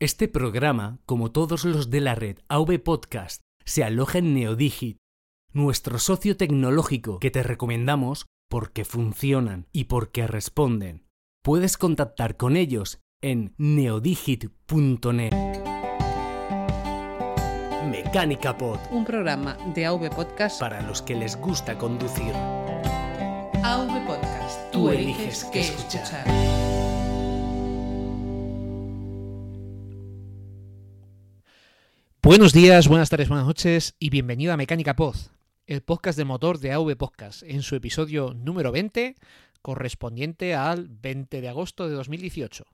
Este programa, como todos los de la red AV Podcast, se aloja en Neodigit, nuestro socio tecnológico que te recomendamos porque funcionan y porque responden. Puedes contactar con ellos en neodigit.net. Mecánica Pod, un programa de AV Podcast para los que les gusta conducir. AV Podcast. Tú, eliges qué escuchar. Buenos días, buenas tardes, buenas noches y bienvenido a Mecánica Pod, el podcast de motor de AV Podcast, en su episodio número 20, correspondiente al 20 de agosto de 2018.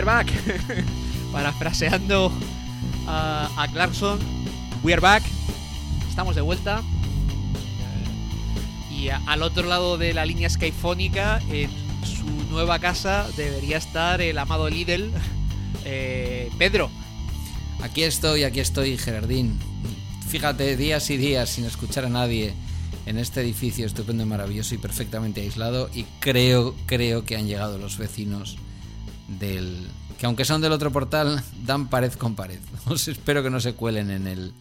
We are back. Parafraseando a, a Clarkson, we are back. Estamos de vuelta. Y al otro lado de la línea skyfónica, en su nueva casa, debería estar el amado Lidl, eh, Pedro. Aquí estoy, aquí estoy, Gerardín. Fíjate, días y días sin escuchar a nadie en este edificio estupendo maravilloso y perfectamente aislado. Y creo, creo que han llegado los vecinos del. que aunque son del otro portal, dan pared con pared. Os espero que no se cuelen en el.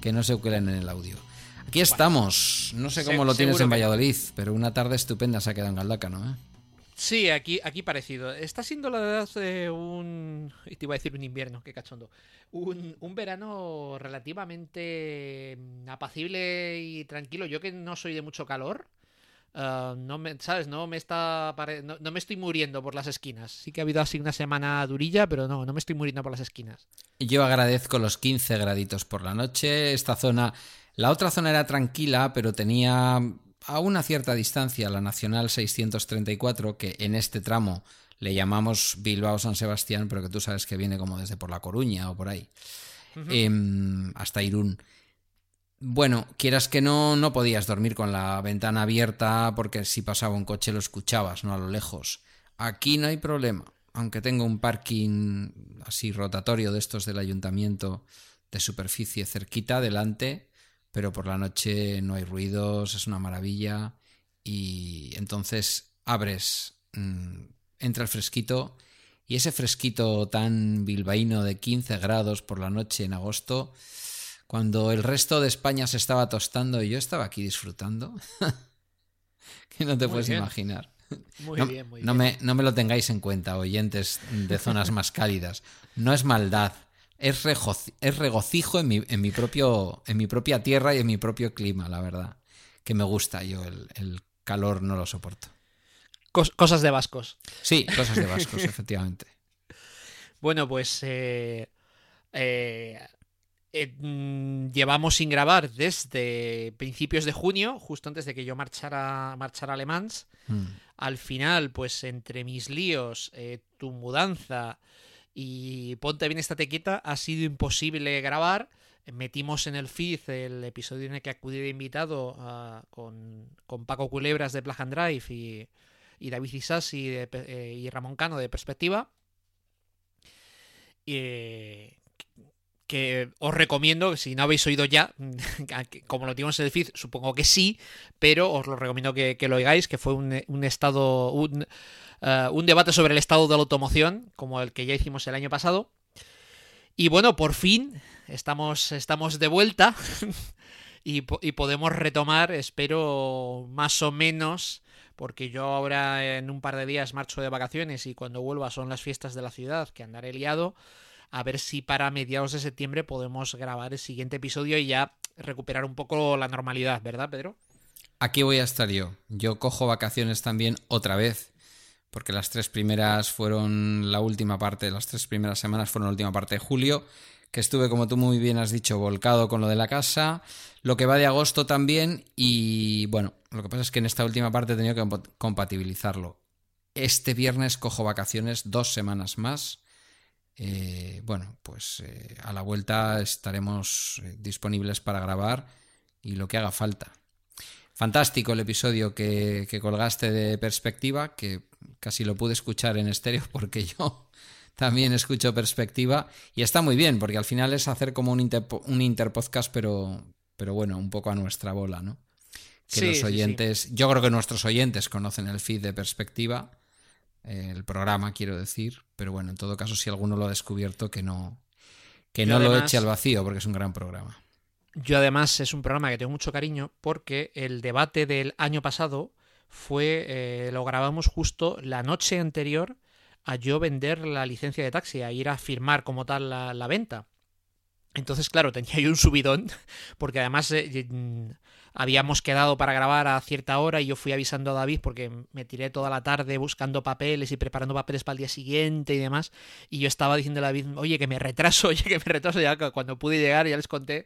que no se cuelen en el audio. Aquí estamos. No sé Se- cómo lo tienes en que- Valladolid, pero una tarde estupenda se ha quedado en Galdácano, ¿eh? Sí, aquí, aquí parecido. Está siendo la verdad eh, un. Te iba a decir un invierno, qué cachondo. Un, un verano relativamente mm, apacible y tranquilo. Yo que no soy de mucho calor. Ah, no me, ¿sabes? No me está no, no me estoy muriendo por las esquinas. Sí que ha habido así una semana durilla, pero no, no me estoy muriendo por las esquinas. Yo agradezco los 15 graditos por la noche. Esta zona, la otra zona era tranquila, pero tenía a una cierta distancia la Nacional 634, que en este tramo le llamamos Bilbao San Sebastián, pero que tú sabes que viene como desde por La Coruña o por ahí, em, hasta Irún. Bueno, quieras que no, no podías dormir con la ventana abierta porque si pasaba un coche lo escuchabas, no a lo lejos. Aquí no hay problema, aunque tengo un parking así rotatorio de estos del ayuntamiento de superficie cerquita delante, pero por la noche no hay ruidos, es una maravilla. Y entonces abres, mm, entra el fresquito y ese fresquito tan bilbaíno de 15 grados por la noche en agosto, cuando el resto de España se estaba tostando y yo estaba aquí disfrutando, que no te Muy puedes bien. imaginar. Muy no, bien, muy no bien. Me, no me lo tengáis en cuenta, oyentes de zonas más cálidas. No es maldad, es, regoci- es regocijo en mi, en, mi propio, en mi propia tierra y en mi propio clima, la verdad. Que me gusta, yo el, el calor no lo soporto. Cos- cosas de vascos. Sí, cosas de vascos, efectivamente. Bueno, pues eh, eh, eh, mm, llevamos sin grabar desde principios de junio, justo antes de que yo marchara, marchara a Le Mans. Mm. Al final, pues entre mis líos, eh, tu mudanza y ponte bien esta tequita, ha sido imposible grabar. Metimos en el feed el episodio en el que acudí de invitado ah, con, con Paco Culebras de Plug and Drive y, y David Isasi Pe- eh, y Ramón Cano de Perspectiva. Y, que os recomiendo, si no habéis oído ya, que como lo tenemos en el feed, supongo que sí, pero os lo recomiendo que, lo oigáis, que fue un, un estado, un, eh, un debate sobre el estado de la automoción, como el que ya hicimos el año pasado. Y bueno, por fin estamos, estamos de vuelta y podemos retomar, espero, más o menos, porque yo ahora en un par de días marcho de vacaciones y cuando vuelva son las fiestas de la ciudad, que andaré liado a ver si para mediados de septiembre podemos grabar el siguiente episodio y ya recuperar un poco la normalidad, ¿verdad, Pedro? Aquí voy a estar yo. Yo cojo vacaciones también otra vez, porque las tres primeras fueron la última parte, las tres primeras semanas fueron la última parte de julio, que estuve, como tú muy bien has dicho, volcado con lo de la casa, lo que va de agosto también, y bueno, lo que pasa es que en esta última parte he tenido que compa- compatibilizarlo. Este viernes cojo vacaciones dos semanas más. Eh, bueno, pues eh, a la vuelta estaremos eh, disponibles para grabar y lo que haga falta. Fantástico el episodio que, que colgaste de perspectiva, que casi lo pude escuchar en estéreo porque yo también escucho perspectiva y está muy bien porque al final es hacer como un, un interpodcast pero, pero bueno, un poco a nuestra bola, ¿no? Que los oyentes, yo creo que nuestros oyentes conocen el feed de perspectiva, el programa quiero decir, pero bueno, en todo caso si alguno lo ha descubierto que no, que no lo eche al vacío porque es un gran programa. Yo además es un programa que tengo mucho cariño porque el debate del año pasado fue, eh, lo grabamos justo la noche anterior a yo vender la licencia de taxi, a ir a firmar como tal la, venta. Entonces, claro, tenía yo un subidón, porque además eh, mm, habíamos quedado para grabar a cierta hora y yo fui avisando a David porque me tiré toda la tarde buscando papeles y preparando papeles para el día siguiente y demás. Y yo estaba diciendo a David, oye, que me retraso, oye, que me retraso. Ya cuando pude llegar ya les conté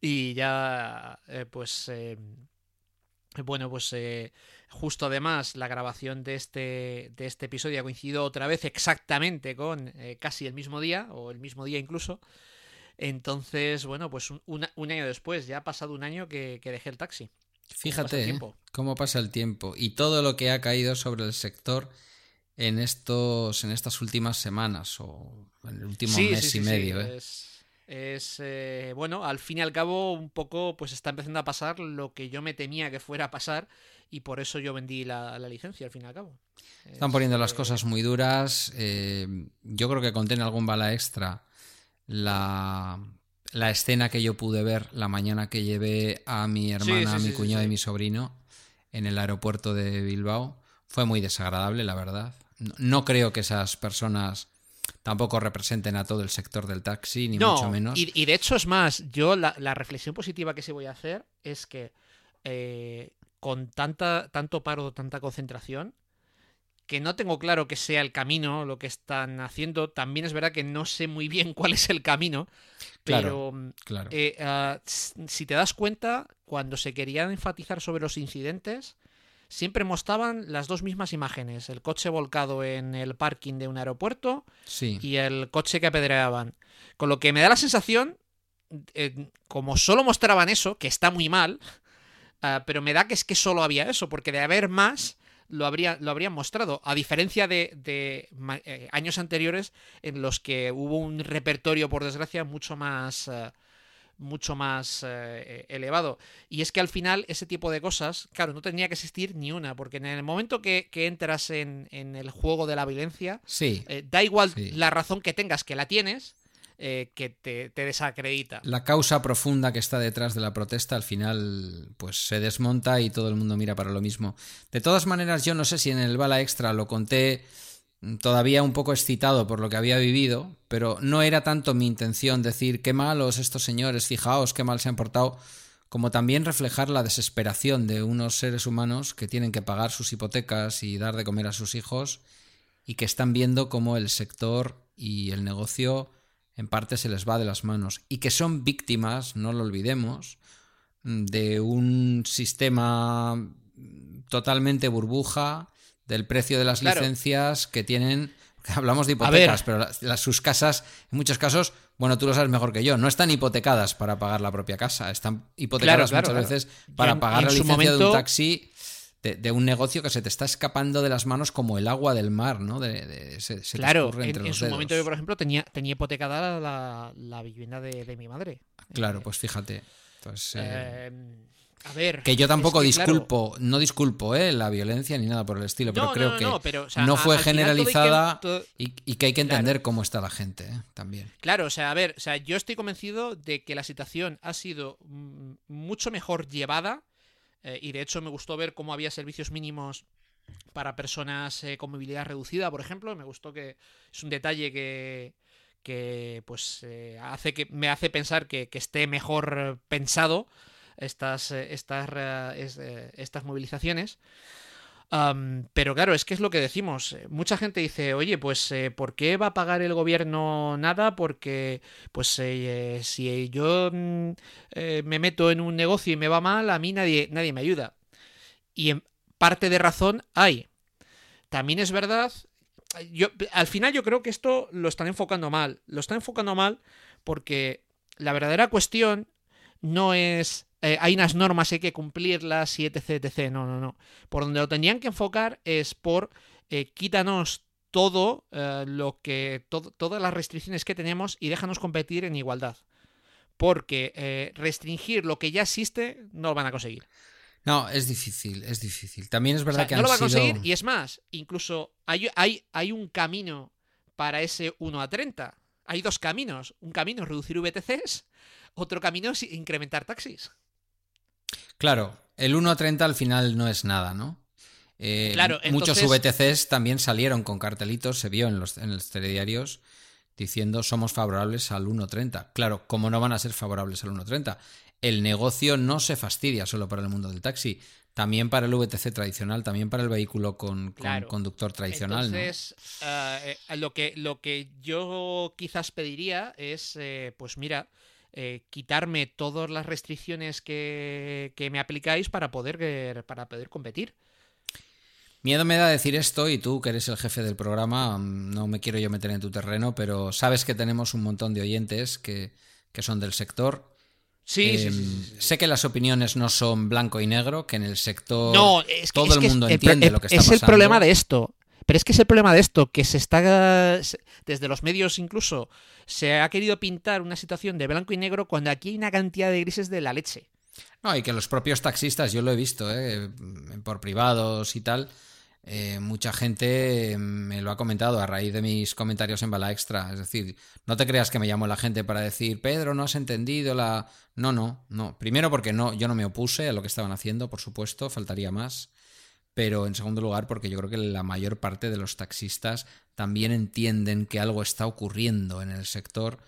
y ya, eh, pues, eh, bueno, pues justo además la grabación de este, de este episodio ha coincidido otra vez exactamente con casi el mismo día, o el mismo día incluso. Entonces, bueno, pues un, año después, ya ha pasado un año que, dejé el taxi. Fíjate ¿eh? cómo pasa el tiempo y todo lo que ha caído sobre el sector en estos en estas últimas semanas o en el último mes y medio. ¿eh? Es, eh, bueno, al fin y al cabo un poco pues está empezando a pasar lo que yo me temía que fuera a pasar y por eso yo vendí la, licencia al fin y al cabo. Están poniendo las cosas muy duras. yo creo que contiene algún bala extra la, la, escena que yo pude ver la mañana que llevé a mi hermana, a mi cuñado y mi sobrino en el aeropuerto de Bilbao. Fue muy desagradable, la verdad. No, creo que esas personas tampoco representen a todo el sector del taxi, ni mucho menos. Y, y, de hecho es más, yo la, reflexión positiva que sí voy a hacer es que eh, con tanta, tanto paro, tanta concentración, que no tengo claro que sea el camino lo que están haciendo. También es verdad que no sé muy bien cuál es el camino. Pero claro, eh, ah, si te das cuenta, cuando se querían enfatizar sobre los incidentes, siempre mostraban las dos mismas imágenes. El coche volcado en el parking de un aeropuerto y el coche que apedreaban. Con lo que me da la sensación, eh, como solo mostraban eso, que está muy mal, ah, pero me da que es que solo había eso, porque de haber más lo, habría, lo habrían mostrado, a diferencia de, eh, años anteriores en los que hubo un repertorio, por desgracia, mucho más... Eh, mucho más eh, elevado. Y es que al final ese tipo de cosas, claro, no tenía que existir ni una, porque en el momento que, entras en, el juego de la violencia, sí, da igual la razón que tengas, que la tienes, eh, que te, desacredita. La causa profunda que está detrás de la protesta al final pues se desmonta y todo el mundo mira para lo mismo. De todas maneras, yo no sé si en el bala extra lo conté todavía un poco excitado por lo que había vivido, pero no era tanto mi intención decir qué malos estos señores, fijaos qué mal se han portado, como también reflejar la desesperación de unos seres humanos que tienen que pagar sus hipotecas y dar de comer a sus hijos y que están viendo cómo el sector y el negocio en parte se les va de las manos y que son víctimas, no lo olvidemos, de un sistema totalmente burbuja del precio de las licencias que tienen hablamos de hipotecas, pero las, sus casas, en muchos casos, bueno, tú lo sabes mejor que yo, no están hipotecadas para pagar la propia casa, están hipotecadas muchas veces para pagar la licencia de un taxi de, un negocio que se te está escapando de las manos como el agua del mar, ¿no? De, claro, en, su momento yo, por ejemplo, tenía, tenía hipotecada la, vivienda de, mi madre. Claro, pues fíjate. Pues, eh, a ver, que yo tampoco disculpo, no disculpo eh, la violencia ni nada por el estilo, pero creo que no, fue generalizada y, que hay que entender cómo está la gente eh, también. Claro, o sea, a ver, o sea, yo estoy convencido de que la situación ha sido mm, mucho mejor llevada eh, y de hecho me gustó ver cómo había servicios mínimos para personas eh, con movilidad reducida, por ejemplo. Me gustó que es un detalle que, que pues eh, hace que me hace pensar que, que esté mejor pensado estas, estas, estas movilizaciones pero claro, es que es lo que decimos. Eh, mucha gente dice, oye, pues eh, ¿por qué va a pagar el gobierno nada? Porque, pues eh, si yo mm, me meto en un negocio y me va mal, a mí nadie, nadie me ayuda. Y en parte de razón hay. también es verdad, yo, al final yo creo que esto lo están enfocando mal. Lo están enfocando mal porque la verdadera cuestión no es eh, hay unas normas, hay que cumplirlas y etc, etc. No, no, no. Por donde lo tendrían que enfocar es por eh, quítanos todo eh, lo que. todas las restricciones que tenemos y déjanos competir en igualdad. Porque restringir lo que ya existe no lo van a conseguir. No, es difícil, es difícil. También es verdad que no lo va a conseguir y es más, incluso hay, hay, hay un camino para ese 1 a 30. Hay dos caminos. Un camino es reducir VTCs, otro camino es incrementar taxis. Claro, el 1 a 30 al final no es nada, ¿no? Eh, claro, muchos VTCs también salieron con cartelitos, se vio en los, en los telediarios diciendo somos favorables al 1.30. Claro, ¿cómo no van a ser favorables al 1.30? El negocio no se fastidia solo para el mundo del taxi, también para el VTC tradicional, también para el vehículo con, conductor tradicional. Entonces, eh, eh, lo, que, lo que yo quizás pediría es, pues mira, eh, quitarme todas las restricciones que, me aplicáis para poder, para poder competir. Miedo me da decir esto y tú, que eres el jefe del programa, mm, no me quiero yo meter en tu terreno, pero sabes que tenemos un montón de oyentes que, son del sector. Sí, sí, em, Sé que las opiniones no son blanco y negro, que en el sector no, todo el mundo entiende lo que está pasando. Es el problema de esto. Pero es que es el problema de esto, que se está, desde los medios incluso, se ha querido pintar una situación de blanco y negro cuando aquí hay una cantidad de grises de la leche. No, y que los propios taxistas, yo lo he visto, ¿eh? por privados y tal, eh, mucha gente me lo ha comentado a raíz de mis comentarios en Bala Extra. Es decir, no te creas que me llamó la gente para decir, Pedro, no has entendido la... No, no, no. Primero porque no, yo no me opuse a lo que estaban haciendo, por supuesto, faltaría más pero en segundo lugar porque yo creo que la mayor parte de los taxistas también entienden que algo está ocurriendo en el sector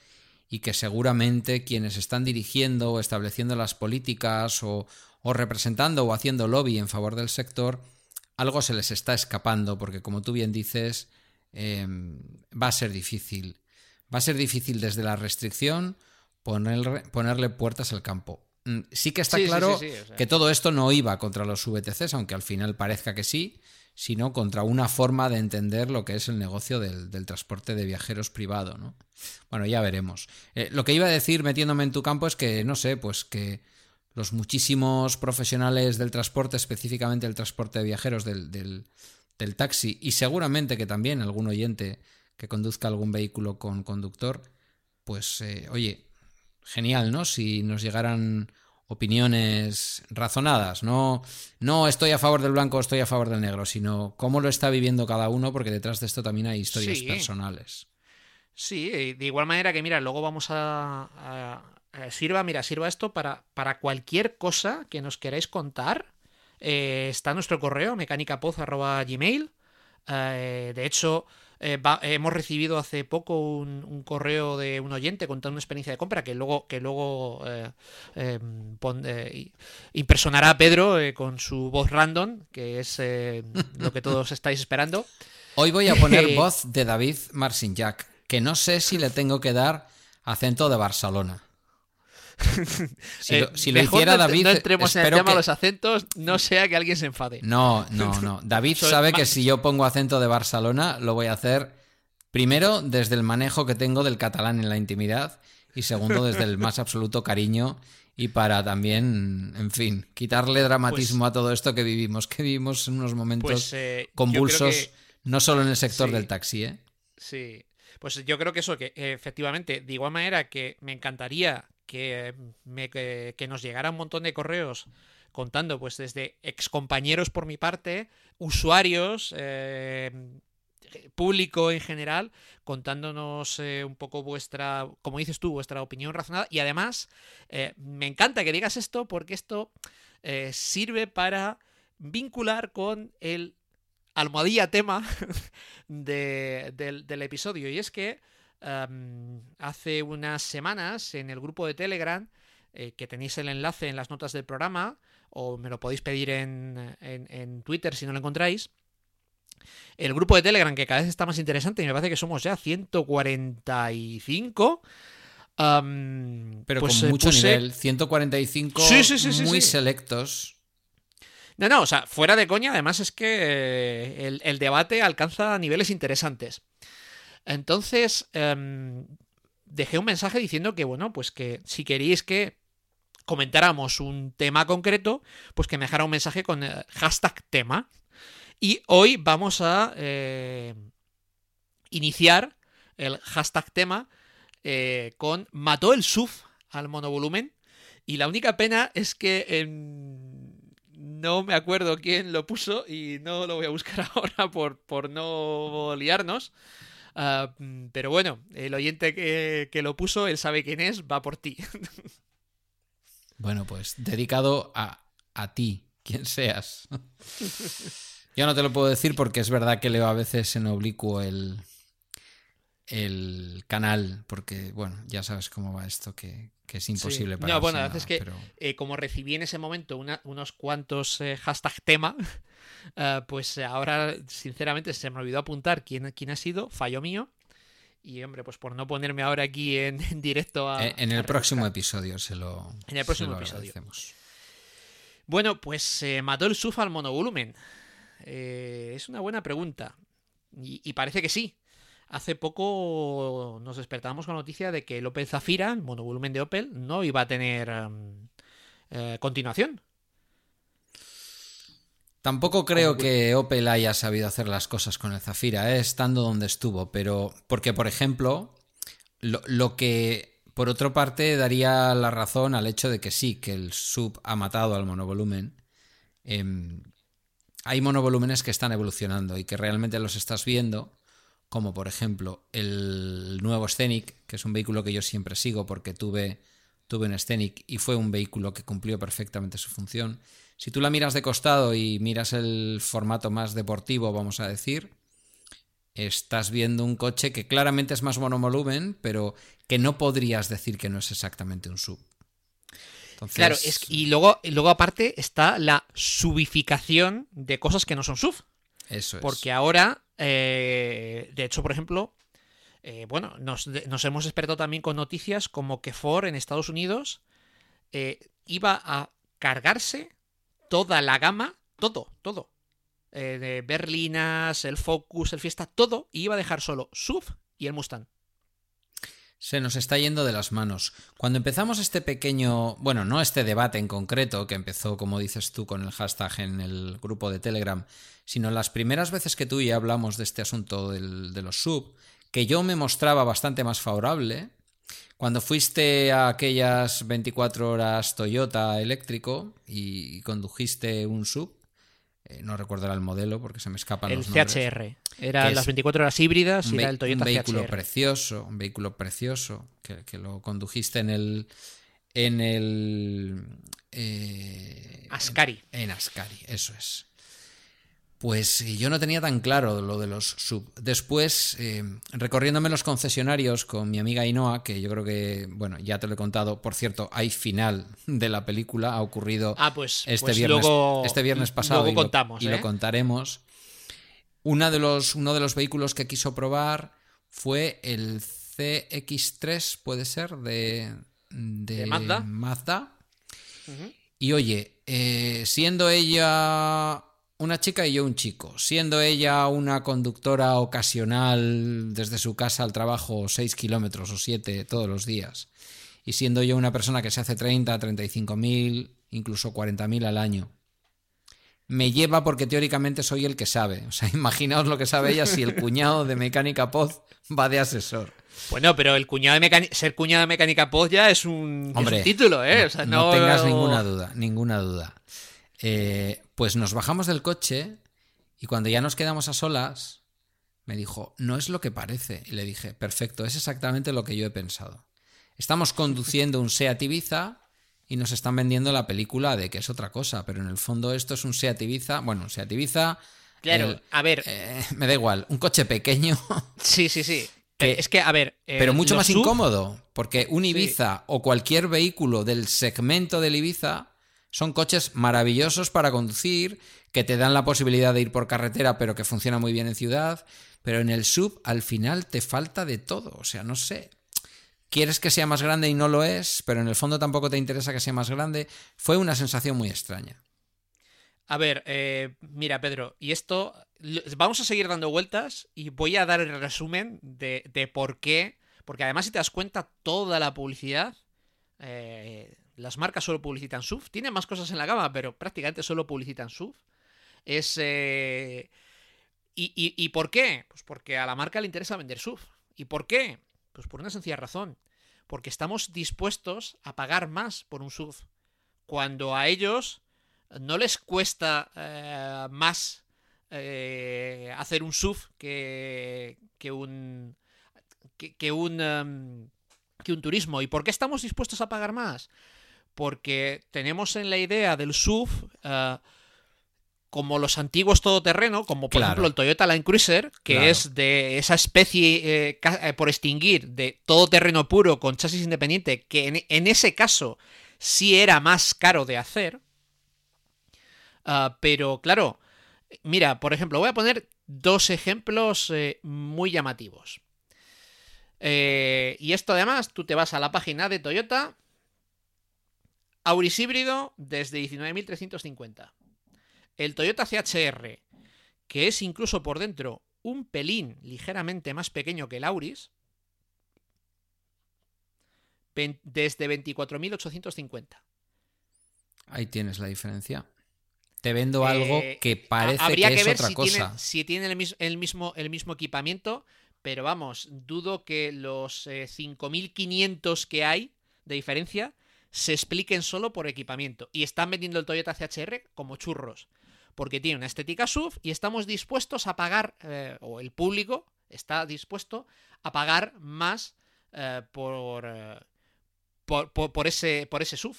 y que seguramente quienes están dirigiendo o estableciendo las políticas o, representando o haciendo lobby en favor del sector, algo se les está escapando porque como tú bien dices, em, va a ser difícil. Va a ser difícil desde la restricción ponerle puertas al campo. Mm, sí que está claro que todo esto no iba contra los VTCs, aunque al final parezca que sí, sino contra una forma de entender lo que es el negocio del, transporte de viajeros privado, ¿no? Bueno, ya veremos. Eh, lo que iba a decir metiéndome en tu campo es que, no sé, pues que los muchísimos profesionales del transporte, específicamente el transporte de viajeros del, del taxi, y seguramente que también algún oyente que conduzca algún vehículo con conductor, pues, eh, oye, genial, ¿no? Si nos llegaran opiniones razonadas. No, no estoy a favor del blanco o estoy a favor del negro, sino cómo lo está viviendo cada uno, porque detrás de esto también hay historias personales. Sí, de igual manera que, mira, luego vamos a. sirva, mira, sirva esto para, para cualquier cosa que nos queráis contar. Eh, está nuestro correo, mecánicapoz.gmail. Eh, de hecho, eh, hemos recibido hace poco un, correo de un oyente contando una experiencia de compra que luego, que luego eh, em, eh, impersonará a Pedro con su voz random, que es lo que todos estáis esperando. Hoy voy a poner voz de David Marcinjac, que no sé si le tengo que dar acento de Barcelona. Si lo, si hiciera David. No entremos en el tema de los acentos, no sea que alguien se enfade. No, no, no. David sabe que si yo pongo acento de Barcelona, lo voy a hacer primero desde el manejo que tengo del catalán en la intimidad y segundo desde el más absoluto cariño y para también, en fin, quitarle dramatismo pues a todo esto que vivimos, que vivimos en unos momentos pues, eh, convulsos, no solo en el sector del taxi, ¿eh? Sí. Pues yo creo que eso, que efectivamente, de igual manera que me encantaría que, me, que, nos llegara un montón de correos contando, pues desde excompañeros por mi parte, usuarios, eh, público en general, contándonos eh, un poco vuestra, como dices tú, vuestra opinión razonada. Y además, eh, me encanta que digas esto porque esto sirve para vincular con el almohadilla tema del episodio. Y es que hace unas semanas en el grupo de Telegram, eh, que tenéis el enlace en las notas del programa, o me lo podéis pedir en, en, Twitter si no lo encontráis. El grupo de Telegram, que cada vez está más interesante, y me parece que somos ya 145. Pero pues, con mucho nivel, 145 muy selectos. No, no, o sea, fuera de coña, además es que eh, el, el debate alcanza niveles interesantes. Entonces, em, dejé un mensaje diciendo que, bueno, pues que si queréis que comentáramos un tema concreto, pues que me dejara un mensaje con eh, hashtag tema. Y hoy vamos a eh, iniciar el hashtag tema eh, con mató el SUF al monovolumen. Y la única pena es que em, no me acuerdo quién lo puso y no lo voy a buscar ahora por, por no liarnos. Ah, mm, pero bueno, el oyente que, que lo puso, él sabe quién es, va por ti. Bueno, pues dedicado a, a ti, quien seas. Yo no te lo puedo decir porque es verdad que leo a veces en oblicuo el, el canal, porque, bueno, ya sabes cómo va esto, que, que es imposible Sí. para No, bueno, la verdad es que pero... eh, como recibí en ese momento una- unos cuantos eh, hashtag tema, eh, pues eh, ahora, sinceramente, se me olvidó apuntar quién, quién ha sido, fallo mío. Y hombre, pues por no ponerme ahora aquí en, en directo a. Eh, En a el próximo episodio se lo. En el próximo episodio. Bueno, pues se mató el SUF al monovolumen. Eh, es una buena pregunta. Y, y parece que sí. Hace poco nos despertábamos con la noticia de que el Opel Zafira, el monovolumen de Opel, no iba a tener eh, continuación. Tampoco creo que Opel haya sabido hacer las cosas con el Zafira, eh, estando donde estuvo, pero porque, por ejemplo, lo, lo que, por otra parte, daría la razón al hecho de que sí, que el sub ha matado al monovolumen. em, hay monovolúmenes que están evolucionando y que realmente los estás viendo, como por ejemplo el nuevo Scenic, que es un vehículo que yo siempre sigo porque tuve, tuve un Scenic y fue un vehículo que cumplió perfectamente su función. Si tú la miras de costado y miras el formato más deportivo, vamos a decir, estás viendo un coche que claramente es más monovolumen, pero que no podrías decir que no es exactamente un sub. Entonces, Claro, es, y, luego, y luego aparte está la subificación de cosas que no son SUV. eso es. Porque ahora, eh, de hecho, por ejemplo, eh, bueno, nos, nos hemos despertado también con noticias como que Ford en Estados Unidos eh, iba a cargarse toda la gama, todo, todo. eh, de Berlinas, el Focus, el Fiesta, todo, y iba a dejar solo SUV y el Mustang. Se nos está yendo de las manos. Cuando empezamos este pequeño, bueno, no este debate en concreto, que empezó, como dices tú, con el hashtag en el grupo de Telegram, sino las primeras veces que tú y yo hablamos de este asunto del- de los sub, que yo me mostraba bastante más favorable, cuando fuiste a aquellas 24 horas Toyota eléctrico y condujiste un sub, eh, no recuerdo el modelo porque se me escapan El los nombres. CHR. Era Que las es 24 horas híbridas y era el Toyota un vehículo CHR. precioso, un vehículo precioso, que, que lo condujiste en el. En el. eh, Ascari. En, en Ascari, eso es. Pues eh, yo no tenía tan claro lo de los sub. Después, eh, recorriéndome los concesionarios con mi amiga Inoa, que yo creo que, bueno, ya te lo he contado, por cierto, hay final de la película, ha ocurrido Ah, pues, este, pues viernes, luego, este viernes pasado luego y, lo- contamos. y ¿eh? lo contaremos. Una de los, uno de los vehículos que quiso probar fue el CX3, puede ser, de, de, ¿De Mazda? Mazda. Y oye, eh, siendo ella una chica y yo un chico, siendo ella una conductora ocasional desde su casa al trabajo 6 kilómetros o 7 todos los días, y siendo yo una persona que se hace 30, 35 mil, incluso 40 mil al año, me lleva porque teóricamente soy el que sabe. O sea, imaginaos lo que sabe ella si el cuñado de Mecánica Poz va de asesor. Bueno, pero el cuñado de ser cuñado de mecánica post ya es un, es Hombre, un título, ¿eh? O sea, no, no, tengas ninguna duda, ninguna duda. Eh, pues nos bajamos del coche y cuando ya nos quedamos a solas, me dijo, no es lo que parece. Y le dije, perfecto, es exactamente lo que yo he pensado. Estamos conduciendo un Seat Ibiza y nos están vendiendo la película de que es otra cosa, pero en el fondo esto es un Seat Ibiza, bueno, un Seat Ibiza... Claro, el- a ver, eh, me da igual, un coche pequeño, sí, sí, sí. que- es que, a ver. eh, pero mucho más incómodo, porque un Ibiza o cualquier vehículo del segmento del Ibiza son coches maravillosos para conducir, que te dan la posibilidad de ir por carretera, pero que funciona muy bien en ciudad, pero en el sub al final te falta de todo, o sea, no sé. Quieres que sea más grande y no lo es, pero en el fondo tampoco te interesa que sea más grande. Fue una sensación muy extraña. A ver, eh, mira, Pedro, y esto vamos a seguir dando vueltas y voy a dar el resumen de, de por qué. Porque además, si te das cuenta, toda la publicidad, eh, las marcas solo publicitan SUV. Tienen más cosas en la gama, pero prácticamente solo publicitan SUV. Es. Eh, y, y, por qué? Pues porque a la marca le interesa vender SUV. ¿Y por qué? Pues por una sencilla razón. Porque estamos dispuestos a pagar más por un SUV. Cuando a ellos no les cuesta eh, más eh, hacer un SUV que, que un. que, un. Em, que un turismo. ¿Y por qué estamos dispuestos a pagar más? Porque tenemos en la idea del SUV eh, como los antiguos todoterreno, como por ejemplo el Toyota Land Cruiser, que es de esa especie eh, eh, por extinguir de todoterreno puro con chasis independiente, que en, ese caso sí era más caro de hacer. Ah, pero claro, mira, por ejemplo, voy a poner dos ejemplos eh, muy llamativos. y esto además, tú te vas a la página de Toyota, Auris híbrido desde 19.350 el Toyota CHR, que es incluso por dentro un pelín ligeramente más pequeño que el Auris, desde 24.850. Ahí tienes la diferencia. Te vendo algo eh, que parece que, es otra si cosa. si tienen el, mismo, el mismo equipamiento, pero vamos, dudo que los 5.500 eh, que hay de diferencia se expliquen solo por equipamiento. Y están vendiendo el Toyota CHR como churros porque tiene una estética SUV y estamos dispuestos a pagar, eh, o el público está dispuesto a pagar más eh, eh, por, por, ese, por ese SUV.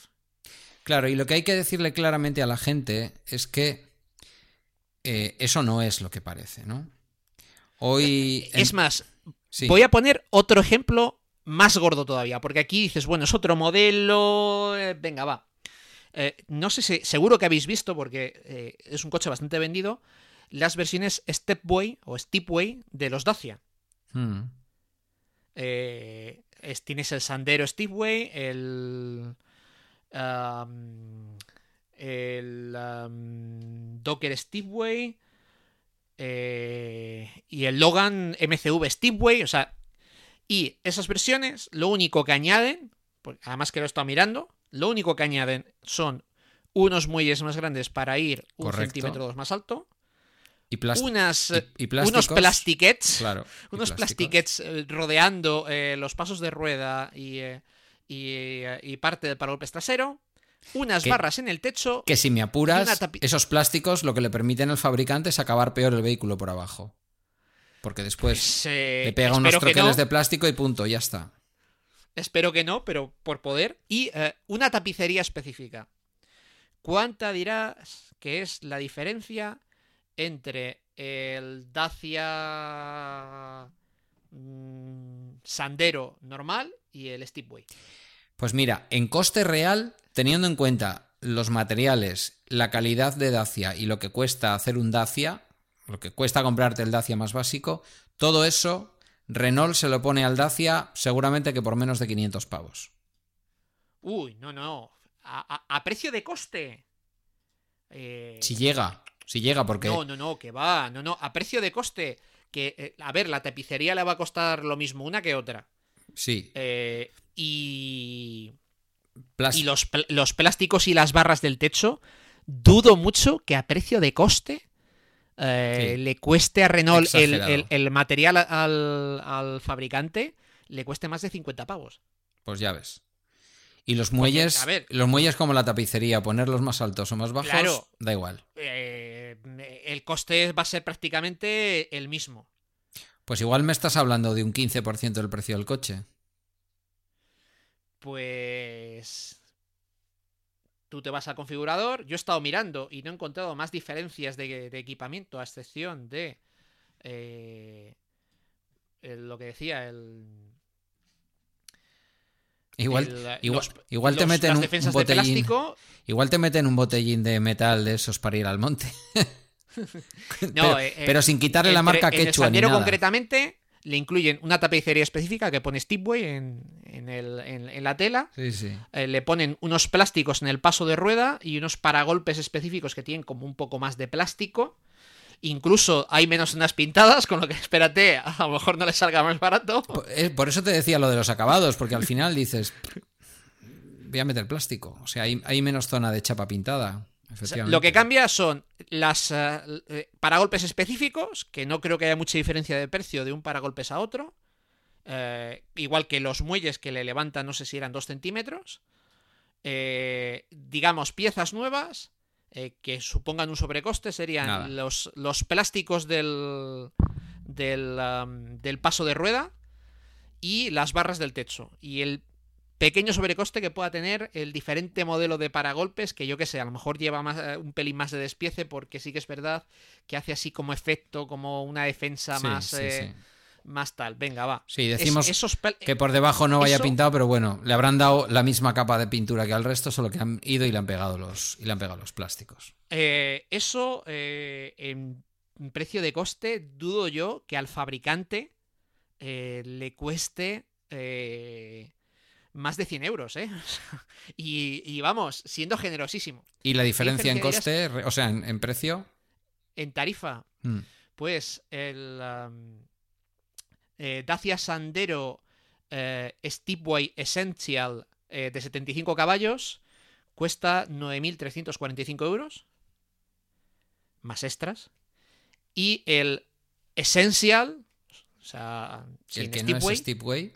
Claro, y lo que hay que decirle claramente a la gente es que eso no es lo que parece, ¿no? Hoy. Es más, voy a poner otro ejemplo más gordo todavía, porque aquí dices, bueno, es otro modelo, venga, va. Eh, no sé si, seguro que habéis visto, porque eh, es un coche bastante vendido, las versiones Stepway o Stepway de los Dacia. Hmm. Eh, tienes el Sandero Stepway, el. el Docker Stepway y el Logan MCV Stepway. O sea, y esas versiones, lo único que añaden, además que lo he estado mirando, lo único que añaden son unos muelles más grandes para ir un centímetro más alto. Y, unas, unos plastiquets. unos plastiquets eh, rodeando eh, los pasos de rueda y, eh, y, parte del paragolpes trasero. Unas barras en el techo. Que si me apuras, esos plásticos lo que le permiten al fabricante es acabar peor el vehículo por abajo. Porque después pues, le pega unos troqueles de plástico y punto, ya está. Espero que no, pero por poder. Y eh, una tapicería específica. ¿Cuánta dirás que es la diferencia entre el Dacia mm, Sandero normal y el Steepway? Pues mira, en coste real, teniendo en cuenta los materiales, la calidad de Dacia y lo que cuesta hacer un Dacia, lo que cuesta comprarte el Dacia más básico, todo eso Renault se lo pone al Dacia seguramente que por menos de 500 pavos. Uy, no, no. A, precio de coste. Eh, si llega, si llega, porque. No, no, no, que va. No, no. A precio de coste. Que, eh, a ver, la tapicería le va a costar lo mismo una que otra. Sí. Eh, y. y los, los plásticos y las barras del techo. Dudo mucho que a precio de coste eh, le cueste a Renault el, material al, fabricante, le cueste más de 50 pavos. Pues ya ves. Y los muelles, los muelles como la tapicería, ponerlos más altos o más bajos, da igual. Eh, el coste va a ser prácticamente el mismo. Pues igual me estás hablando de un 15% del precio del coche. Pues tú te vas al configurador. Yo he estado mirando y no he encontrado más diferencias de, equipamiento, a excepción de eh, lo que decía el. Igual, igual, te meten un botellín. Igual te meten un botellín de metal de esos para ir al monte. no, pero, eh, sin quitarle la marca que hecho El concretamente, le incluyen una tapicería específica que pone Steepway en, en, el- en- en la tela. Sí, sí. Eh, le ponen unos plásticos en el paso de rueda y unos paragolpes específicos que tienen como un poco más de plástico. Incluso hay menos zonas pintadas, con lo que espérate, a lo mejor no le salga más barato. Por, eh, por eso te decía lo de los acabados, porque al final dices, voy a meter plástico. O sea, hay, hay menos zona de chapa pintada. O sea, Efectivamente. lo que cambia son las eh, eh, paragolpes específicos, que no creo que haya mucha diferencia de precio de un paragolpes a otro. Eh, igual que los muelles que le levantan, no sé si eran 2 centímetros. Eh, digamos, piezas nuevas eh, que supongan un sobrecoste serían los, los plásticos del, del, del paso de rueda y las barras del techo. Y el pequeño sobrecoste que pueda tener el diferente modelo de paragolpes, que yo que sé, a lo mejor lleva más, eh, un pelín más de despiece, porque sí que es verdad que hace así como efecto, como una defensa Sí, más, sí, eh, sí. más tal. Venga, va. Sí, Es- decimos esos que por debajo no vaya eso- pintado, pero bueno, le habrán dado la misma capa de pintura que al resto, solo que han ido y le han pegado los, y le han pegado los plásticos. Eh, eso, eh, en precio de coste, dudo yo que al fabricante eh, le cueste eh, más de 100 euros, ¿eh? y, y vamos, siendo generosísimo. ¿Y la diferencia en coste, o sea, en, en precio? En tarifa, Mm. pues el eh, Dacia Sandero eh, Steepway Essential eh, de 75 caballos cuesta 9.345 euros más extras y el Essential o sea el sin que Steepway no es Steepway,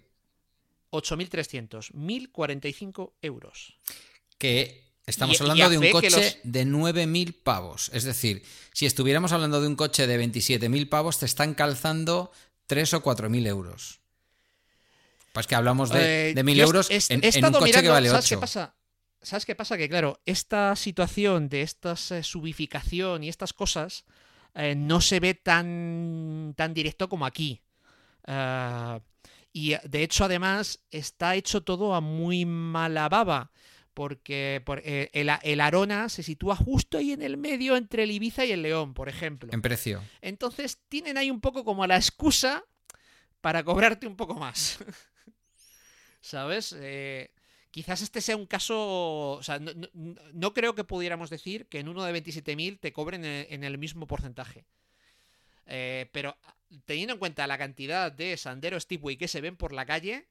8.300 1.045 euros que estamos Y- hablando de un coche los- de 9.000 pavos. Es decir, si estuviéramos hablando de un coche de 27.000 pavos, te están calzando 3 o 4.000 euros. Pues que hablamos de, Eh, de 1.000 yo euros he- en, he en un coche que vale ¿sabes 8. qué pasa? ¿Sabes qué pasa? Que claro, esta situación de esta subificación y estas cosas eh, no se ve tan, tan directo como aquí. Ah, y de hecho, además, está hecho todo a muy mala baba. Porque por- eh, el, el Arona se sitúa justo ahí en el medio entre el Ibiza y el León, por ejemplo. En precio. Entonces tienen ahí un poco como la excusa para cobrarte un poco más. ¿Sabes? Eh, quizás este sea un caso... O sea, no, no- no creo que pudiéramos decir que en uno de 27.000 te cobren en, en el mismo porcentaje. Eh, pero teniendo en cuenta la cantidad de Sandero Steepway que se ven por la calle,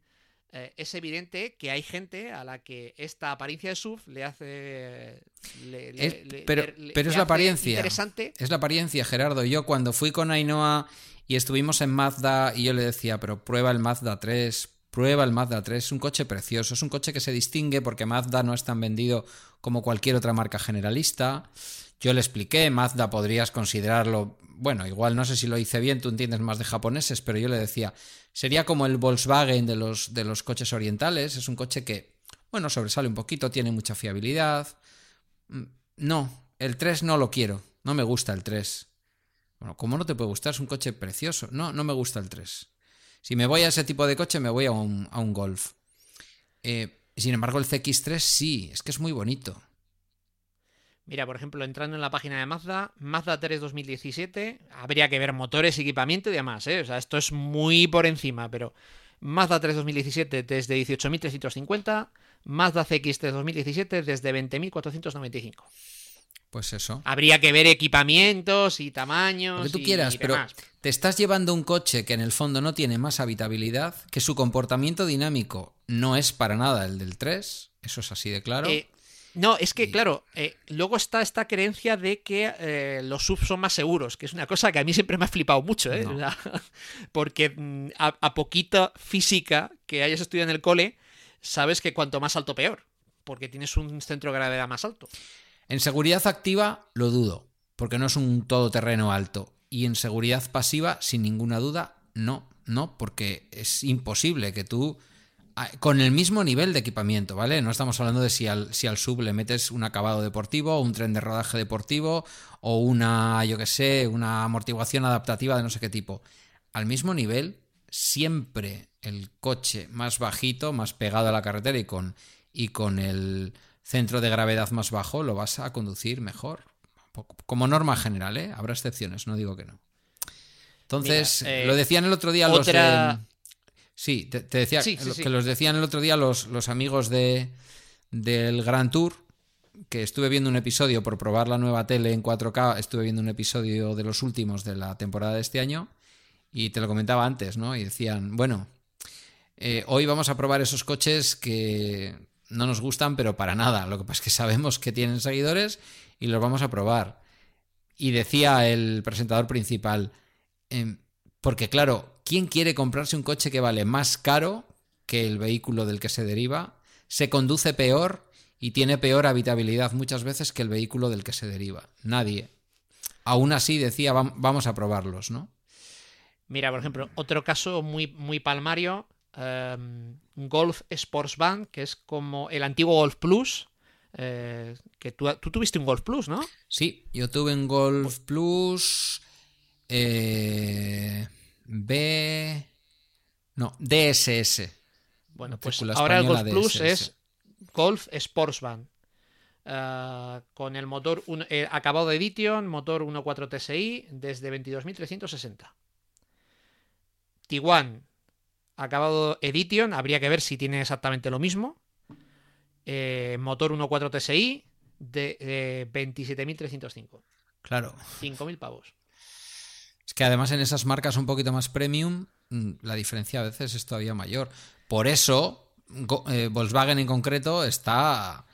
eh, es evidente que hay gente a la que esta apariencia de SUV le hace... le- le- Es- le- pero- es la apariencia. Interesante. Es la apariencia, Gerardo. Yo cuando fui con Ainhoa y estuvimos en Mazda y yo le decía, pero prueba el Mazda 3, prueba el Mazda 3, es un coche precioso, es un coche que se distingue porque Mazda no es tan vendido como cualquier otra marca generalista. Yo le expliqué, Mazda podrías considerarlo, bueno, igual no sé si lo hice bien, tú entiendes más de japoneses, pero yo le decía, sería como el Volkswagen de los, de los coches orientales, es un coche que, bueno, sobresale un poquito, tiene mucha fiabilidad. Mm, No, el 3 no lo quiero, no me gusta el 3. Bueno, ¿cómo no te puede gustar? Es un coche precioso. No, no me gusta el 3. Si me voy a ese tipo de coche, me voy a un, a un Golf. Eh, sin embargo, el CX3 sí, es que es muy bonito. Mira, por ejemplo, entrando en la página de Mazda, Mazda 3 2017, habría que ver motores, equipamiento y demás, ¿eh? O sea, esto es muy por encima, pero Mazda 3 2017 desde 18.350, Mazda CX3 2017 desde 20.495. Pues eso. Habría que ver equipamientos y tamaños. Lo que tú y quieras, pero te estás llevando un coche que en el fondo no tiene más habitabilidad, que su comportamiento dinámico no es para nada el del 3, eso es así de claro. Eh, no, es que, claro, eh, luego está esta creencia de que eh, los subs son más seguros, que es una cosa que a mí siempre me ha flipado mucho, ¿eh? No. Porque mm, a, a poquita física que hayas estudiado en el cole, sabes que cuanto más alto, peor, porque tienes un centro de gravedad más alto. En seguridad activa lo dudo, porque no es un todoterreno alto. Y en seguridad pasiva, sin ninguna duda, no, no, porque es imposible que tú, con el mismo nivel de equipamiento, ¿vale? No estamos hablando de si al, si al sub le metes un acabado deportivo, o un tren de rodaje deportivo, o una, yo qué sé, una amortiguación adaptativa de no sé qué tipo. Al mismo nivel, siempre el coche más bajito, más pegado a la carretera y con, y con el centro de gravedad más bajo, lo vas a conducir mejor. Como norma general, ¿eh? Habrá excepciones, no digo que no. Entonces, Mira, eh, lo decían el otro día otra- los de... Sí, te, te decía Sí, sí, lo- sí. que los decían el otro día los, los amigos de, del Grand Tour, que estuve viendo un episodio por probar la nueva tele en 4K, estuve viendo un episodio de los últimos de la temporada de este año y te lo comentaba antes, ¿no? Y decían, bueno, eh, hoy vamos a probar esos coches que no nos gustan, pero para nada. Lo que pasa es que sabemos que tienen seguidores y los vamos a probar. Y decía el presentador principal, em, porque claro, ¿quién quiere comprarse un coche que vale más caro que el vehículo del que se deriva? Se conduce peor y tiene peor habitabilidad muchas veces que el vehículo del que se deriva. Nadie. Aún así decía, "Vam- vamos a probarlos, ¿no? Mira, por ejemplo, otro caso muy, muy palmario, em, Golf Sports Van, que es como el antiguo Golf Plus, eh, que tú, tú tuviste un Golf Plus, ¿no? Sí, yo tuve un Golf Plus eh, B... No, DSS. Bueno, pues ahora el Golf Plus es Golf Sports Van. Ah, con el motor un- eh, acabado de Edition, motor 1.4 TSI desde 22.360. Tiguan, acabado Edition, habría que ver si tiene exactamente lo mismo. Eh, motor 1.4 TSI de eh, 27.305. Claro. 5.000 pavos. Es que además en esas marcas un poquito más premium, mm, la diferencia a veces es todavía mayor. Por eso, eh, Volkswagen en concreto está...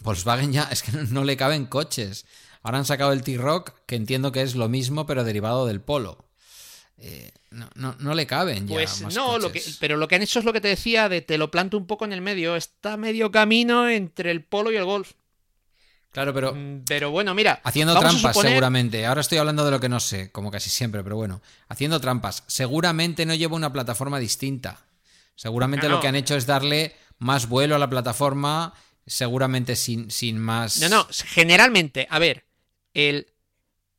Volkswagen ya es que no, no le caben coches. Ahora han sacado el T-Rock, que entiendo que es lo mismo, pero derivado del Polo. Eh, no, no- no le caben ya Pues más no, lo que, pero lo que han hecho es lo que te decía de te lo planto un poco en el medio. Está medio camino entre el polo y el golf. Claro, pero Mm, Pero bueno, mira. Haciendo trampas, suponer- seguramente. Ahora estoy hablando de lo que no sé, como casi siempre, pero bueno. Haciendo trampas. Seguramente no lleva una plataforma distinta. Seguramente No, lo que han hecho es darle más vuelo a la plataforma, seguramente sin, sin más. No, no, generalmente, a ver, el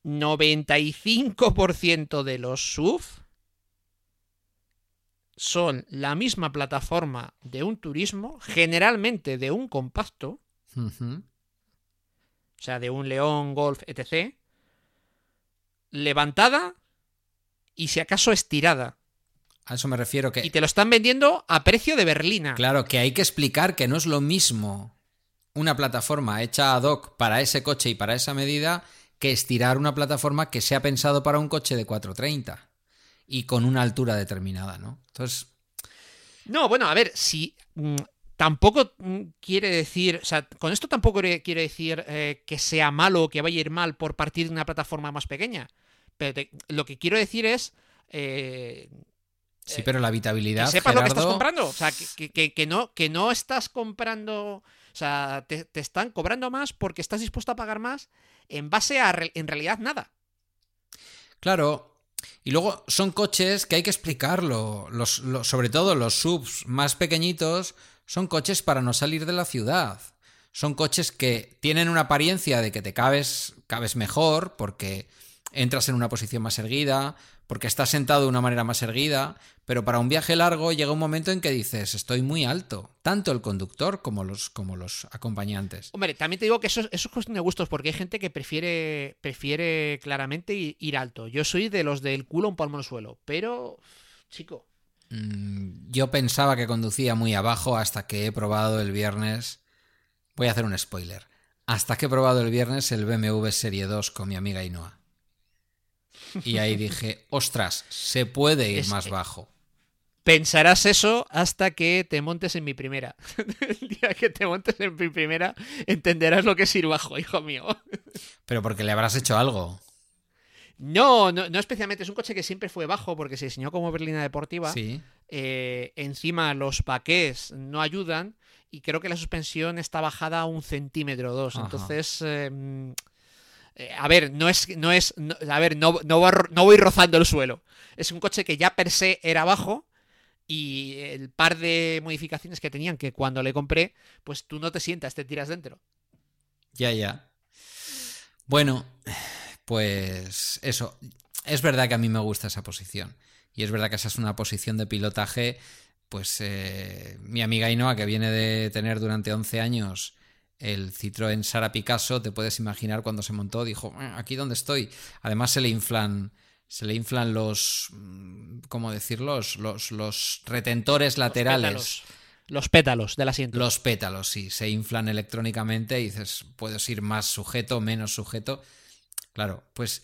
95% de los SUV son la misma plataforma de un turismo, generalmente de un compacto, Ujú. O sea, de un León, Golf, etc., levantada y si acaso estirada. A eso me refiero que. Y te lo están vendiendo a precio de berlina. Claro, que hay que explicar que no es lo mismo una plataforma hecha ad hoc para ese coche y para esa medida que estirar una plataforma que se ha pensado para un coche de 430 y con una altura determinada, ¿no? Entonces, No, bueno, a ver, si mm, tampoco mm, quiere decir, o sea, con esto tampoco quiere decir eh, que sea malo o que vaya a ir mal por partir de una plataforma más pequeña. Pero te- lo que quiero decir es eh, sí, pero la que habitabilidad. sepas lo que estás comprando. O sea, que, que- que- que no, que no estás comprando. O sea, te, te están cobrando más porque estás dispuesto a pagar más en base a re- en realidad nada. Claro. Y luego son coches que hay que explicarlo. Los, los- sobre todo los subs más pequeñitos son coches para no salir de la ciudad. Son coches que tienen una apariencia de que te cabes, cabes mejor porque entras en una posición más erguida, porque estás sentado de una manera más erguida, pero para un viaje largo llega un momento en que dices, estoy muy alto, tanto el conductor como los, como los acompañantes. Hombre, también te digo que eso, eso es cuestión de gustos, porque hay gente que prefiere, prefiere claramente ir alto. Yo soy de los del culo un palmo al suelo, pero, chico, Yo pensaba que conducía muy abajo hasta que he probado el viernes. Voy a hacer un spoiler. Hasta que he probado el viernes el BMW Serie 2 con mi amiga Ainhoa. Y ahí dije, ostras, se puede ir Es- más bajo. pensarás eso hasta que te montes en mi primera. El día que te montes en mi primera, entenderás lo que es ir bajo, hijo mío. Pero porque le habrás hecho algo. No, no, no especialmente. Es un coche que siempre fue bajo porque se diseñó como berlina deportiva. Sí. Eh, encima los baqués no ayudan y creo que la suspensión está bajada a un centímetro o dos. Ajá. Entonces, eh, mm, eh, a ver, no es, no es, no- a ver, no, no voy rozando el suelo. Es un coche que ya per se era bajo y el par de modificaciones que tenían que cuando le compré, pues tú no te sientas, te tiras dentro. Ya, ya. Bueno, pues eso. Es verdad que a mí me gusta esa posición. Y es verdad que esa es una posición de pilotaje. Pues eh, mi amiga Ainhoa, que viene de tener durante 11 años el Citroën Sara Picasso, te puedes imaginar cuando se montó, dijo, "Ah, aquí donde estoy. Además se le inflan, se le inflan los, mm, ¿cómo decirlo? Los, los, los retentores laterales. Los pétalos, los pétalos del asiento. Los pétalos, sí, se inflan electrónicamente y dices, puedes ir más sujeto, menos sujeto. Claro, pues,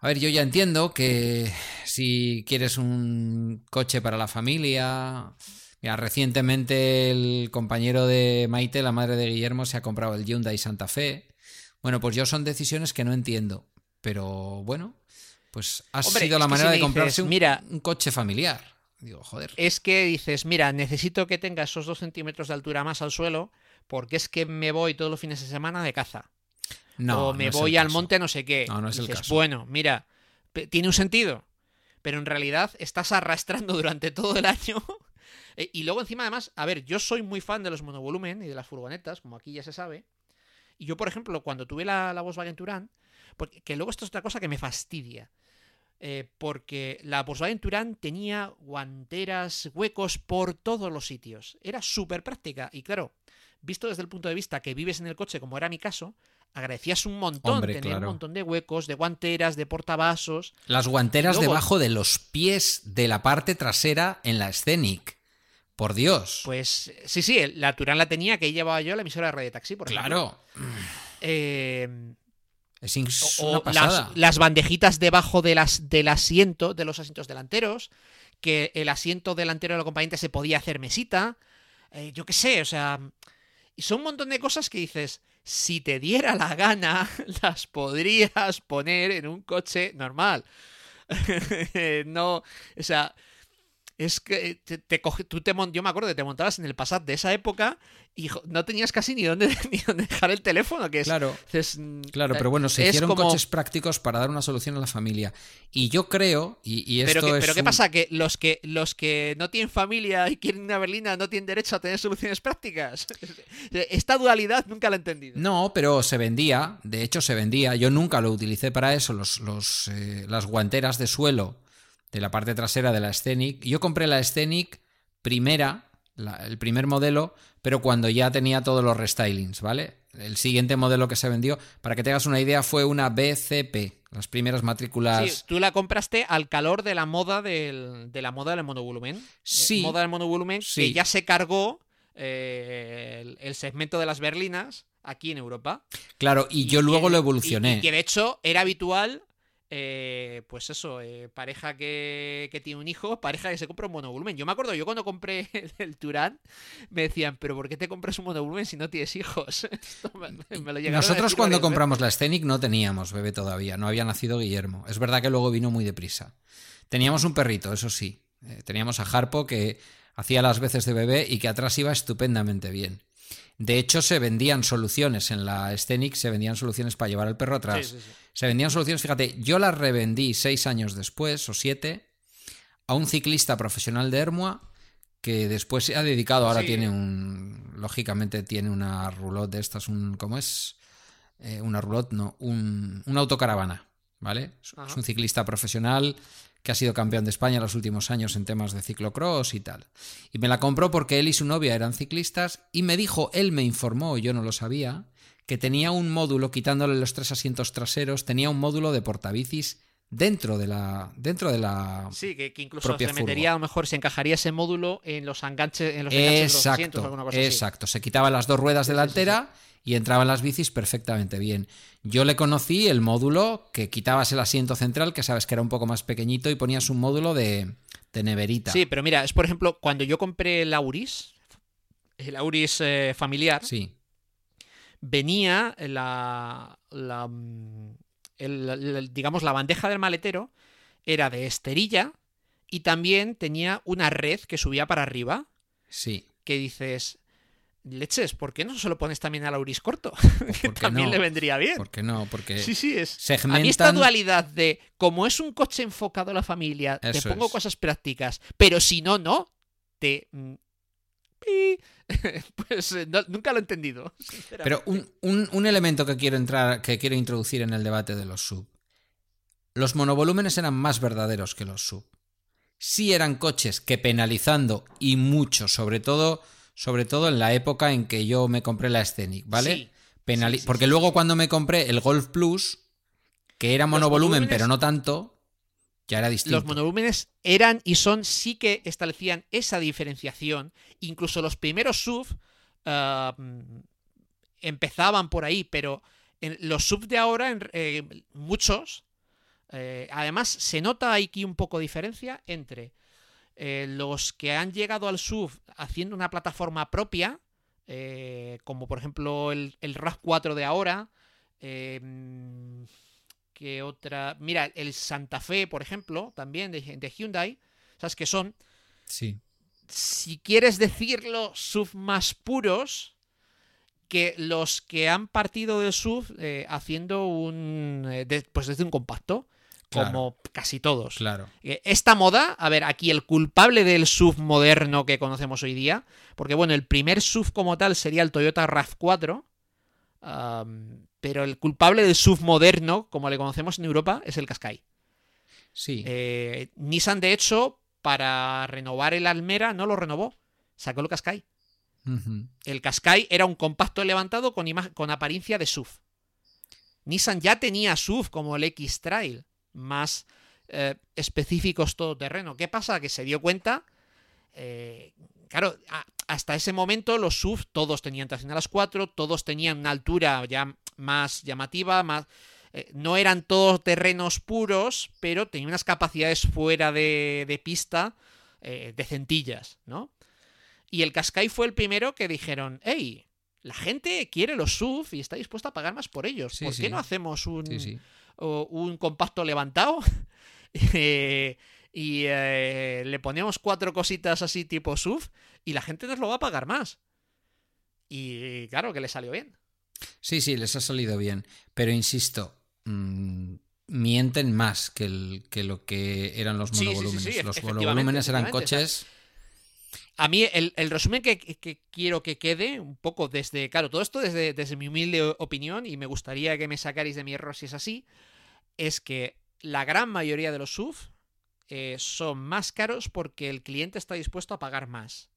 a ver, yo ya entiendo que si quieres un coche para la familia... Mira, recientemente el compañero de Maite, la madre de Guillermo, se ha comprado el Hyundai Santa Fe. Bueno, pues yo son decisiones que no entiendo. Pero bueno, pues ha Hombre, sido la manera si de comprarse dices, un, mira- un coche familiar. Digo, joder. Es que dices, mira, necesito que tenga esos dos centímetros de altura más al suelo porque es que me voy todos los fines de semana de caza. No, o me no voy al caso. monte no sé qué. No, no es el Dices, caso. Bueno, mira, tiene un sentido. Pero en realidad estás arrastrando durante todo el año. Eh, y luego encima además, a ver, yo soy muy fan de los monovolumen y de las furgonetas, como aquí ya se sabe. Y yo, por ejemplo, cuando tuve la, la Volkswagen Touran, porque, que luego esto es otra cosa que me fastidia. eh, porque la Volkswagen Touran tenía guanteras, huecos por todos los sitios. Era súper práctica. Y claro, visto desde el punto de vista que vives en el coche, como era mi caso, agradecías un montón Hombre, tener claro. un montón de huecos, de guanteras, de portavasos. Las guanteras luego- debajo de los pies de la parte trasera en la Scenic. Por Dios. Pues sí, sí, la Touran la tenía, que llevaba yo la emisora de Radio Taxi, por ejemplo. claro. Eh, Es o o las, las bandejitas debajo de las, del asiento, de los asientos delanteros, que el asiento delantero del acompañante se podía hacer mesita, eh, yo qué sé, o sea, y son un montón de cosas que dices, si te diera la gana, las podrías poner en un coche normal. no, o sea, es que te, te coge- tú te yo me acuerdo que te montabas en el Passat de esa época y no tenías casi ni dónde, ni dónde dejar el teléfono, que es... Claro. es, mm, Claro, eh, pero bueno, se hicieron como- coches prácticos para dar una solución a la familia. Y yo creo, y, y esto Pero, que- es pero ¿qué pasa? ¿Que los, que los que no tienen familia y quieren una berlina no tienen derecho a tener soluciones prácticas? Esta dualidad nunca la he entendido. No, pero se vendía, de hecho se vendía. Yo nunca lo utilicé para eso, los, los, eh, las guanteras de suelo de la parte trasera de la Scenic. Yo compré la Scenic primera, la- el primer modelo, pero cuando ya tenía todos los restylings, ¿vale? El siguiente modelo que se vendió, para que tengas una idea, fue una BCP, las primeras matrículas. Sí, tú la compraste al calor de la moda del, de la moda del monovolumen. Eh, Sí. Moda del monovolumen Sí. que ya se cargó eh, el, el segmento de las berlinas aquí en Europa. Claro, y, yo que- luego lo y- evolucioné. Y, que de hecho era habitual, eh, pues eso, eh, pareja que, que tiene un hijo, pareja que se compra un monovolumen. Yo me acuerdo, yo cuando compré el, el Turán, me decían, pero ¿por qué te compras un monovolumen si no tienes hijos? Esto me, me lo llegaron a Nosotros cuando compramos la Scenic no teníamos bebé todavía, no había nacido Guillermo. Es verdad que luego vino muy deprisa. Teníamos un perrito, eso sí. Eh, teníamos a Harpo que hacía las veces de bebé y que atrás iba estupendamente bien. De hecho, se vendían soluciones en la Scenic, se vendían soluciones para llevar al perro atrás. veces. Sí, sí, sí. Se vendían soluciones, fíjate, yo las revendí seis años después o siete a un ciclista profesional de Hermua que después se ha dedicado, ahora tiene un, lógicamente tiene una roulotte de estas, un, ¿cómo es? Eh, una roulotte, no, un, una autocaravana, ¿vale? Ajá. Es un ciclista profesional que ha sido campeón de España los últimos años en temas de ciclocross y tal. Y me la compró porque él y su novia eran ciclistas y me dijo, él me informó, yo no lo sabía, que tenía un módulo, quitándole los tres asientos traseros, tenía un módulo de portabicis dentro de la, dentro de la, Sí, que, que incluso se metería, a lo mejor se encajaría ese módulo en los enganches, en los enganches de los asientos o Exacto, alguna cosa así. exacto. Se quitaban las dos ruedas Sí, sí, delanteras y entraban las bicis perfectamente bien. Yo le conocí el módulo que quitabas el asiento central, que sabes que era un poco más pequeñito, y ponías un módulo de, de neverita. Sí, pero mira, es por ejemplo, cuando yo compré el Auris, el Auris eh, familiar, Sí, venía la, la, mm, el- el- digamos, la bandeja del maletero era de esterilla y también tenía una red que subía para arriba, sí. que dices, leches, ¿por qué no se lo pones también al Auris corto? que ¿por qué también no? le vendría bien. ¿Por qué no? Porque Sí, sí, es. segmentan... A mí esta dualidad de, como es un coche enfocado a la familia, te pongo es. cosas prácticas, pero si no, no, te... mm, pues eh, no- nunca lo he entendido. Pero un, un- un elemento que quiero entrar, que quiero introducir en el debate de los sub. Los monovolúmenes eran más verdaderos que los sub. Sí eran coches que penalizando y mucho, sobre todo, sobre todo en la época en que yo me compré la Scenic, ¿vale? Sí. Penali- Sí, sí, Porque luego cuando me compré el Golf Plus, que era monovolumen pero no tanto, Ya era distinto. Los monovolúmenes eran y son, sí que establecían esa diferenciación. Incluso los primeros SUV ah, empezaban por ahí, pero en los SUV de ahora, eh, muchos, eh, además se nota aquí un poco diferencia entre eh, los que han llegado al SUV haciendo una plataforma propia, como por ejemplo el, el RAV4 de ahora, em, que otra. Mira, el Santa Fe, por ejemplo, también de, de Hyundai. ¿Sabes qué son? Sí. Si quieres decirlo, SUV más puros que los que han partido del SUV eh, haciendo un. Eh, pues desde un compacto. Como casi todos. Claro. Eh, esta moda, a ver, aquí el culpable del SUV moderno que conocemos hoy día, porque bueno, el primer SUV como tal sería el Toyota RAV4, pero el culpable del SUV moderno, como le conocemos en Europa, es el Qashqai. Sí. Eh, Nissan, de hecho, para renovar el Almera, no lo renovó. Sacó el Qashqai. El Qashqai era un compacto levantado con, con apariencia de SUV. Nissan ya tenía SUV como el X-Trail, más eh, específicos todoterreno. ¿Qué pasa? Que se dio cuenta. Eh, claro, hasta ese momento los SUV todos tenían tracción a las 4, todos tenían una altura ya más llamativa, más... Eh, no eran todos terrenos puros, pero tenían unas capacidades fuera de, pista eh, decentillas, ¿no? Y el Qashqai fue el primero que dijeron, hey, la gente quiere los SUV y está dispuesta a pagar más por ellos. ¿Por qué no hacemos un, un compacto levantado? Eh, y le ponemos cuatro cositas así tipo SUV y la gente nos lo va a pagar más. Y claro que le salió bien. Sí, sí, les ha salido bien. Pero insisto, mm, mienten más que, lo que eran los monovolúmenes. los monovolúmenes eran coches. A mí el, resumen que, quiero que quede un poco desde, claro, todo esto desde, desde mi humilde opinión y me gustaría que me sacarais de mi error si es así, es que la gran mayoría de los SUV eh, son más caros porque el cliente está dispuesto a pagar más.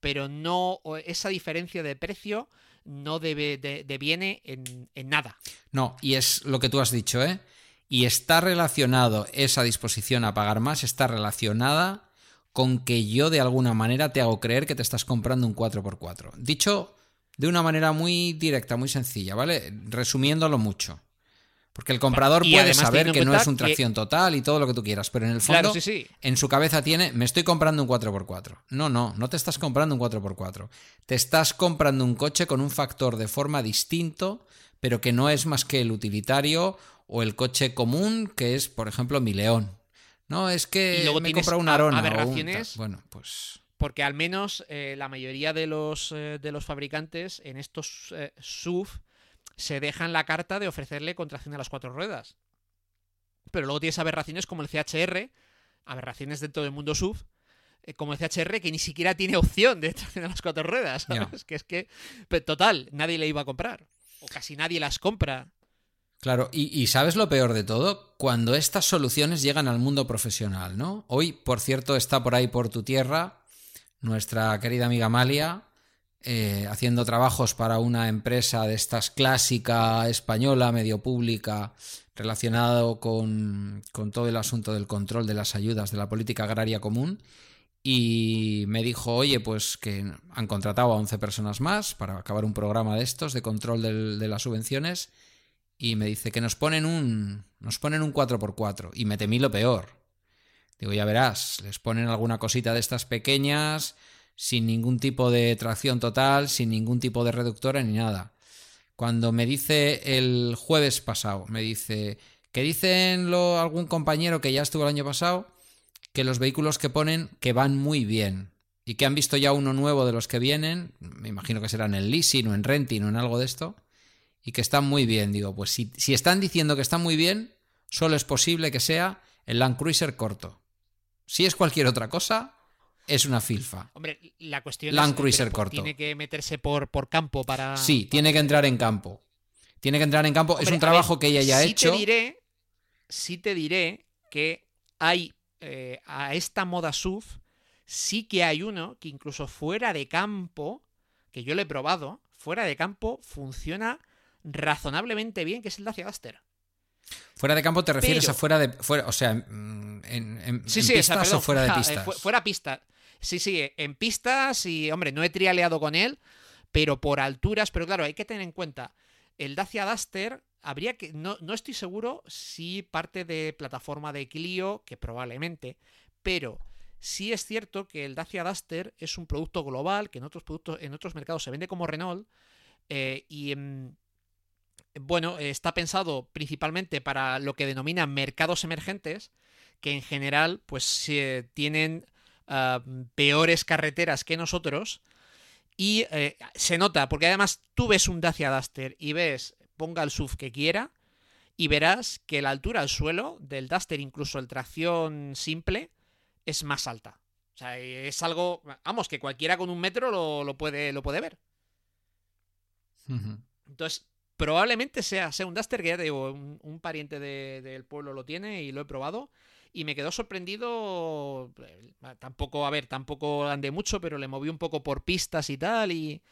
Pero no, esa diferencia de precio no debe, de, deviene en, en nada. No, y es lo que tú has dicho, ¿eh? Y está relacionado esa disposición a pagar más, está relacionada con que yo de alguna manera te hago creer que te estás comprando un 4x4. Dicho de una manera muy directa, muy sencilla, ¿vale? Resumiéndolo mucho. Porque el comprador puede saber que no es un tracción total y todo lo que tú quieras, pero en el fondo, en su cabeza tiene, me estoy comprando un 4x4. No, no, no te estás comprando un 4x4. Te estás comprando un coche con un factor de forma distinto, pero que no es más que el utilitario o el coche común, que es, por ejemplo, mi León. No, es que me he comprado una Arona. Aberraciones, bueno, pues... Porque al menos eh, la mayoría de los, eh, de los fabricantes en estos eh, SUV se dejan la carta de ofrecerle contracción a las cuatro ruedas. Pero luego tienes aberraciones como el CHR, aberraciones dentro del mundo SUV, eh, como el CHR que ni siquiera tiene opción de tracción a las cuatro ruedas. Que es que, total, nadie le iba a comprar. O casi nadie las compra. Claro, y, ¿sabes lo peor de todo? Cuando estas soluciones llegan al mundo profesional, ¿no? Hoy, por cierto, está por ahí por tu tierra nuestra querida amiga Malia, eh, haciendo trabajos para una empresa de estas clásica española, medio pública, relacionado con, con, todo el asunto del control de las ayudas de la política agraria común. Y me dijo, oye, pues que han contratado a 11 personas más para acabar un programa de estos de control de las subvenciones. Y me dice que nos ponen un, nos ponen un 4x4. Y me temí lo peor. Digo, ya verás, les ponen alguna cosita de estas pequeñas, sin ningún tipo de tracción total, sin ningún tipo de reductora ni nada. Cuando me dice el jueves pasado, me dice que dicen lo, algún compañero que ya estuvo el año pasado, que los vehículos que ponen que van muy bien y que han visto ya uno nuevo de los que vienen, me imagino que serán en leasing o en renting o en algo de esto, y que están muy bien. Digo, pues si, si están diciendo que están muy bien, solo es posible que sea el Land Cruiser corto. Si es cualquier otra cosa, es una filfa. Hombre, la cuestión Land es Cruiser corto. tiene que meterse por, por campo para. Sí, tiene que entrar en campo. Tiene que entrar en campo. es un trabajo que ella ya ha hecho. Te diré, sí te diré que hay eh, a esta moda SUV, sí que hay uno que incluso fuera de campo, que yo lo he probado, fuera de campo funciona razonablemente bien, que es el Dacia Duster. Fuera de campo te refieres a fuera de. Fuera, o sea, en, en, pistas o, fuera de pistas. fuera pista. Sí, sí, en pistas y, hombre, no he trialeado con él, pero por alturas. Pero claro, hay que tener en cuenta. El Dacia Duster habría que. No, no estoy seguro si parte de plataforma de Clio, que probablemente. Pero sí es cierto que el Dacia Duster es un producto global, que en otros productos, en otros mercados se vende como Renault. Eh, y en bueno, está pensado principalmente para lo que denominan mercados emergentes, que en general pues tienen ah, peores carreteras que nosotros. Y eh, se nota, porque además tú ves un Dacia Duster y ves, ponga el SUV que quiera, y verás que la altura al suelo del Duster, incluso el tracción simple, es más alta. O sea, es algo, vamos, que cualquiera con un metro lo, puede, lo puede ver. Entonces, Probablemente sea, sea un Duster que ya te digo, un, pariente del pueblo lo tiene y lo he probado. Y me quedó sorprendido. Eh, tampoco, a ver, tampoco andé mucho, pero le moví un poco por pistas y tal. Y,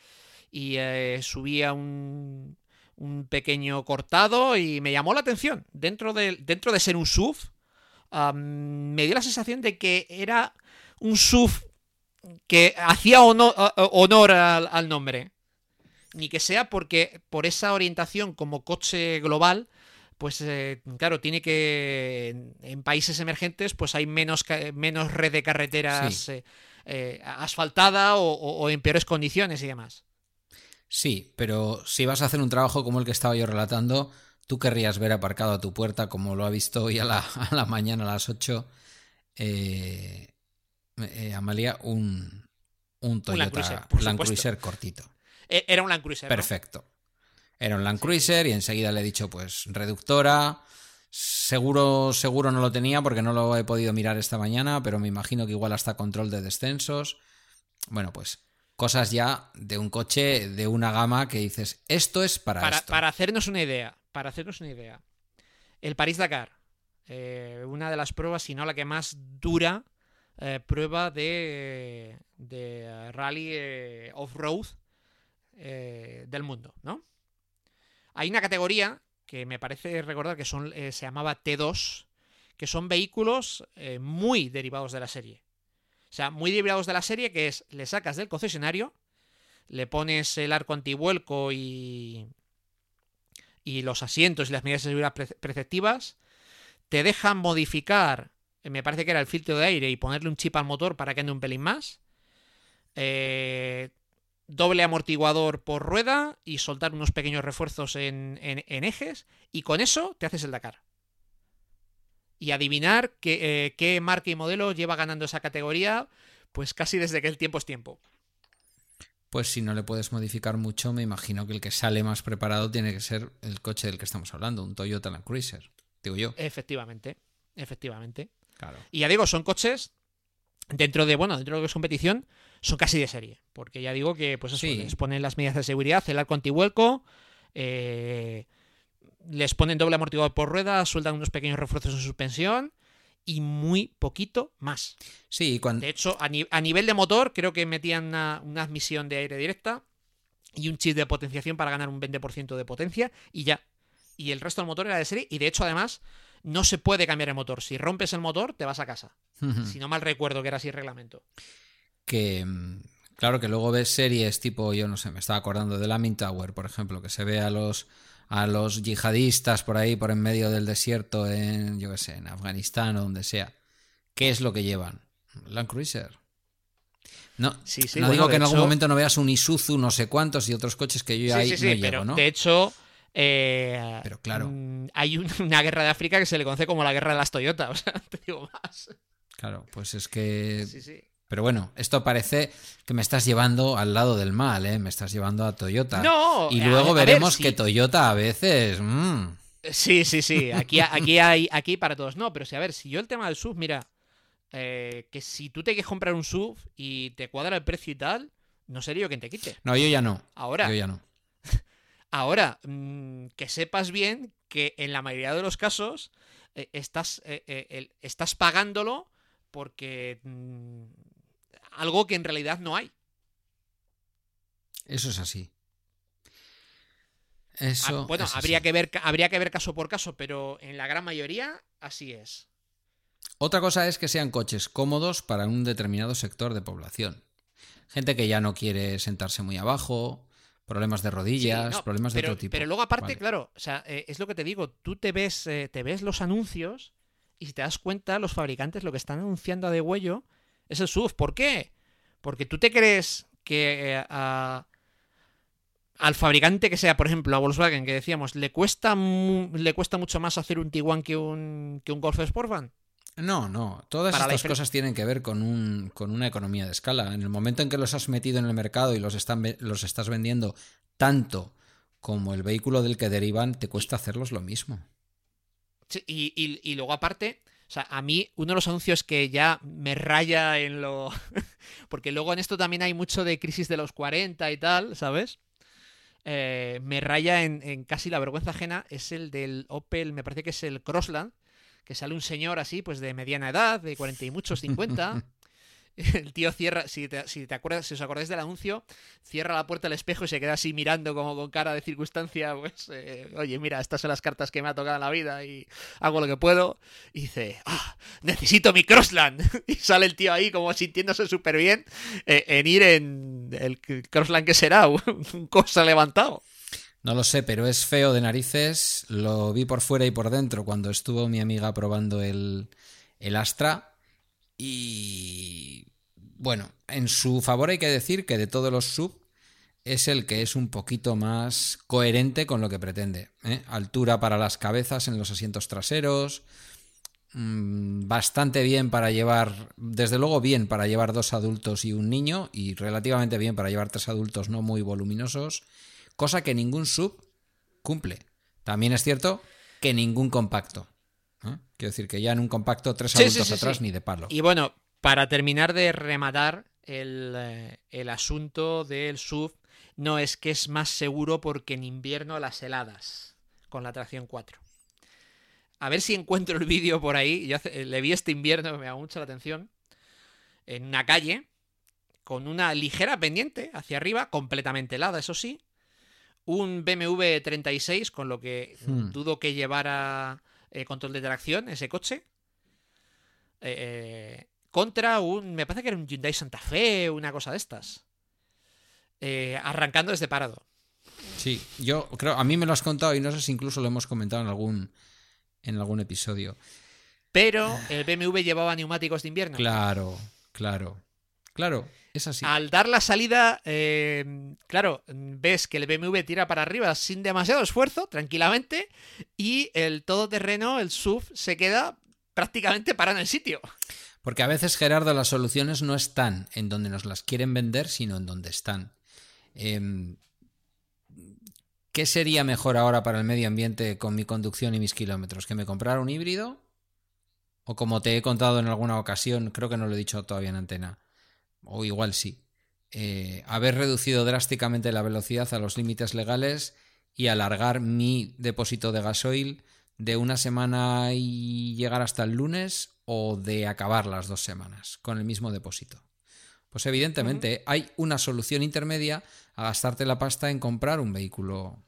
y eh, subía un, un pequeño cortado y me llamó la atención. Dentro de, dentro de ser un SUV, me dio la sensación de que era un SUV que hacía honor, al, nombre ni que sea porque por esa orientación como coche global, pues eh, claro, tiene que en, países emergentes pues hay menos, menos red de carreteras eh, eh, asfaltada o, en peores condiciones y demás. Sí, pero si vas a hacer un trabajo como el que estaba yo relatando, tú querrías ver aparcado a tu puerta, como lo ha visto hoy a la, mañana a las 8, Amalia, un, un Toyota Land Cruiser cortito. E-, era un Land Cruiser. Perfecto. Era un Land Cruiser y enseguida le he dicho, pues, reductora. Seguro, seguro no lo tenía porque no lo he podido mirar esta mañana, pero me imagino que igual hasta control de descensos. Bueno, pues cosas ya de un coche de una gama que dices, esto es para, para esto. Para hacernos una idea, para hacernos una idea. El París-Dakar, eh, una de las pruebas, si no la que más dura eh, prueba de, de rally eh, off-road eh, del mundo, ¿no? Hay una categoría que me parece recordar que son, eh, se llamaba T2, que son vehículos eh, muy derivados de la serie. O sea, muy derivados de la serie que es, le sacas del concesionario, le pones el arco antivuelco y, y los asientos y las medidas de seguridad preceptivas, te dejan modificar, me parece que era el filtro de aire y ponerle un chip al motor para que ande un pelín más. Eh, doble amortiguador por rueda y soltar unos pequeños refuerzos en, ejes y con eso te haces el Dakar. Y adivinar qué, eh, qué marca y modelo lleva ganando esa categoría pues casi desde que el tiempo es tiempo. Pues si no le puedes modificar mucho, me imagino que el que sale más preparado tiene que ser el coche del que estamos hablando, un Toyota Land Cruiser, digo yo. Efectivamente, efectivamente. Claro. Y ya digo, son coches dentro de, bueno, dentro de lo que es competición, son casi de serie. Porque ya digo que, pues eso, les ponen las medidas de seguridad, el arco antivuelco, eh, les ponen doble amortiguador por rueda, sueltan unos pequeños refuerzos en suspensión y muy poquito más. Sí, cuando... De hecho, a, nivel de motor, creo que metían una, admisión de aire directa y un chip de potenciación para ganar un 20% de potencia y ya. Y el resto del motor era de serie y de hecho, además, no se puede cambiar el motor. Si rompes el motor, te vas a casa. si no mal recuerdo que era así el reglamento que mm, claro que luego ves series tipo, yo no sé, me estaba acordando de Lamin Tower, por ejemplo, que se ve a los a los yihadistas por ahí, por en medio del desierto, en, yo qué sé, en Afganistán o donde sea. ¿Qué es lo que llevan? Land Cruiser. No, no digo que en algún momento no veas un Isuzu, no sé cuántos y otros coches que yo ya ahí no llevo, ¿no? De hecho, eh, pero claro. Mm, hay una guerra de África que se le conoce como la guerra de las Toyota, o sea, te digo más. Claro, pues es que pero bueno, esto parece que me estás llevando al lado del mal, ¿eh? Me estás llevando a Toyota. No. Y luego veremos que Toyota a veces. Mm. Sí, sí, sí. Aquí, aquí hay aquí para todos. No, pero si a ver, si yo el tema del SUV, mira, eh, que si tú te quieres comprar un SUV y te cuadra el precio y tal, no sería yo quien te quite. No, yo ya no. Ahora. Yo ya no. Ahora, mm, que sepas bien que en la mayoría de los casos eh, estás, eh, estás pagándolo porque mm, algo que en realidad no hay. Eso es así. Eso, Ah, bueno, es habría así. que, ver, habría que ver caso por caso, pero en la gran mayoría así es. Otra cosa es que sean coches cómodos para un determinado sector de población. Gente que ya no quiere sentarse muy abajo, problemas de rodillas, Sí, no, problemas de otro tipo. Pero luego aparte, Vale. claro, o sea, eh, es lo que te digo, tú te ves, eh, te ves los anuncios y si te das cuenta, los fabricantes lo que están anunciando a de huello es el SUV. ¿Por qué? Porque tú te crees que eh, a- al fabricante que sea, por ejemplo, a Volkswagen, que decíamos, le cuesta mu- le cuesta mucho más hacer un Tiguan que un, que un Golf Sportvan. No, no. Todas Para estas cosas tienen que ver con, un, con una economía de escala. En el momento en que los has metido en el mercado y los, están, los estás vendiendo tanto como el vehículo del que derivan, te cuesta hacerlos lo mismo. Sí, y, y- y luego aparte, o sea, a mí uno de los anuncios que ya me raya en lo... Porque luego en esto también hay mucho de crisis de los 40 y tal, ¿sabes? Eh, me raya en, en casi la vergüenza ajena es el del Opel, me parece que es el Crossland, que sale un señor así, pues de mediana edad, de 40 y muchos, 50. El tío cierra, si te, si te acuerdas, si os acordáis del anuncio, cierra la puerta del espejo y se queda así mirando como con cara de circunstancia, pues, eh, oye, mira, estas son las cartas que me ha tocado en la vida y hago lo que puedo. Y dice, ah, necesito mi Crossland. Y sale el tío ahí como sintiéndose súper bien eh, en ir en el Crossland que será, un cosa levantado. No lo sé, pero es feo de narices. Lo vi por fuera y por dentro cuando estuvo mi amiga probando el, el Astra. Y bueno, en su favor hay que decir que de todos los sub es el que es un poquito más coherente con lo que pretende. ¿eh? Altura para las cabezas en los asientos traseros. mm, Bastante bien para llevar, desde luego bien para llevar dos adultos y un niño, y relativamente bien para llevar tres adultos no muy voluminosos cosa que ningún sub cumple. También es cierto que ningún compacto. ¿eh? Quiero decir que ya en un compacto tres Sí, adultos sí, atrás ni de palo. Y bueno, para terminar de rematar el, eh, el asunto del SUV, no es que es más seguro porque en invierno las heladas con la tracción 4. A ver si encuentro el vídeo por ahí. Yo hace- le vi este invierno, me llamó mucho la atención. En una calle, con una ligera pendiente hacia arriba, completamente helada, eso sí. Un BMW 36, con lo que Hmm. dudo que llevara eh, control de tracción ese coche. Eh, contra un. Me parece que era un Hyundai Santa Fe, una cosa de estas. Eh, arrancando desde parado. Sí, yo creo, a mí me lo has contado y no sé si incluso lo hemos comentado en algún, en algún episodio. Pero el BMW llevaba neumáticos de invierno. Claro, claro, claro, es así. Al dar la salida, eh, claro, ves que el BMW tira para arriba sin demasiado esfuerzo, tranquilamente, y el todoterreno, el SUV, se queda prácticamente parado en el sitio. Porque a veces, Gerardo, las soluciones no están en donde nos las quieren vender, sino en donde están. Em, ¿Qué sería mejor ahora para el medio ambiente con mi conducción y mis kilómetros? ¿Que me comprara un híbrido? O como te he contado en alguna ocasión, creo que no lo he dicho todavía en antena, o igual sí, eh, haber reducido drásticamente la velocidad a los límites legales y alargar mi depósito de gasoil de una semana y llegar hasta el lunes o de acabar las dos semanas con el mismo depósito. Pues evidentemente hay una solución intermedia a gastarte la pasta en comprar un vehículo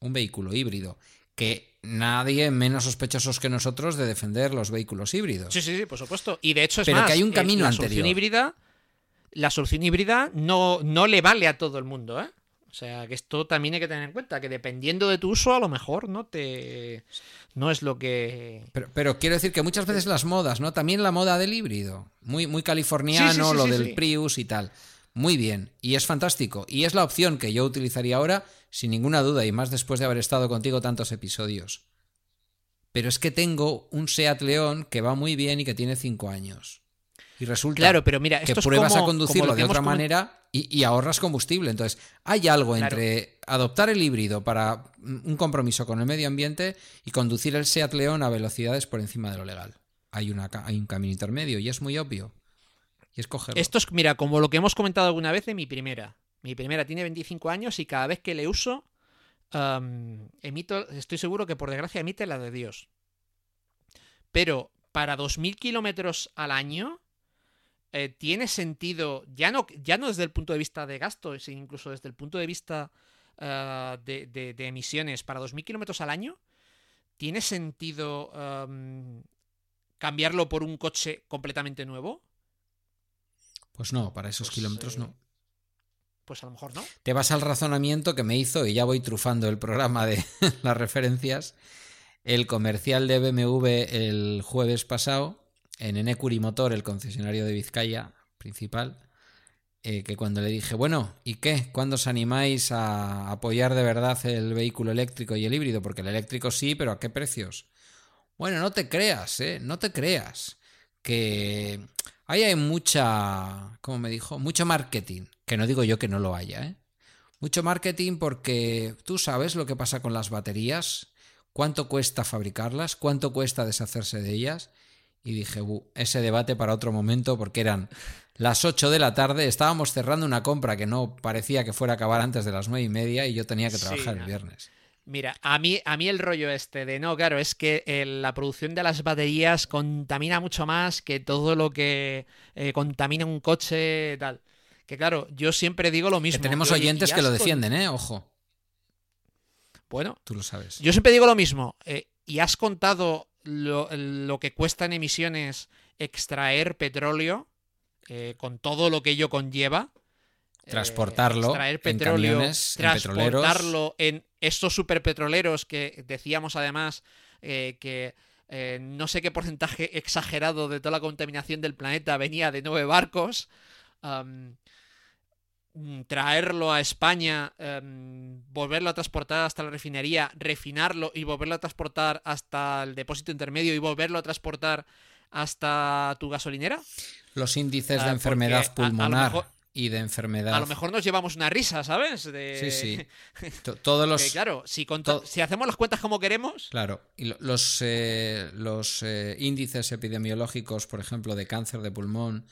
un vehículo híbrido que nadie menos sospechosos que nosotros de defender los vehículos híbridos. Sí, sí, sí, por supuesto. Y de hecho es Pero más, que hay un eh, camino la anterior. Híbrida, la solución híbrida no, no le vale a todo el mundo, ¿eh? O sea, que esto también hay que tener en cuenta, que dependiendo de tu uso, a lo mejor no te. no es lo que. Pero, pero quiero decir que muchas veces las modas, ¿no? También la moda del híbrido. Muy, muy californiano, Sí, sí, sí, lo del. Prius y tal. Muy bien. Y es fantástico. Y es la opción que yo utilizaría ahora, sin ninguna duda, y más después de haber estado contigo tantos episodios. Pero es que tengo un Seat León que va muy bien y que tiene cinco años. Y resulta Claro, pero mira, que esto pruebas como- a conducirlo de otra manera y, y ahorras combustible. Entonces, hay algo Claro. entre adoptar el híbrido para un compromiso con el medio ambiente y conducir el Seat León a velocidades por encima de lo legal. Hay, una, hay un camino intermedio y es muy obvio. Y es cogerlo. Esto es, mira, como lo que hemos comentado alguna vez de mi primera. Mi primera tiene 25 años y cada vez que le uso, emito, estoy seguro que por desgracia emite la de Dios. Pero para 2.000 kilómetros al año, eh, tiene sentido, ya no, ya no desde el punto de vista de gasto, sino incluso desde el punto de vista eh, de, de- de emisiones para 2.000 kilómetros al año, ¿tiene sentido em, cambiarlo por un coche completamente nuevo? Pues no, para esos Pues, kilómetros eh, no. Pues a lo mejor no. Te vas al razonamiento que me hizo, y ya voy trufando el programa de las referencias, el comercial de BMW el jueves pasado, en Enecuri Motor, el concesionario de Vizcaya principal, eh, que cuando le dije, bueno, ¿y qué? ¿Cuándo os animáis a apoyar de verdad el vehículo eléctrico y el híbrido? Porque el eléctrico sí, pero ¿a qué precios? Bueno, no te creas, ¿eh? No te creas. Que ahí hay mucha, ¿cómo me dijo? Mucho marketing. Que no digo yo que no lo haya, ¿eh? Mucho marketing porque tú sabes lo que pasa con las baterías, cuánto cuesta fabricarlas, cuánto cuesta deshacerse de ellas. Y dije, "Bu, ese debate para otro momento porque eran las 8 de la tarde, estábamos cerrando una compra que no parecía que fuera a acabar antes de las nueve y media y yo tenía que Sí, trabajar el viernes. Mira, a mí, a mí el rollo este de no, claro, es que eh, la producción de las baterías contamina mucho más que todo lo que eh, contamina un coche tal. Que claro, yo siempre digo lo Que mismo. tenemos oyentes que lo defienden, ¿eh? Ojo, Bueno, tú lo sabes. yo siempre digo lo mismo. eh, ¿Y has contado lo, lo que cuesta en emisiones extraer petróleo eh, con todo lo que ello conlleva? Eh, Transportarlo extraer en petróleo, en transportarlo en estos superpetroleros que decíamos además eh, que eh, no sé qué porcentaje exagerado de toda la contaminación del planeta venía de nueve barcos. Traerlo a España, em, volverlo a transportar hasta la refinería, refinarlo y volverlo a transportar hasta el depósito intermedio y volverlo a transportar hasta tu gasolinera. Los índices Ah, de enfermedad porque a- a lo pulmonar mejor- y de enfermedad. A lo mejor nos llevamos una risa, ¿sabes? De... Sí, sí. To- Todos los. Que, claro, si, to- si hacemos las cuentas como queremos, Claro, y lo- los, eh, los eh, índices epidemiológicos, por ejemplo, de cáncer de pulmón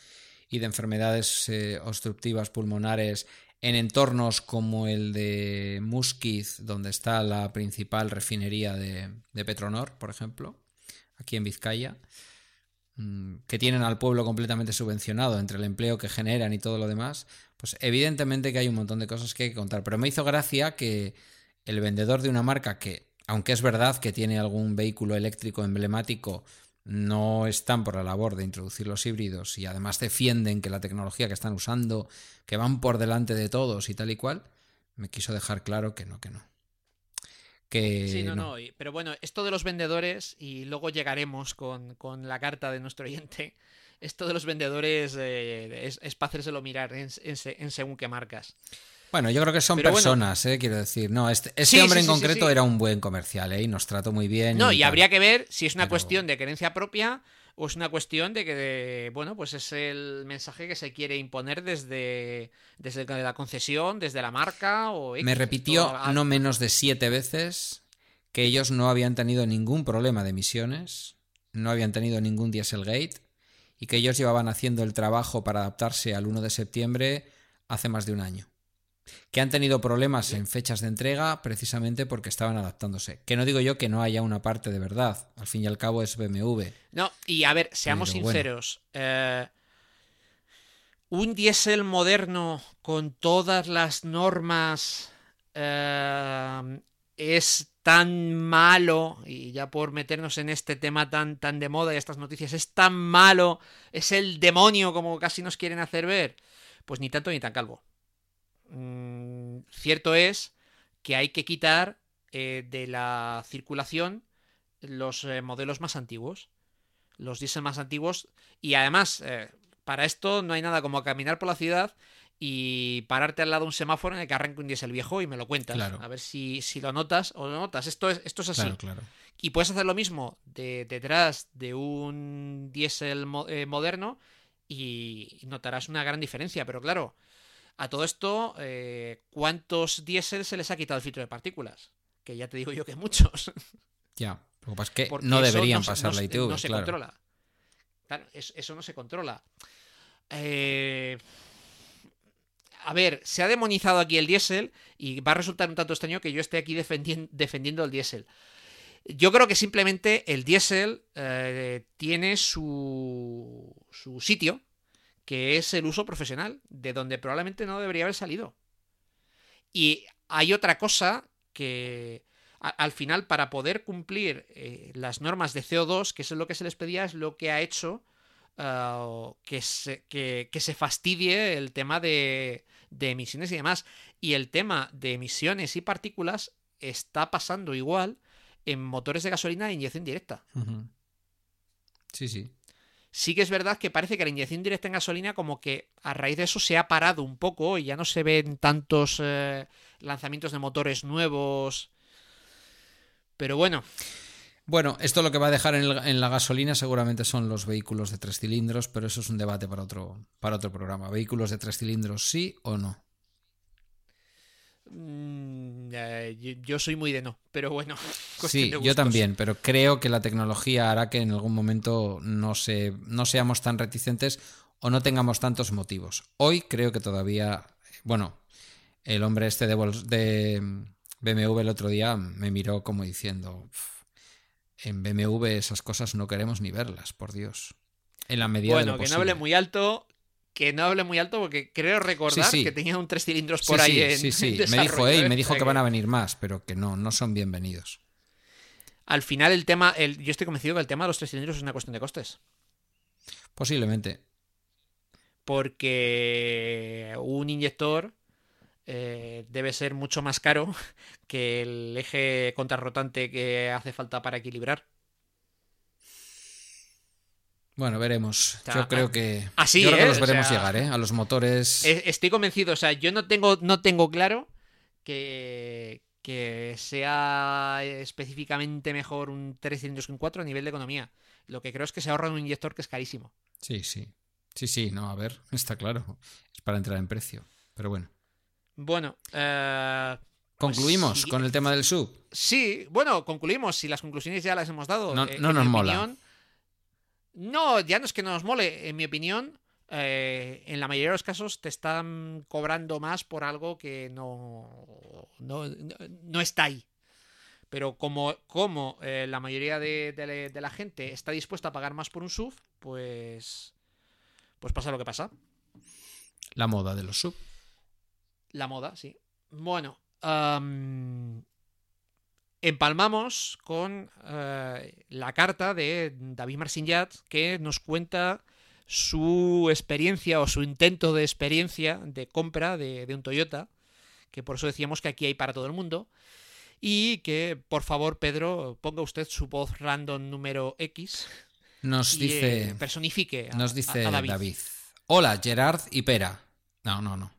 y de enfermedades eh, obstructivas pulmonares en entornos como el de Musquiz, donde está la principal refinería de, de Petronor, por ejemplo, aquí en Vizcaya, mm, que tienen al pueblo completamente subvencionado entre el empleo que generan y todo lo demás, pues evidentemente que hay un montón de cosas que hay que contar. Pero me hizo gracia que el vendedor de una marca que, aunque es verdad que tiene algún vehículo eléctrico emblemático, no están por la labor de introducir los híbridos y además defienden que la tecnología que están usando, que van por delante de todos y tal y cual, me quiso dejar claro que no, que no. Que Sí, no, no. Pero bueno, esto de los vendedores, y luego llegaremos con, con la carta de nuestro oyente. Esto de los vendedores eh, es, es para hacérselo mirar en, en en según qué marcas. Bueno, yo creo que son Pero bueno. personas, eh, quiero decir. No, este, este Sí, hombre sí, en sí, concreto era un buen comercial, ¿eh? Y nos trató muy bien. No, y habría que ver si es una Pero- cuestión de querencia propia o es una cuestión de que, de- bueno, pues es el mensaje que se quiere imponer desde, desde la concesión, desde la marca o... X. Me repitió no menos de siete veces que ellos no habían tenido ningún problema de emisiones, no habían tenido ningún Dieselgate y que ellos llevaban haciendo el trabajo para adaptarse al 1 de septiembre hace más de un año. Que han tenido problemas en fechas de entrega precisamente porque estaban adaptándose. Que no digo yo que no haya una parte de verdad. Al fin y al cabo es BMW. No, y a ver, seamos Pero bueno. sinceros. eh, un diésel moderno con todas las normas eh, es tan malo, y ya por meternos en este tema tan, tan de moda y estas noticias, es tan malo, es el demonio como casi nos quieren hacer ver. Pues ni tanto ni tan calvo. Mm, cierto es que hay que quitar eh, de la circulación los eh, modelos más antiguos los diésel más antiguos. Y además, eh, para esto no hay nada como caminar por la ciudad y pararte al lado de un semáforo en el que arranque un diésel viejo y me lo cuentas. Claro. A ver si, si lo notas o lo notas. Esto es, esto es así. Claro, claro. Y puedes hacer lo mismo de, detrás de un diésel mo- eh, moderno y notarás una gran diferencia. Pero claro, a todo esto, eh, ¿cuántos diésel se les ha quitado el filtro de partículas? Que ya te digo yo que muchos. Ya. Lo que pasa es que Porque no deberían pasar no la ITV, No se claro. controla. Claro, es- eso no se controla. Eh, a ver, se ha demonizado aquí el diésel y va a resultar un tanto extraño que yo esté aquí defendien- defendiendo el diésel. Yo creo que simplemente el diésel eh, tiene su, su sitio, que es el uso profesional, de donde probablemente no debería haber salido. Y hay otra cosa que al final, para poder cumplir eh, las normas de CO2, que es lo que se les pedía, es lo que ha hecho ah, que, se, que, se, fastidie el tema de, de, emisiones y demás. Y el tema de emisiones y partículas está pasando igual en motores de gasolina de inyección directa. Sí, sí. Sí que es verdad que parece que la inyección directa en gasolina como que a raíz de eso se ha parado un poco y ya no se ven tantos eh, lanzamientos de motores nuevos pero bueno. Bueno, esto lo que va a dejar en, la gasolina seguramente son los vehículos de tres cilindros, pero eso es un debate para otro, para otro programa. ¿Vehículos de tres cilindros sí o no? Mm, yo soy muy de no, pero bueno. Sí, yo también, pero creo que la tecnología hará que en algún momento no, se, no seamos tan reticentes o no tengamos tantos motivos. Hoy creo que todavía, bueno, el hombre este de, de BMW el otro día me miró como diciendo, en BMW esas cosas no queremos ni verlas, por Dios. En la medida bueno, de lo que no hable muy alto, que no hable muy alto porque creo recordar que tenía un tres cilindros por ahí en Sí, sí, me dijo, hey, me dijo que van a venir más, pero que no, no son bienvenidos. Al final el tema, el, yo estoy convencido que el tema de los tres cilindros es una cuestión de costes. Posiblemente. Porque un inyector eh, debe ser mucho más caro que el eje contrarrotante que hace falta para equilibrar. Bueno, veremos. yo creo que. Así, yo creo que los veremos llegar, ¿eh? A los motores. Estoy convencido. O sea, yo no tengo, no tengo claro que, que sea específicamente mejor un 3 cilindros que un 4 a nivel de economía. Lo que creo es que se ahorra un inyector que es carísimo. Sí, sí. Sí, sí, no, a ver, está claro. Es para entrar en precio. Pero bueno. Bueno, eh, pues ¿Concluimos con el tema del sub? Sí, bueno, concluimos. Si las conclusiones ya las hemos dado. No, eh, nos mola. No, ya no es que no nos mole. En mi opinión, eh, en la mayoría de los casos te están cobrando más por algo que no, no, está ahí. Pero como, como la mayoría de, la gente está dispuesta a pagar más por un sub, pues, pues pasa lo que pasa. La moda de los sub. La moda, sí. Bueno, empalmamos con eh, la carta de David Marcinjat que nos cuenta su experiencia o su intento de experiencia de compra de, un Toyota, que por eso decíamos que aquí hay para todo el mundo. Y que, por favor, Pedro, ponga usted su voz random número X. Nos dice. Eh, personifique. nos dice David. Hola, Gerard y Pera. No, no, no.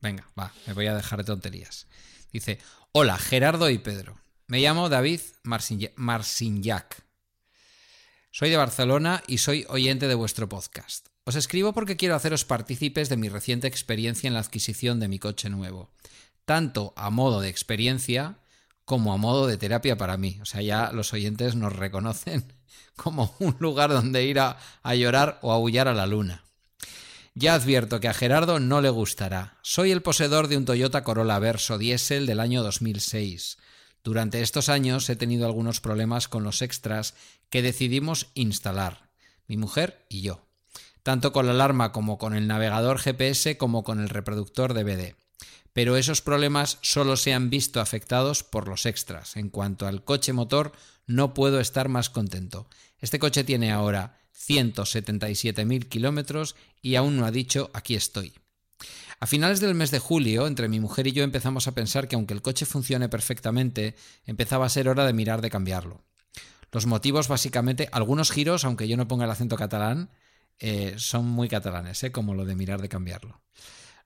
Venga, va, me voy a dejar de tonterías. Dice, hola, Gerardo y Pedro. Me llamo David Marcinjac. Soy de Barcelona y soy oyente de vuestro podcast. Os escribo porque quiero haceros partícipes de mi reciente experiencia en la adquisición de mi coche nuevo, tanto a modo de experiencia como a modo de terapia para mí. O sea, ya los oyentes nos reconocen como un lugar donde ir a, a llorar o aullar a la luna. Ya advierto que a Gerardo no le gustará. Soy el poseedor de un Toyota Corolla Verso diésel del año 2006. Durante estos años he tenido algunos problemas con los extras que decidimos instalar, mi mujer y yo, tanto con la alarma como con el navegador GPS como con el reproductor DVD. Pero esos problemas solo se han visto afectados por los extras. En cuanto al coche motor, no puedo estar más contento. Este coche tiene ahora 177.000 kilómetros y aún no ha dicho aquí estoy. A finales del mes de julio, entre mi mujer y yo empezamos a pensar que aunque el coche funcione perfectamente, empezaba a ser hora de mirar de cambiarlo. Los motivos básicamente, algunos giros, aunque yo no ponga el acento catalán, eh, son muy catalanes, ¿eh? como lo de mirar de cambiarlo.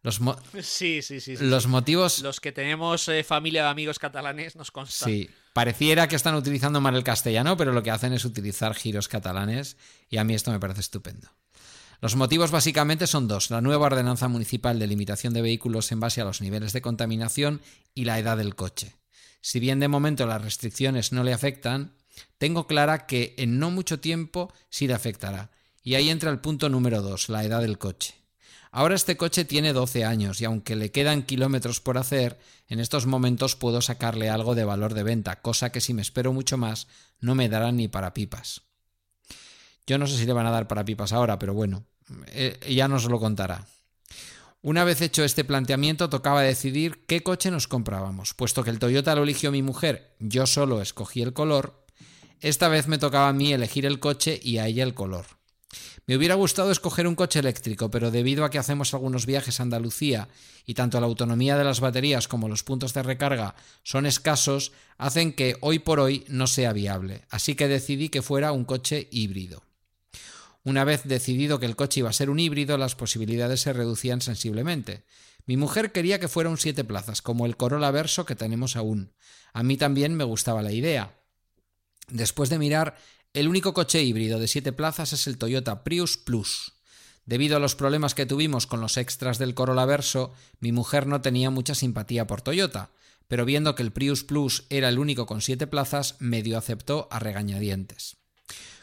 Los sí, sí, sí, Los motivos. Los que tenemos eh, familia de amigos catalanes nos consta. Sí, pareciera que están utilizando mal el castellano, pero lo que hacen es utilizar giros catalanes y a mí esto me parece estupendo. Los motivos básicamente son dos: la nueva ordenanza municipal de limitación de vehículos en base a los niveles de contaminación y la edad del coche. Si bien de momento las restricciones no le afectan, tengo clara que en no mucho tiempo sí le afectará. Y ahí entra el punto número dos, la edad del coche. Ahora este coche tiene 12 años y aunque le quedan kilómetros por hacer, en estos momentos puedo sacarle algo de valor de venta, cosa que si me espero mucho más no me darán ni para pipas. Yo no sé si le van a dar para pipas ahora, pero bueno, eh, ya nos lo contará. Una vez hecho este planteamiento, tocaba decidir qué coche nos comprábamos. Puesto que el Toyota lo eligió mi mujer, yo solo escogí el color, esta vez me tocaba a mí elegir el coche y a ella el color. Me hubiera gustado escoger un coche eléctrico, pero debido a que hacemos algunos viajes a Andalucía y tanto la autonomía de las baterías como los puntos de recarga son escasos, hacen que hoy por hoy no sea viable. Así que decidí que fuera un coche híbrido. Una vez decidido que el coche iba a ser un híbrido, las posibilidades se reducían sensiblemente. Mi mujer quería que fuera un siete plazas, como el Corolla Verso que tenemos aún. A mí también me gustaba la idea. Después de mirar, el único coche híbrido de siete plazas es el Toyota Prius Plus. Debido a los problemas que tuvimos con los extras del Corolla Verso, mi mujer no tenía mucha simpatía por Toyota, pero viendo que el Prius Plus era el único con siete plazas, medio aceptó a regañadientes.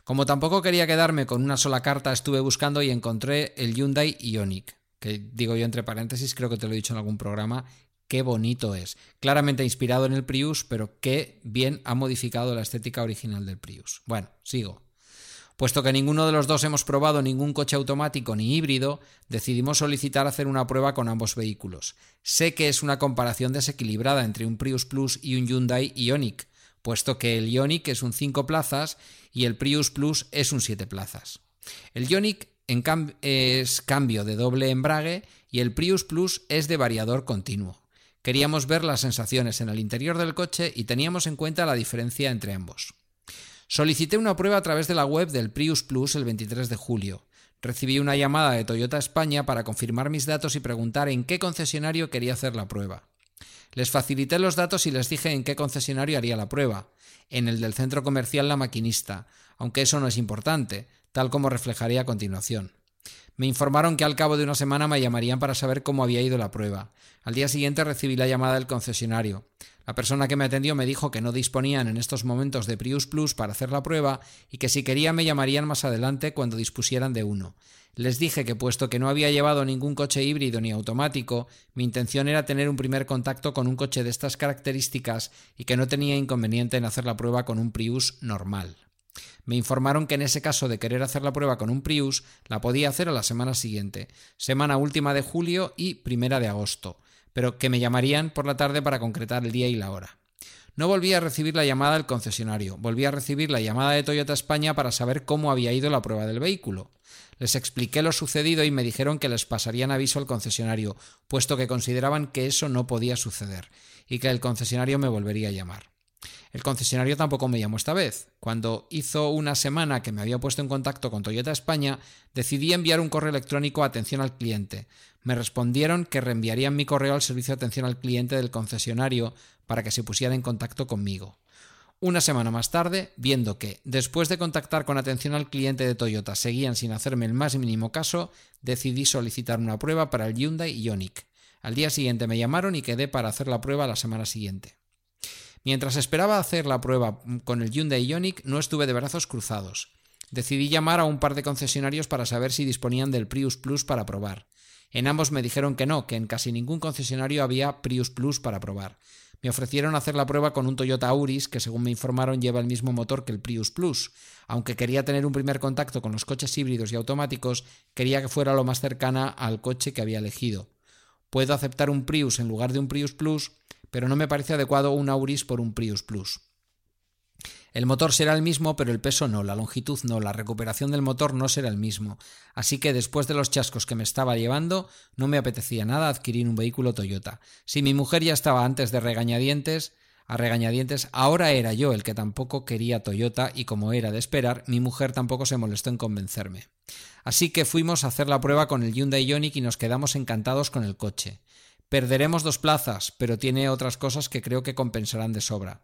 Como tampoco quería quedarme con una sola carta, estuve buscando y encontré el Hyundai Ioniq, que digo yo entre paréntesis, creo que te lo he dicho en algún programa, qué bonito es. Claramente inspirado en el Prius, pero qué bien ha modificado la estética original del Prius. Bueno, sigo. Puesto que ninguno de los dos hemos probado ningún coche automático ni híbrido, decidimos solicitar hacer una prueba con ambos vehículos. Sé que es una comparación desequilibrada entre un Prius Plus y un Hyundai Ioniq, puesto que el Ioniq es un 5 plazas y el Prius Plus es un 7 plazas. El Ioniq es cambio de doble embrague y el Prius Plus es de variador continuo. Queríamos ver las sensaciones en el interior del coche y teníamos en cuenta la diferencia entre ambos. Solicité una prueba a través de la web del Prius Plus el 23 de julio. Recibí una llamada de Toyota España para confirmar mis datos y preguntar en qué concesionario quería hacer la prueba. Les facilité los datos y les dije en qué concesionario haría la prueba, en el del centro comercial La Maquinista, aunque eso no es importante, tal como reflejaré a continuación. Me informaron que al cabo de una semana me llamarían para saber cómo había ido la prueba. Al día siguiente recibí la llamada del concesionario. La persona que me atendió me dijo que no disponían en estos momentos de Prius Plus para hacer la prueba y que si quería me llamarían más adelante cuando dispusieran de uno. Les dije que puesto que no había llevado ningún coche híbrido ni automático, mi intención era tener un primer contacto con un coche de estas características y que no tenía inconveniente en hacer la prueba con un Prius normal. Me informaron que en ese caso de querer hacer la prueba con un Prius, la podía hacer a la semana siguiente, semana última de julio y primera de agosto, pero que me llamarían por la tarde para concretar el día y la hora. No volví a recibir la llamada del concesionario, volví a recibir la llamada de Toyota España para saber cómo había ido la prueba del vehículo. Les expliqué lo sucedido y me dijeron que les pasarían aviso al concesionario, puesto que consideraban que eso no podía suceder, y que el concesionario me volvería a llamar. El concesionario tampoco me llamó esta vez. Cuando hizo una semana que me había puesto en contacto con Toyota España, decidí enviar un correo electrónico a atención al cliente. Me respondieron que reenviarían mi correo al servicio de atención al cliente del concesionario para que se pusiera en contacto conmigo. Una semana más tarde, viendo que, después de contactar con atención al cliente de Toyota, seguían sin hacerme el más mínimo caso, decidí solicitar una prueba para el Hyundai Ioniq. Al día siguiente me llamaron y quedé para hacer la prueba la semana siguiente. Mientras esperaba hacer la prueba con el Hyundai Ioniq, no estuve de brazos cruzados. Decidí llamar a un par de concesionarios para saber si disponían del Prius Plus para probar. En ambos me dijeron que no, que en casi ningún concesionario había Prius Plus para probar. Me ofrecieron hacer la prueba con un Toyota Auris que según me informaron lleva el mismo motor que el Prius Plus. Aunque quería tener un primer contacto con los coches híbridos y automáticos, quería que fuera lo más cercana al coche que había elegido. Puedo aceptar un Prius en lugar de un Prius Plus, pero no me parece adecuado un Auris por un Prius Plus. El motor será el mismo, pero el peso no, la longitud no, la recuperación del motor no será el mismo. Así que después de los chascos que me estaba llevando, no me apetecía nada adquirir un vehículo Toyota. Si mi mujer ya estaba antes de regañadientes, a regañadientes, ahora era yo el que tampoco quería Toyota y como era de esperar, mi mujer tampoco se molestó en convencerme. Así que fuimos a hacer la prueba con el Hyundai Ioniq y nos quedamos encantados con el coche. Perderemos dos plazas, pero tiene otras cosas que creo que compensarán de sobra.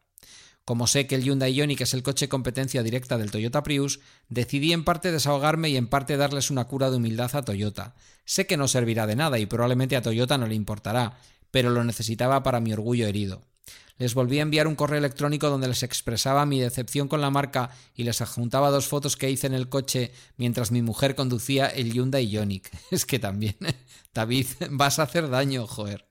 Como sé que el Hyundai Ioniq es el coche competencia directa del Toyota Prius, decidí en parte desahogarme y en parte darles una cura de humildad a Toyota. Sé que no servirá de nada y probablemente a Toyota no le importará, pero lo necesitaba para mi orgullo herido. Les volví a enviar un correo electrónico donde les expresaba mi decepción con la marca y les adjuntaba dos fotos que hice en el coche mientras mi mujer conducía el Hyundai Ioniq. Es que también, David, vas a hacer daño, joder.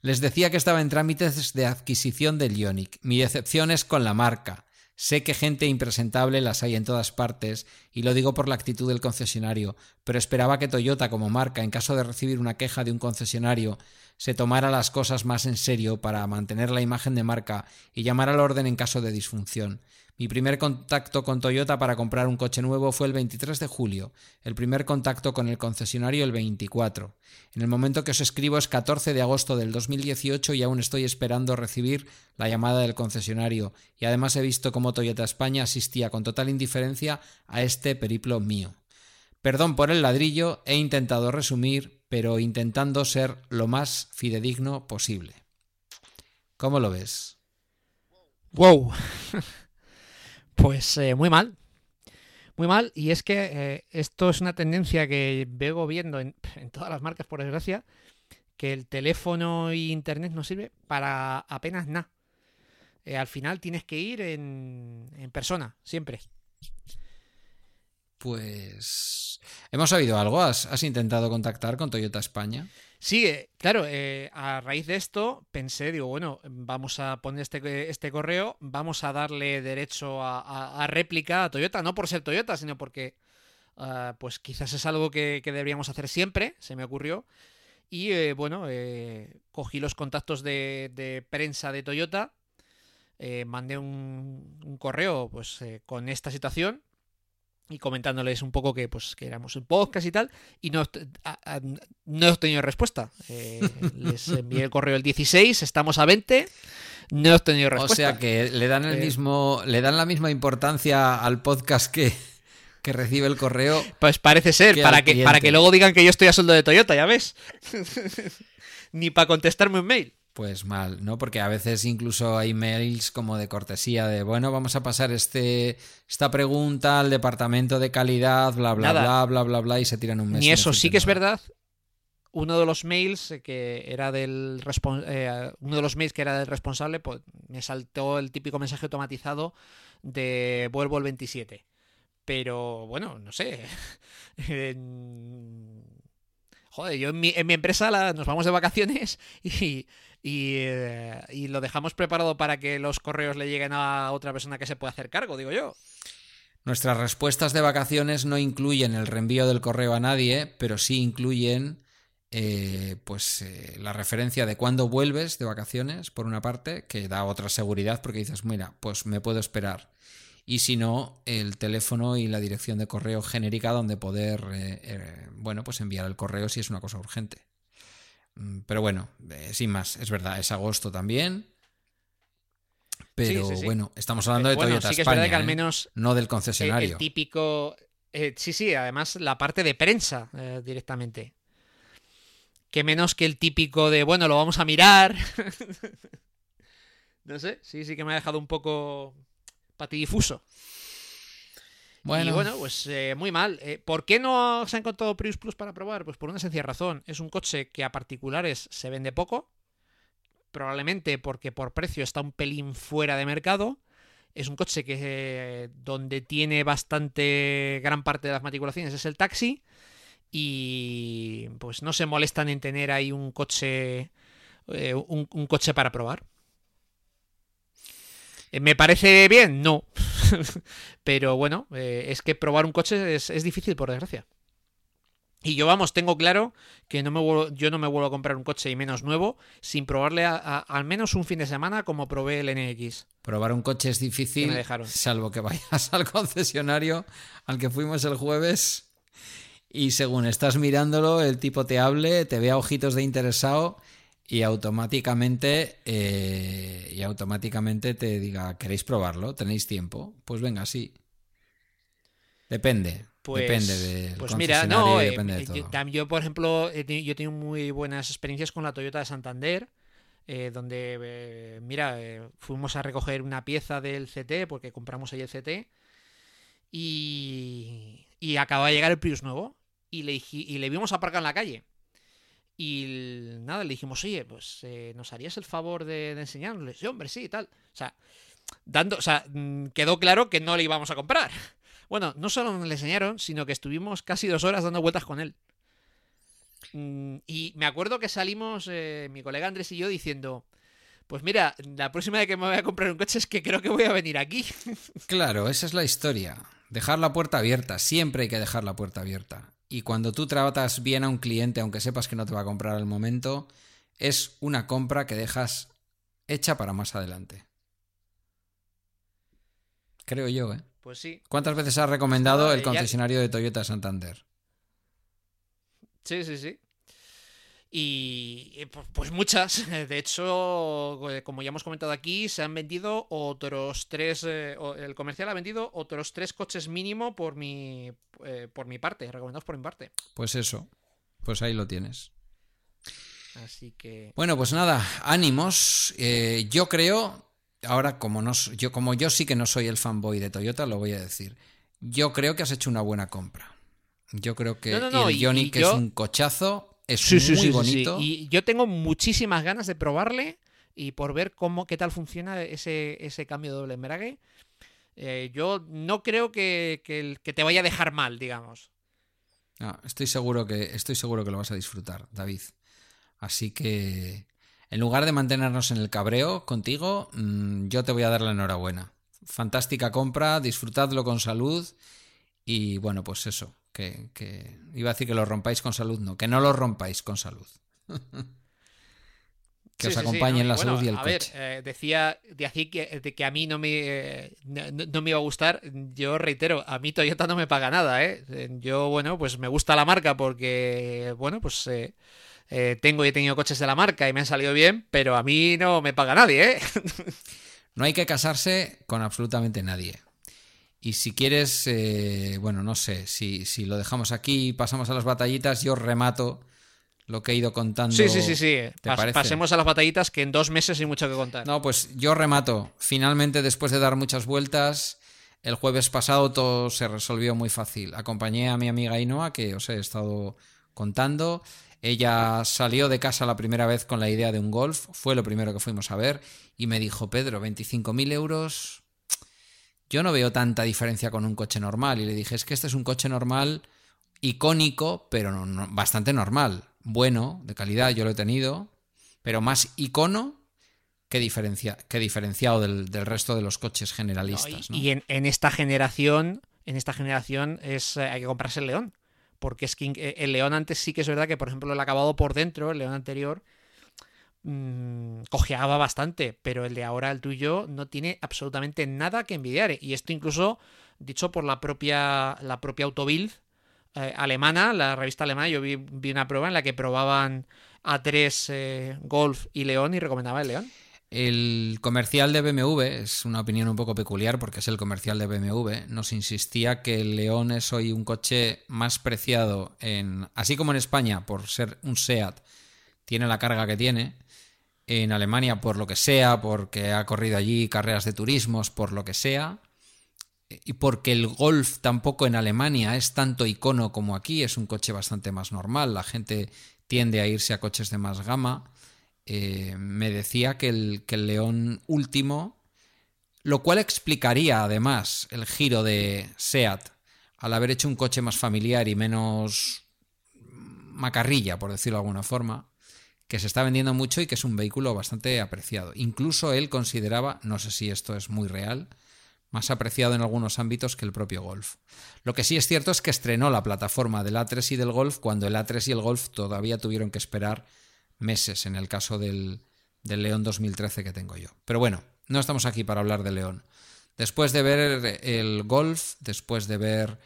Les decía que estaba en trámites de adquisición del Ioniq. Mi decepción es con la marca. Sé que gente impresentable las hay en todas partes, y lo digo por la actitud del concesionario, pero esperaba que Toyota como marca, en caso de recibir una queja de un concesionario, se tomara las cosas más en serio para mantener la imagen de marca y llamar al orden en caso de disfunción. Mi primer contacto con Toyota para comprar un coche nuevo fue el 23 de julio, el primer contacto con el concesionario el 24. En el momento que os escribo es 14 de agosto del 2018 y aún estoy esperando recibir la llamada del concesionario y además he visto cómo Toyota España asistía con total indiferencia a este periplo mío. Perdón por el ladrillo, he intentado resumir, pero intentando ser lo más fidedigno posible. ¿Cómo lo ves? Wow. Pues eh, muy mal. Muy mal. Y es que eh, esto es una tendencia que vengo viendo en, todas las marcas, por desgracia, que el teléfono y internet no sirve para apenas nada. Eh, al final tienes que ir en, en persona, siempre. Pues... ¿Hemos sabido algo? ¿Has, ¿Has, intentado contactar con Toyota España? Sí, eh, claro, eh, a raíz de esto pensé, digo, bueno, vamos a poner este, este correo, vamos a darle derecho a, réplica a Toyota, no por ser Toyota, sino porque uh, pues quizás es algo que, deberíamos hacer siempre, se me ocurrió. Y eh, bueno, cogí los contactos de, prensa de Toyota, mandé un, un, correo pues con esta situación y comentándoles un poco que pues que éramos un podcast y tal y no, no he obtenido respuesta. Eh, les envié el correo el 16 estamos a 20 no he obtenido respuesta. o sea que le dan el eh, mismo le dan la misma importancia al podcast que que recibe el correo pues parece ser para que para que luego digan que yo estoy a sueldo de Toyota ya ves. Ni para contestarme un mail pues mal, ¿no? Porque a veces incluso hay mails como de cortesía de, bueno, vamos a pasar este, esta pregunta al departamento de calidad, bla, bla, bla, bla, bla, bla, y se tiran un mes. Ni eso, sí que es verdad. Uno de los mails que era del eh, uno de los mails que era del responsable, pues me saltó el típico mensaje automatizado de vuelvo el 27. Pero bueno, no sé. Joder, yo en mi, empresa nos vamos de vacaciones y, eh, y, lo dejamos preparado para que los correos le lleguen a otra persona que se pueda hacer cargo, digo yo. Nuestras respuestas de vacaciones no incluyen el reenvío del correo a nadie, pero sí incluyen eh, pues eh, la referencia de cuándo vuelves de vacaciones, por una parte, que da otra seguridad porque dices, mira, pues me puedo esperar. Y si no, el teléfono y la dirección de correo genérica donde poder, bueno, pues enviar el correo si es una cosa urgente. Mm, pero bueno, eh, sin más, es verdad, es agosto también. Pero bueno, estamos hablando de Toyota España, que al ¿eh? menos no del concesionario. El, típico. Eh, sí, sí, además la parte de prensa directamente. Que menos que el típico de, bueno, lo vamos a mirar. no sé, sí, sí que me ha dejado un poco patidifuso. Bueno. Y bueno, pues eh, muy mal. Eh, ¿Por qué no se ha encontrado Prius Plus para probar? Pues por una sencilla razón. Es un coche que a particulares se vende poco. Probablemente porque por precio está un pelín fuera de mercado. Es un coche que eh, donde tiene bastante gran parte de las matriculaciones es el taxi. Y pues no se molestan en tener ahí un coche. un coche para probar. ¿Me parece bien? No. Pero bueno, eh, es que probar un coche es, difícil, por desgracia. Y yo, vamos, tengo claro que no me yo no me vuelvo a comprar un coche y menos nuevo sin probarle al menos un fin de semana como probé el NX. Probar un coche es difícil, salvo que vayas al concesionario al que fuimos el jueves y según estás mirándolo, el tipo te hable, te vea ojitos de interesado y automáticamente eh, y automáticamente te diga queréis probarlo tenéis tiempo pues venga sí. Depende pues, depende de pues mira no eh, Yo, por ejemplo yo he tenido muy buenas experiencias con la Toyota de Santander eh, donde mira fuimos a recoger una pieza del CT porque compramos ahí el CT y y acaba de llegar el Prius nuevo y le, y le vimos aparcar en la calle y nada, le dijimos, oye, pues eh, ¿nos harías el favor de, enseñarnos? Sí, hombre, sí, tal. O sea, dando, o sea, mm, quedó claro que no le íbamos a comprar. Bueno, no solo nos le enseñaron, sino que estuvimos casi dos horas dando vueltas con él. Mm, y me acuerdo que salimos, eh, mi colega Andrés y yo, diciendo, Pues mira, la próxima vez que me voy a comprar un coche es que creo que voy a venir aquí. Claro, esa es la historia. Dejar la puerta abierta, siempre hay que dejar la puerta abierta. Y cuando tú tratas bien a un cliente, aunque sepas que no te va a comprar al momento, es una compra que dejas hecha para más adelante. Creo yo, ¿eh? Pues sí. ¿Cuántas veces has recomendado Ah, el concesionario de Toyota Santander? Sí, sí, sí. Y eh, pu- pues muchas. De hecho, eh, como ya hemos comentado aquí, se han vendido otros tres. eh, el comercial ha vendido otros tres coches mínimo por mi, eh, por mi parte, recomendados por mi parte. Pues eso, pues ahí lo tienes. Así que. Bueno, pues nada, ánimos. Eh, yo creo, ahora como no, yo como yo sí que no soy el fanboy de Toyota, lo voy a decir. Yo creo que has hecho una buena compra. Yo creo que No, no, no, el y- Ioniq y que yo- es un cochazo, es muy bonito. Y yo tengo muchísimas ganas de probarle y por ver cómo, qué tal funciona ese, ese cambio de doble embrague. Eh, yo no creo que, que te vaya a dejar mal, digamos. Ah, estoy seguro que estoy seguro que lo vas a disfrutar, David. Así que en lugar de mantenernos en el cabreo contigo, mm, yo te voy a dar la enhorabuena. Fantástica compra, disfrutadlo con salud y bueno, pues eso, que, que- iba a decir que lo rompáis con salud, no, que no lo rompáis con salud. que Sí, os sí, sí, la bueno, salud y el a coche. ver, eh, decía, decía que, de que a mí no me, eh, no, no me iba a gustar. Yo reitero, a mí Toyota no me paga nada, ¿eh? Yo, bueno, pues me gusta la marca porque, bueno, pues eh, eh, tengo y he tenido coches de la marca y me han salido bien, pero a mí no me paga nadie, ¿eh? No hay que casarse con absolutamente nadie. Y si quieres, eh, bueno, no sé, si, si lo dejamos aquí y pasamos a las batallitas, yo remato lo que he ido contando. Sí, sí, sí, sí. ¿Te Pas- parece? pasemos a las batallitas que en dos meses hay mucho que contar. No, pues yo remato. Finalmente, después de dar muchas vueltas, el jueves pasado todo se resolvió muy fácil. Acompañé a mi amiga Ainhoa, que os he estado contando. Ella salió de casa la primera vez con la idea de un golf, fue lo primero que fuimos a ver, y me dijo, Pedro, 25.000 euros, yo no veo tanta diferencia con un coche normal. Y le dije, es que este es un coche normal, icónico, pero no- no- bastante normal. Bueno, de calidad, yo lo he tenido, pero más icono que, diferencia, que diferenciado del, del resto de los coches generalistas. y ¿no? y en, en esta generación, en esta generación es eh, hay que comprarse el León. Porque es que eh, el León antes sí que es verdad que, por ejemplo, el acabado por dentro, el León anterior, mm, cojeaba bastante. Pero el de ahora, el tuyo, no tiene absolutamente nada que envidiar. Y esto incluso dicho por la propia, la propia Autobild eh, alemana, la revista alemana, yo vi, vi una prueba en la que probaban A3 eh, Golf y León y recomendaba el León. El comercial de BMW, es una opinión un poco peculiar porque es el comercial de BMW, nos insistía que el León es hoy un coche más preciado en, así como en España por ser un SEAT, tiene la carga que tiene, en Alemania por lo que sea, porque ha corrido allí carreras de turismos, por lo que sea, y porque el Golf tampoco en Alemania es tanto icono como aquí, es un coche bastante más normal, la gente tiende a irse a coches de más gama. Eh, me decía que el, que el León último, lo cual explicaría además el giro de SEAT al haber hecho un coche más familiar y menos macarrilla, por decirlo de alguna forma, que se está vendiendo mucho y que es un vehículo bastante apreciado. Incluso él consideraba, no sé si esto es muy real, más apreciado en algunos ámbitos que el propio Golf. Lo que sí es cierto es que estrenó la plataforma del A3 y del Golf cuando el A3 y el Golf todavía tuvieron que esperar meses en el caso del, del León 2013 que tengo yo. Pero bueno, no estamos aquí para hablar de León. Después de ver el Golf, después de ver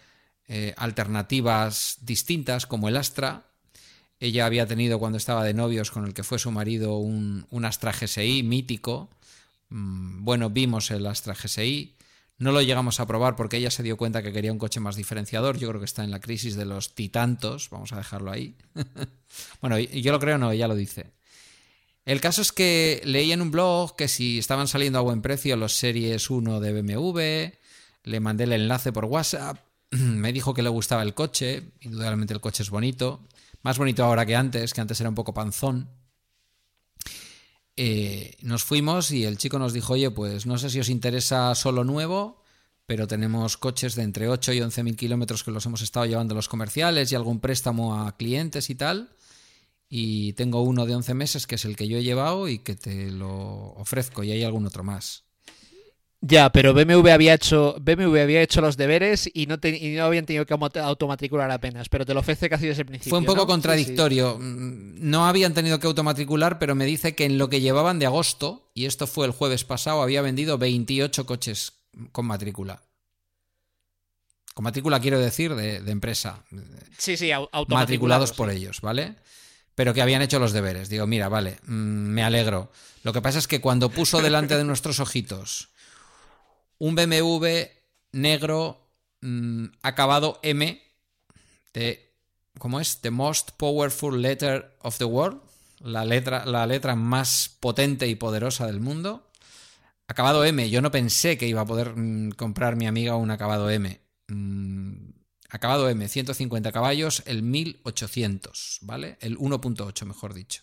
eh, alternativas distintas como el Astra, ella había tenido cuando estaba de novios con el que fue su marido un, un Astra GSI mítico. Mm, Bueno, vimos el Astra GSI. No lo llegamos a probar porque ella se dio cuenta que quería un coche más diferenciador. Yo creo que está en la crisis de los titantos. Vamos a dejarlo ahí. bueno, yo lo creo, no, ella lo dice. El caso es que leí en un blog que si estaban saliendo a buen precio los series 1 de BMW, le mandé el enlace por WhatsApp, me dijo que le gustaba el coche, indudablemente el coche es bonito, más bonito ahora que antes, que antes era un poco panzón. Eh, nos fuimos y el chico nos dijo, oye, pues no sé si os interesa solo nuevo, pero tenemos coches de entre 8 y 11 mil kilómetros que los hemos estado llevando a los comerciales y algún préstamo a clientes y tal. y tengo uno de 11 meses que es el que yo he llevado y que te lo ofrezco y hay algún otro más. Ya, pero BMW había hecho BMW había hecho los deberes y no, te- y no habían tenido que auto- automatricular apenas, pero te lo ofrece casi desde el principio. Fue un poco ¿no? Sí, sí. contradictorio. Mm, No habían tenido que automatricular, pero me dice que en lo que llevaban de agosto, y esto fue el jueves pasado, había vendido 28 coches con matrícula. Con matrícula quiero decir de, de empresa, Sí, sí, matriculados por sí. ellos, ¿vale? Pero que habían hecho los deberes. Digo, mira, vale, mm, me alegro. Lo que pasa es que cuando puso delante de nuestros ojitos un BMW negro mm, acabado M de ¿cómo es? The most powerful letter of the world, la letra la letra más potente y poderosa del mundo. Acabado M, yo no pensé que iba a poder mm, comprar mi amiga un acabado M. Mm, acabado M, 150 caballos, el 1800, ¿vale? El 1.8, mejor dicho.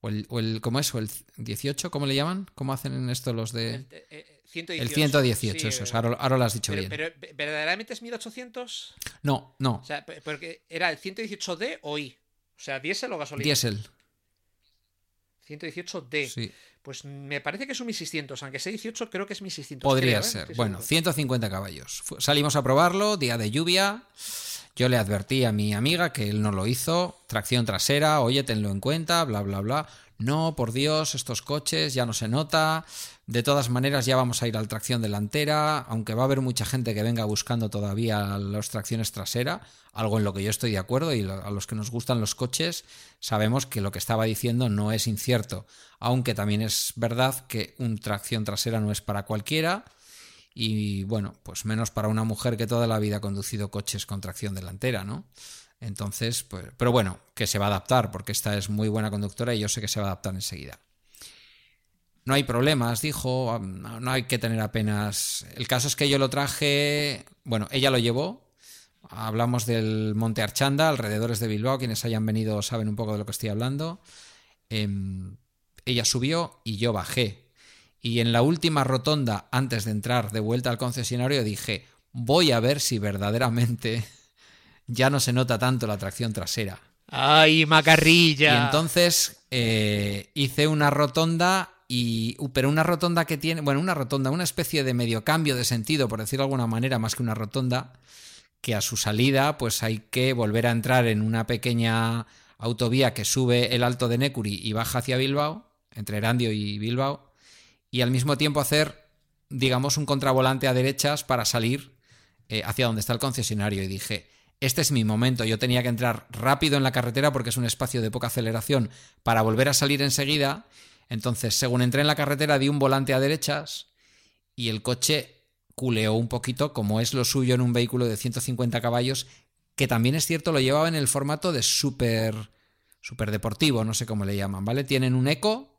O el, o el- ¿cómo es? ¿O el 18? ¿Cómo le llaman? ¿Cómo hacen en esto los de...? Eh, 118. El 118, sí, eso es, eh, ahora, ahora lo has dicho pero, bien. pero, ¿verdaderamente es 1800? No, no, O sea, porque era el 118D o I. O sea, diésel o gasolina. diésel. 118D. Sí, Pues me parece que es un 1600, aunque sea 18, creo que es 1600. podría creo, ¿eh? Ser. estoy Bueno, seguro. 150 caballos. Salimos a probarlo, día de lluvia. Yo le advertí a mi amiga que él no lo hizo. Tracción trasera, oye, tenlo en cuenta, bla, bla, bla. No, por Dios, estos coches ya no se nota. De todas maneras, ya vamos a ir al tracción delantera, aunque va a haber mucha gente que venga buscando todavía las tracciones trasera, algo en lo que yo estoy de acuerdo y a los que nos gustan los coches sabemos que lo que estaba diciendo no es incierto, aunque también es verdad que un tracción trasera no es para cualquiera y bueno, pues menos para una mujer que toda la vida ha conducido coches con tracción delantera, ¿no? Entonces, pues, pero bueno, que se va a adaptar, porque esta es muy buena conductora y yo sé que se va a adaptar enseguida. No hay problemas, dijo, no, hay que tener apenas... El caso es que yo lo traje, bueno, ella lo llevó, hablamos del Monte Archanda, alrededores de Bilbao, quienes hayan venido saben un poco de lo que estoy hablando. Em, ella subió y yo bajé. Y en la última rotonda, antes de entrar de vuelta al concesionario, dije, voy a ver si verdaderamente ya no se nota tanto la tracción trasera. ¡Ay, macarrilla! Y entonces eh, hice una rotonda y uh, pero una rotonda que tiene, bueno, una rotonda, una especie de medio cambio de sentido, por decirlo de alguna manera, más que una rotonda, que a su salida pues hay que volver a entrar en una pequeña autovía que sube el Alto de Necuri y baja hacia Bilbao, entre Erandio y Bilbao, y al mismo tiempo hacer, digamos, un contravolante a derechas para salir eh, hacia donde está el concesionario. Y dije, este es mi momento, yo tenía que entrar rápido en la carretera porque es un espacio de poca aceleración para volver a salir enseguida. Entonces, según entré en la carretera, di un volante a derechas y el coche culeó un poquito, como es lo suyo en un vehículo de 150 caballos, que también es cierto, lo llevaba en el formato de super, super deportivo, no sé cómo le llaman, ¿vale? Tienen un Eco,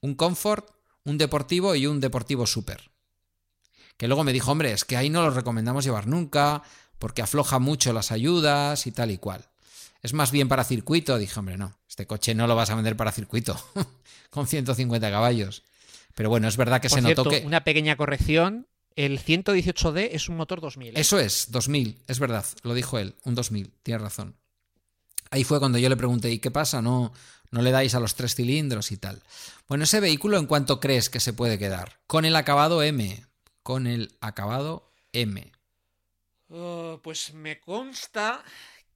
un Comfort, un deportivo y un deportivo super. Que luego me dijo, hombre, es que ahí no los recomendamos llevar nunca, porque afloja mucho las ayudas y tal y cual. Es más bien para circuito. Dije, hombre, no, este coche no lo vas a vender para circuito, con 150 caballos. Pero bueno, es verdad que Por se cierto, notó que... una pequeña corrección. El 118D es un motor 2000. ¿eh? Eso es, 2000, es verdad, lo dijo él, un 2000, tiene razón. Ahí fue cuando yo le pregunté, ¿y qué pasa? ¿No, no le dais a los tres cilindros y tal? Bueno, ese vehículo, ¿en cuánto crees que se puede quedar? Con el acabado M, con el acabado M. Oh, pues me consta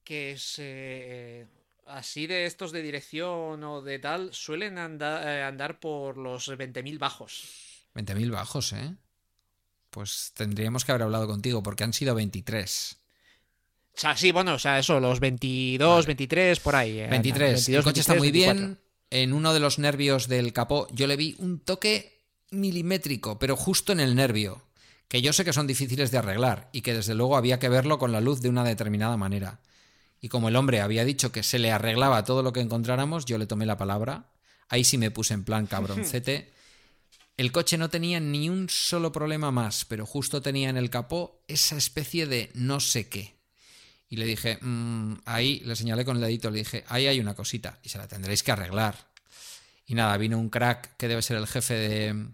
que se, así de estos de dirección o de tal suelen andar, eh, andar por los 20.000 bajos. 20.000 bajos, ¿eh? Pues tendríamos que haber hablado contigo, porque han sido 23. O sea, sí, bueno, o sea, eso, los 22, 23, por ahí. eh, 23. 22, el coche está 23, muy 24. bien. En uno de los nervios del capó yo le vi un toque milimétrico, pero justo en el nervio, que yo sé que son difíciles de arreglar y que desde luego había que verlo con la luz de una determinada manera. Y como el hombre había dicho que se le arreglaba todo lo que encontráramos, yo le tomé la palabra. Ahí sí me puse en plan cabroncete. El coche no tenía ni un solo problema más, pero justo tenía en el capó esa especie de no sé qué. Y le dije, "Mm, ahí, le señalé con el dedito, le dije, ahí hay una cosita y se la tendréis que arreglar. Y nada, vino un crack que debe ser el jefe de,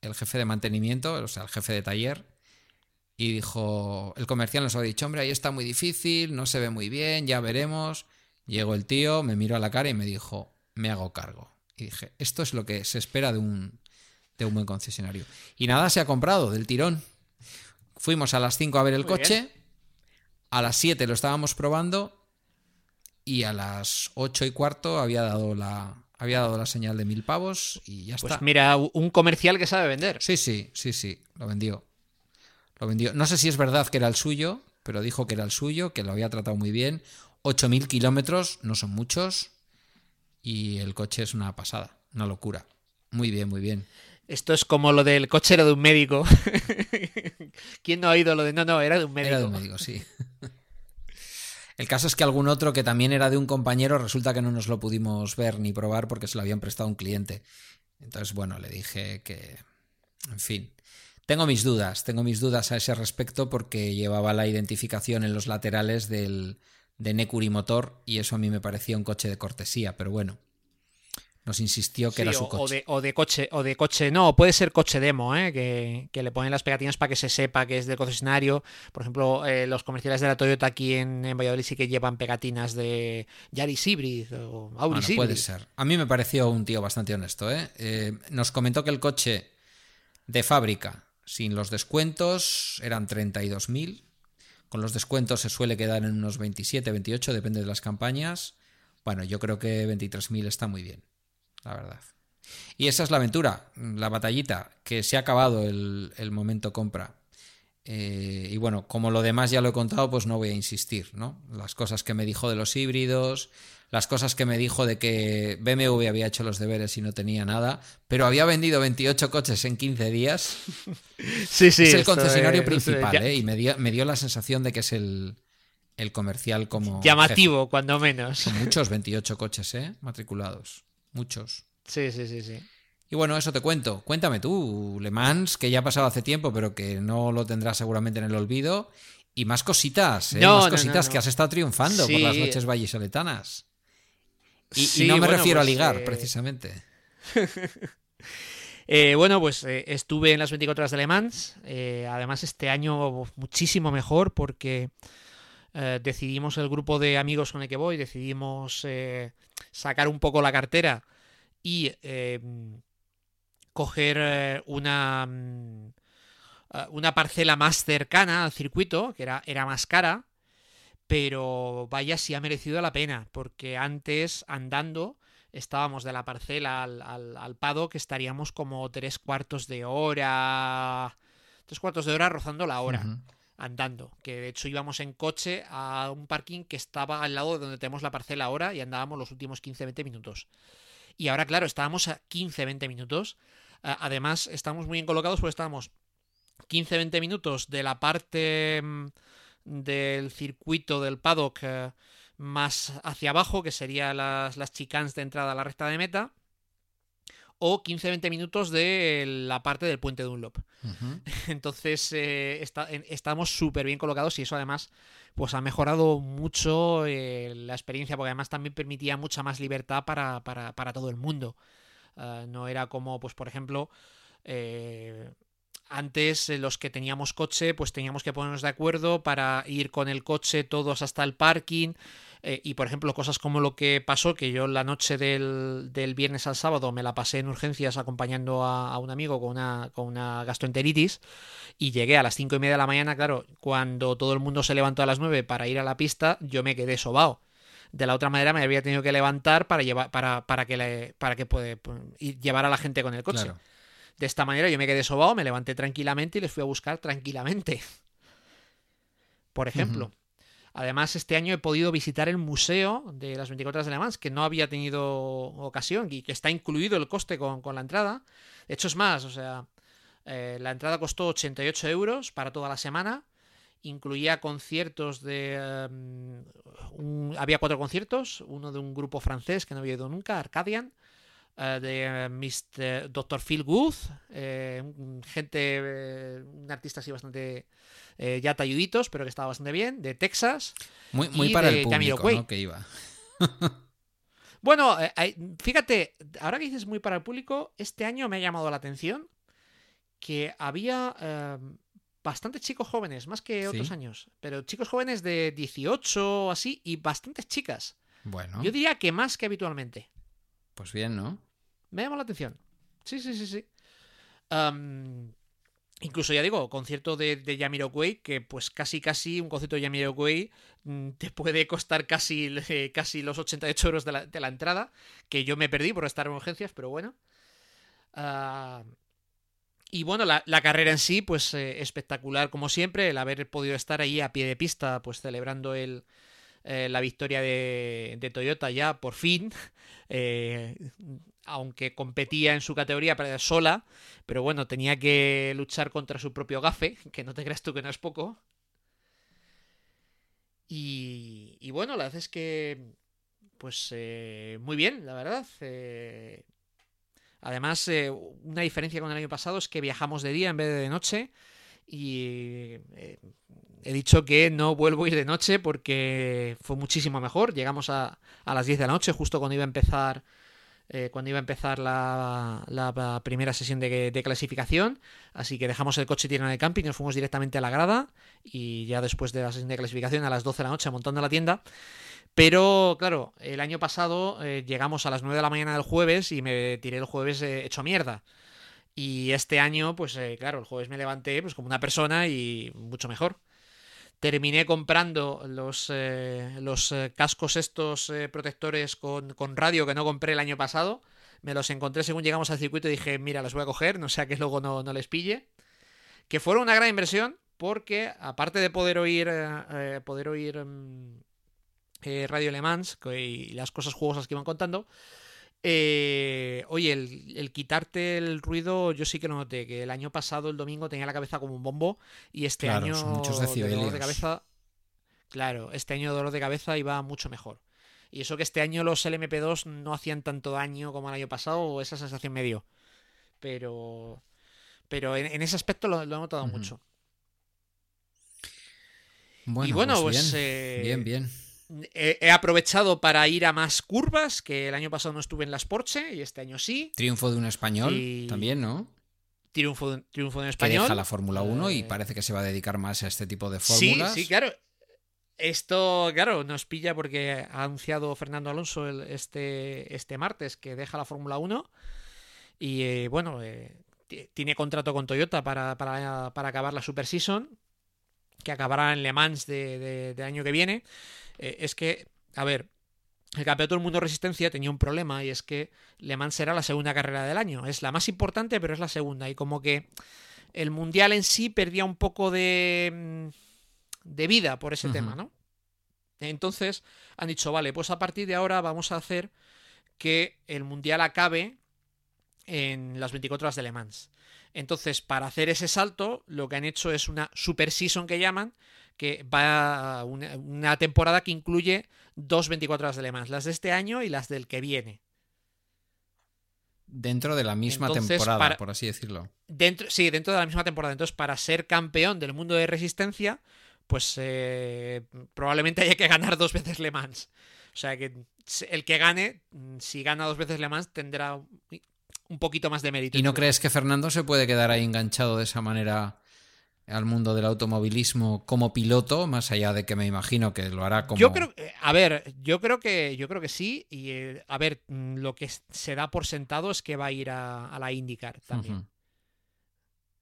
el jefe de mantenimiento, o sea, el jefe de taller, y dijo, el comercial nos había dicho, hombre, ahí está muy difícil, no se ve muy bien, ya veremos. Llegó el tío, me miró a la cara y me dijo, me hago cargo. Y dije, esto es lo que se espera de un, de un buen concesionario. Y nada, se ha comprado del tirón. Fuimos a las 5 a ver el Muy coche, a las 7 lo estábamos probando y a las 8 y cuarto había dado la, había dado la señal de mil pavos y ya Pues está. mira, un comercial que sabe vender. Sí, sí, sí, sí, lo vendió. Lo vendió. No sé si es verdad que era el suyo, pero dijo que era el suyo, que lo había tratado muy bien. 8.000 kilómetros, no son muchos. Y el coche es una pasada, una locura. Muy bien, muy bien. Esto es como lo del cochero de un médico. ¿Quién no ha oído lo de no, no, era de un médico? Era de un médico, sí. El caso es que algún otro que también era de un compañero resulta que no nos lo pudimos ver ni probar porque se lo habían prestado a un cliente. Entonces, bueno, le dije que... En fin. Tengo mis dudas, tengo mis dudas a ese respecto porque llevaba la identificación en los laterales del, de Necuri Motor y eso a mí me parecía un coche de cortesía, pero bueno. Nos insistió que Sí, era su o coche. de, o de coche, o de coche, no, puede ser coche demo, ¿eh? que, que le ponen las pegatinas para que se sepa que es del concesionario. Por ejemplo, eh, los comerciales de la Toyota aquí en, en Valladolid sí que llevan pegatinas de Yaris Hybrid o Auris Bueno, puede ser. A mí me pareció un tío bastante honesto. ¿eh? Eh, nos comentó que el coche de fábrica, sin los descuentos, eran 32.000. Con los descuentos se suele quedar en unos 27, 28, depende de las campañas. Bueno, yo creo que 23.000 está muy bien, la verdad. Y esa es la aventura, la batallita, que se ha acabado el, el momento compra. Eh, y bueno, como lo demás ya lo he contado, pues no voy a insistir, ¿no? Las cosas que me dijo de los híbridos, las cosas que me dijo de que BMW había hecho los deberes y no tenía nada, pero había vendido 28 coches en 15 días. Sí, sí. es el concesionario es- principal, ya- ¿eh? Y me dio, me dio la sensación de que es el, el comercial como... Llamativo, cuando menos. Son muchos 28 coches, ¿eh? Matriculados. Muchos. Sí, sí, sí, sí. Y bueno, eso te cuento. Cuéntame tú, Le Mans, que ya ha pasado hace tiempo, pero que no lo tendrás seguramente en el olvido. Y más cositas, ¿eh? No, más cositas no, que has estado triunfando por Sí. las noches vallisoletanas. Y, no me bueno, refiero a pues, ligar, eh, precisamente. Eh, bueno, pues eh, estuve en las 24 horas de Le Mans. además, este año muchísimo mejor porque eh, decidimos el grupo de amigos con el que voy, decidimos eh, sacar un poco la cartera y eh, coger eh, una, mm, una parcela más cercana al circuito, que era, era más cara. Pero vaya si ha merecido la pena, porque antes andando estábamos de la parcela al, al, al paddock, estaríamos como tres cuartos de hora. Tres cuartos de hora rozando la hora. Andando. Que de hecho íbamos en coche a un parking que estaba al lado de donde tenemos la parcela ahora y andábamos los últimos 15-20 minutos. Y ahora, claro, estábamos a 15-20 minutos. Además, estamos muy bien colocados porque estábamos 15-20 minutos de la parte mm, del circuito del paddock eh, más hacia abajo, que serían las, las chicanes de entrada a la recta de meta, o 15-20 minutos de la parte del puente de Dunlop. Entonces eh, está- en- estamos súper bien colocados y eso además pues ha mejorado mucho eh, la experiencia porque además también permitía mucha más libertad para, para- para todo el mundo. Ah, no era como pues por ejemplo eh, antes eh, los que teníamos coche pues teníamos que ponernos de acuerdo para ir con el coche todos hasta el parking eh, y por ejemplo cosas como lo que pasó que yo la noche del, del viernes al sábado me la pasé en urgencias acompañando a, un amigo con una, con una gastroenteritis y llegué a las cinco y media de la mañana claro cuando todo el mundo se levantó a las 9 para ir a la pista yo me quedé sobao de la otra manera me había tenido que levantar para llevar para, para que le, para que puede, llevar a la gente con el coche Claro. De esta manera yo me quedé sobao, me levanté tranquilamente y les fui a buscar tranquilamente. Por ejemplo. Además, este año he podido visitar el museo de las 24 horas de Le Mans, que no había tenido ocasión y que está incluido el coste con, con la entrada. De hecho, es más, o sea, eh, la entrada costó 88 euros para toda la semana. Incluía conciertos de... un- había cuatro conciertos, uno de un grupo francés que no había ido nunca, Arcadian, eh, de eh, Mr. Dr. Phil Good, eh, gente, eh, un artista así bastante eh, ya talluditos, pero que estaba bastante bien, de Texas. Muy, muy y para de el público. Que iba. Bueno, fíjate, ahora que dices muy para el público, este año me ha llamado la atención que había bastantes chicos jóvenes, más que otros Sí. años, pero chicos jóvenes de 18 o así y bastantes chicas. Bueno, Yo diría que más que habitualmente. pues bien, ¿no? Me llama la atención. Sí, sí, sí, sí. Incluso, ya digo, concierto de, de Jamiroquai, que pues casi, casi un concierto de Jamiroquai mm, te puede costar casi, eh, casi los 88 euros de la, de la entrada, que yo me perdí por estar en urgencias, pero bueno. Ah, y bueno, la, carrera en sí, pues eh, espectacular como siempre, el haber podido estar ahí a pie de pista, pues celebrando el, eh, la victoria de, Toyota ya por fin, aunque competía en su categoría pero sola, pero bueno, tenía que luchar contra su propio gafe, que no te creas tú que no es poco. Y, bueno, la verdad es que, pues eh, muy bien, la verdad. eh, Además, eh, una diferencia con el año pasado es que viajamos de día en vez de de noche. Y he dicho que no vuelvo a ir de noche porque fue muchísimo mejor. Llegamos a, a las 10 de la noche, justo cuando iba a empezar. Eh, cuando iba a empezar la, primera sesión de, clasificación. Así que dejamos el coche tirado en el camping, nos fuimos directamente a la grada. Y ya después de la sesión de clasificación, a las 12 de la noche, montando la tienda. Pero, claro, el año pasado eh, llegamos a las 9 de la mañana del jueves y me tiré el jueves eh, hecho mierda. Y este año, pues claro, el jueves me levanté pues como una persona y mucho mejor. Terminé comprando los, eh, los eh, cascos estos eh, protectores con, con radio que no compré el año pasado. Me los encontré según llegamos al circuito y dije, mira, los voy a coger, no sea que luego no, no les pille. Que fueron una gran inversión porque aparte de poder oír, eh, poder oír mm, Radio Le Mans y las cosas jugosas que iban contando, eh, oye, el, el quitarte el ruido, yo sí que lo noté, que el año pasado, el domingo, tenía la cabeza como un bombo y este Claro, año muchos dolor de cabeza, claro, este año dolor de cabeza iba mucho mejor. Y eso que este año los LMP2 no hacían tanto daño como el año pasado, o esa sensación me dio. Pero, pero en, en ese aspecto lo, lo he notado mucho. Bueno, y bueno, pues, pues, bien, eh, bien, bien. He, aprovechado para ir a más curvas, que el año pasado no estuve en las Porsche y este año sí. Triunfo de un español y- también, ¿no? Triunfo, de- triunfo en Que español. deja la Fórmula 1 y Eh, parece que se va a dedicar más a este tipo de Sí, fórmulas. sí, claro. Esto, claro, nos pilla porque ha anunciado Fernando Alonso el- este, este martes que deja la Fórmula 1 y eh, bueno, eh, ti- tiene contrato con Toyota para, para, para acabar la Super Season, que acabará en Le Mans de, de- de año que viene. Eh, es que, a ver, el Campeonato del Mundo de Resistencia tenía un problema y es que Le Mans será la segunda carrera del año. Es la más importante, pero es la segunda. Y como que el Mundial en sí perdía un poco de, mm, de vida por ese tema, ¿no? Entonces han dicho, vale, pues a partir de ahora vamos a hacer que el Mundial acabe en las 24 horas de Le Mans. Entonces, para hacer ese salto, lo que han hecho es una Super Season que llaman, que va a una, una temporada que incluye dos 24 horas de Le Mans, las de este año y las del que viene. Dentro de la misma Entonces, temporada, para- por así decirlo. Dentro, sí, dentro de la misma temporada. Entonces, para ser campeón del mundo de resistencia, pues eh, probablemente haya que ganar dos veces Le Mans. O sea que el que gane, si gana dos veces Le Mans, tendrá un poquito más de mérito. ¿Y no crees que Fernando se puede quedar ahí enganchado de esa manera al mundo del automovilismo como piloto, más allá de que me imagino que lo hará como... Yo creo, eh, a ver, yo creo que yo creo que sí y eh, a ver, mm, lo que se da por sentado es que va a ir a, a la IndyCar también.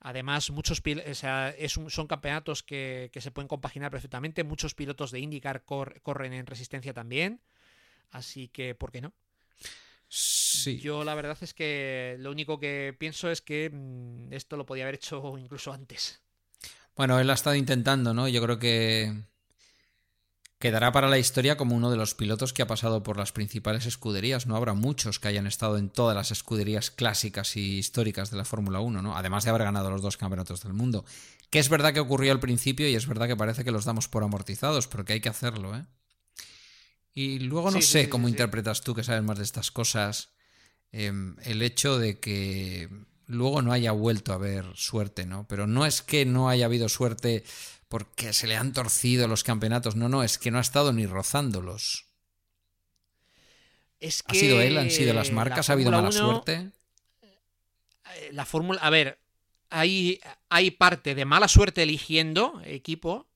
Además, muchos o sea, es un- son campeonatos que, que se pueden compaginar perfectamente. Muchos pilotos de IndyCar cor- corren en resistencia también. Así que, ¿por qué no? Sí. Yo la verdad es que lo único que pienso es que mm, esto lo podía haber hecho incluso antes. Bueno, él ha estado intentando, ¿no? Yo creo que quedará para la historia como uno de los pilotos que ha pasado por las principales escuderías. No habrá muchos que hayan estado en todas las escuderías clásicas y históricas de la Fórmula 1, ¿no? Además de haber ganado los dos campeonatos del mundo. Que es verdad que ocurrió al principio y es verdad que parece que los damos por amortizados, pero que hay que hacerlo, ¿eh? Y luego no Sí, sé sí, cómo sí, interpretas tú que sabes más de estas cosas em, el hecho de que luego no haya vuelto a haber suerte, ¿no? Pero no es que no haya habido suerte porque se le han torcido los campeonatos, no, no, es que no ha estado ni rozándolos. Es ¿Ha que sido él? ¿Han sido las la marcas? ¿Ha habido mala Fórmula 1, suerte? eh, La fórmula, a ver, hay, hay parte de mala suerte eligiendo equipo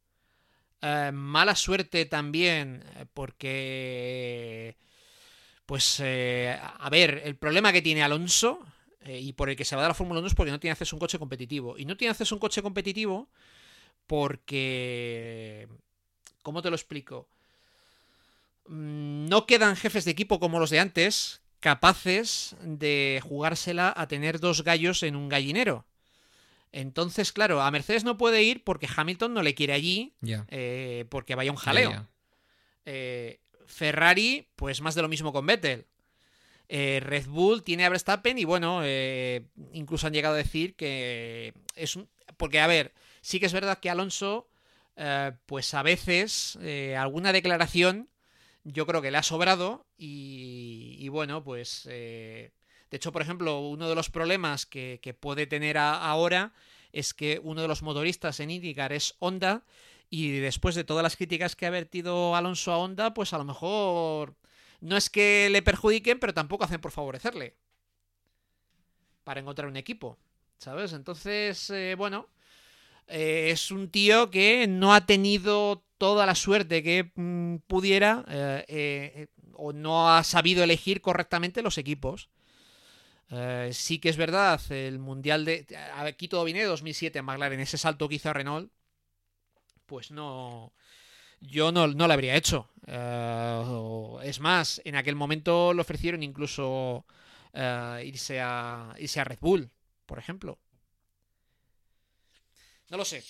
Eh, mala suerte también, eh, porque. Pues, eh, a ver, el problema que tiene Alonso y por el que se va de la Fórmula 1 es porque no tiene acceso a un coche competitivo. Y no tiene acceso a un coche competitivo porque... ¿Cómo te lo explico? Mm, no quedan jefes de equipo como los de antes capaces de jugársela a tener dos gallos en un gallinero. Entonces, claro, a Mercedes no puede ir porque Hamilton no le quiere allí eh, porque vaya un jaleo. Eh, Ferrari, pues más de lo mismo con Vettel. Eh, Red Bull tiene a Verstappen y bueno, incluso han llegado a decir que es un... Porque, a ver, sí que es verdad que Alonso, pues a veces alguna declaración yo creo que le ha sobrado y, bueno, pues... Eh, de hecho, por ejemplo, uno de los problemas que, puede tener ahora es que uno de los motoristas en IndyCar es Honda y después de todas las críticas que ha vertido Alonso a Honda, pues a lo mejor no es que le perjudiquen, pero tampoco hacen por favorecerle para encontrar un equipo, ¿sabes? Entonces, eh, bueno, eh, es un tío que no ha tenido toda la suerte que mm, pudiera eh, o no ha sabido elegir correctamente los equipos. sí que es verdad, el Mundial de... Aquí todo viene de 2007 en McLaren, ese salto que hizo Renault, pues no... Yo no, no lo habría hecho. Es más, en aquel momento le ofrecieron incluso irse, a, irse a Red Bull, por ejemplo. No lo sé.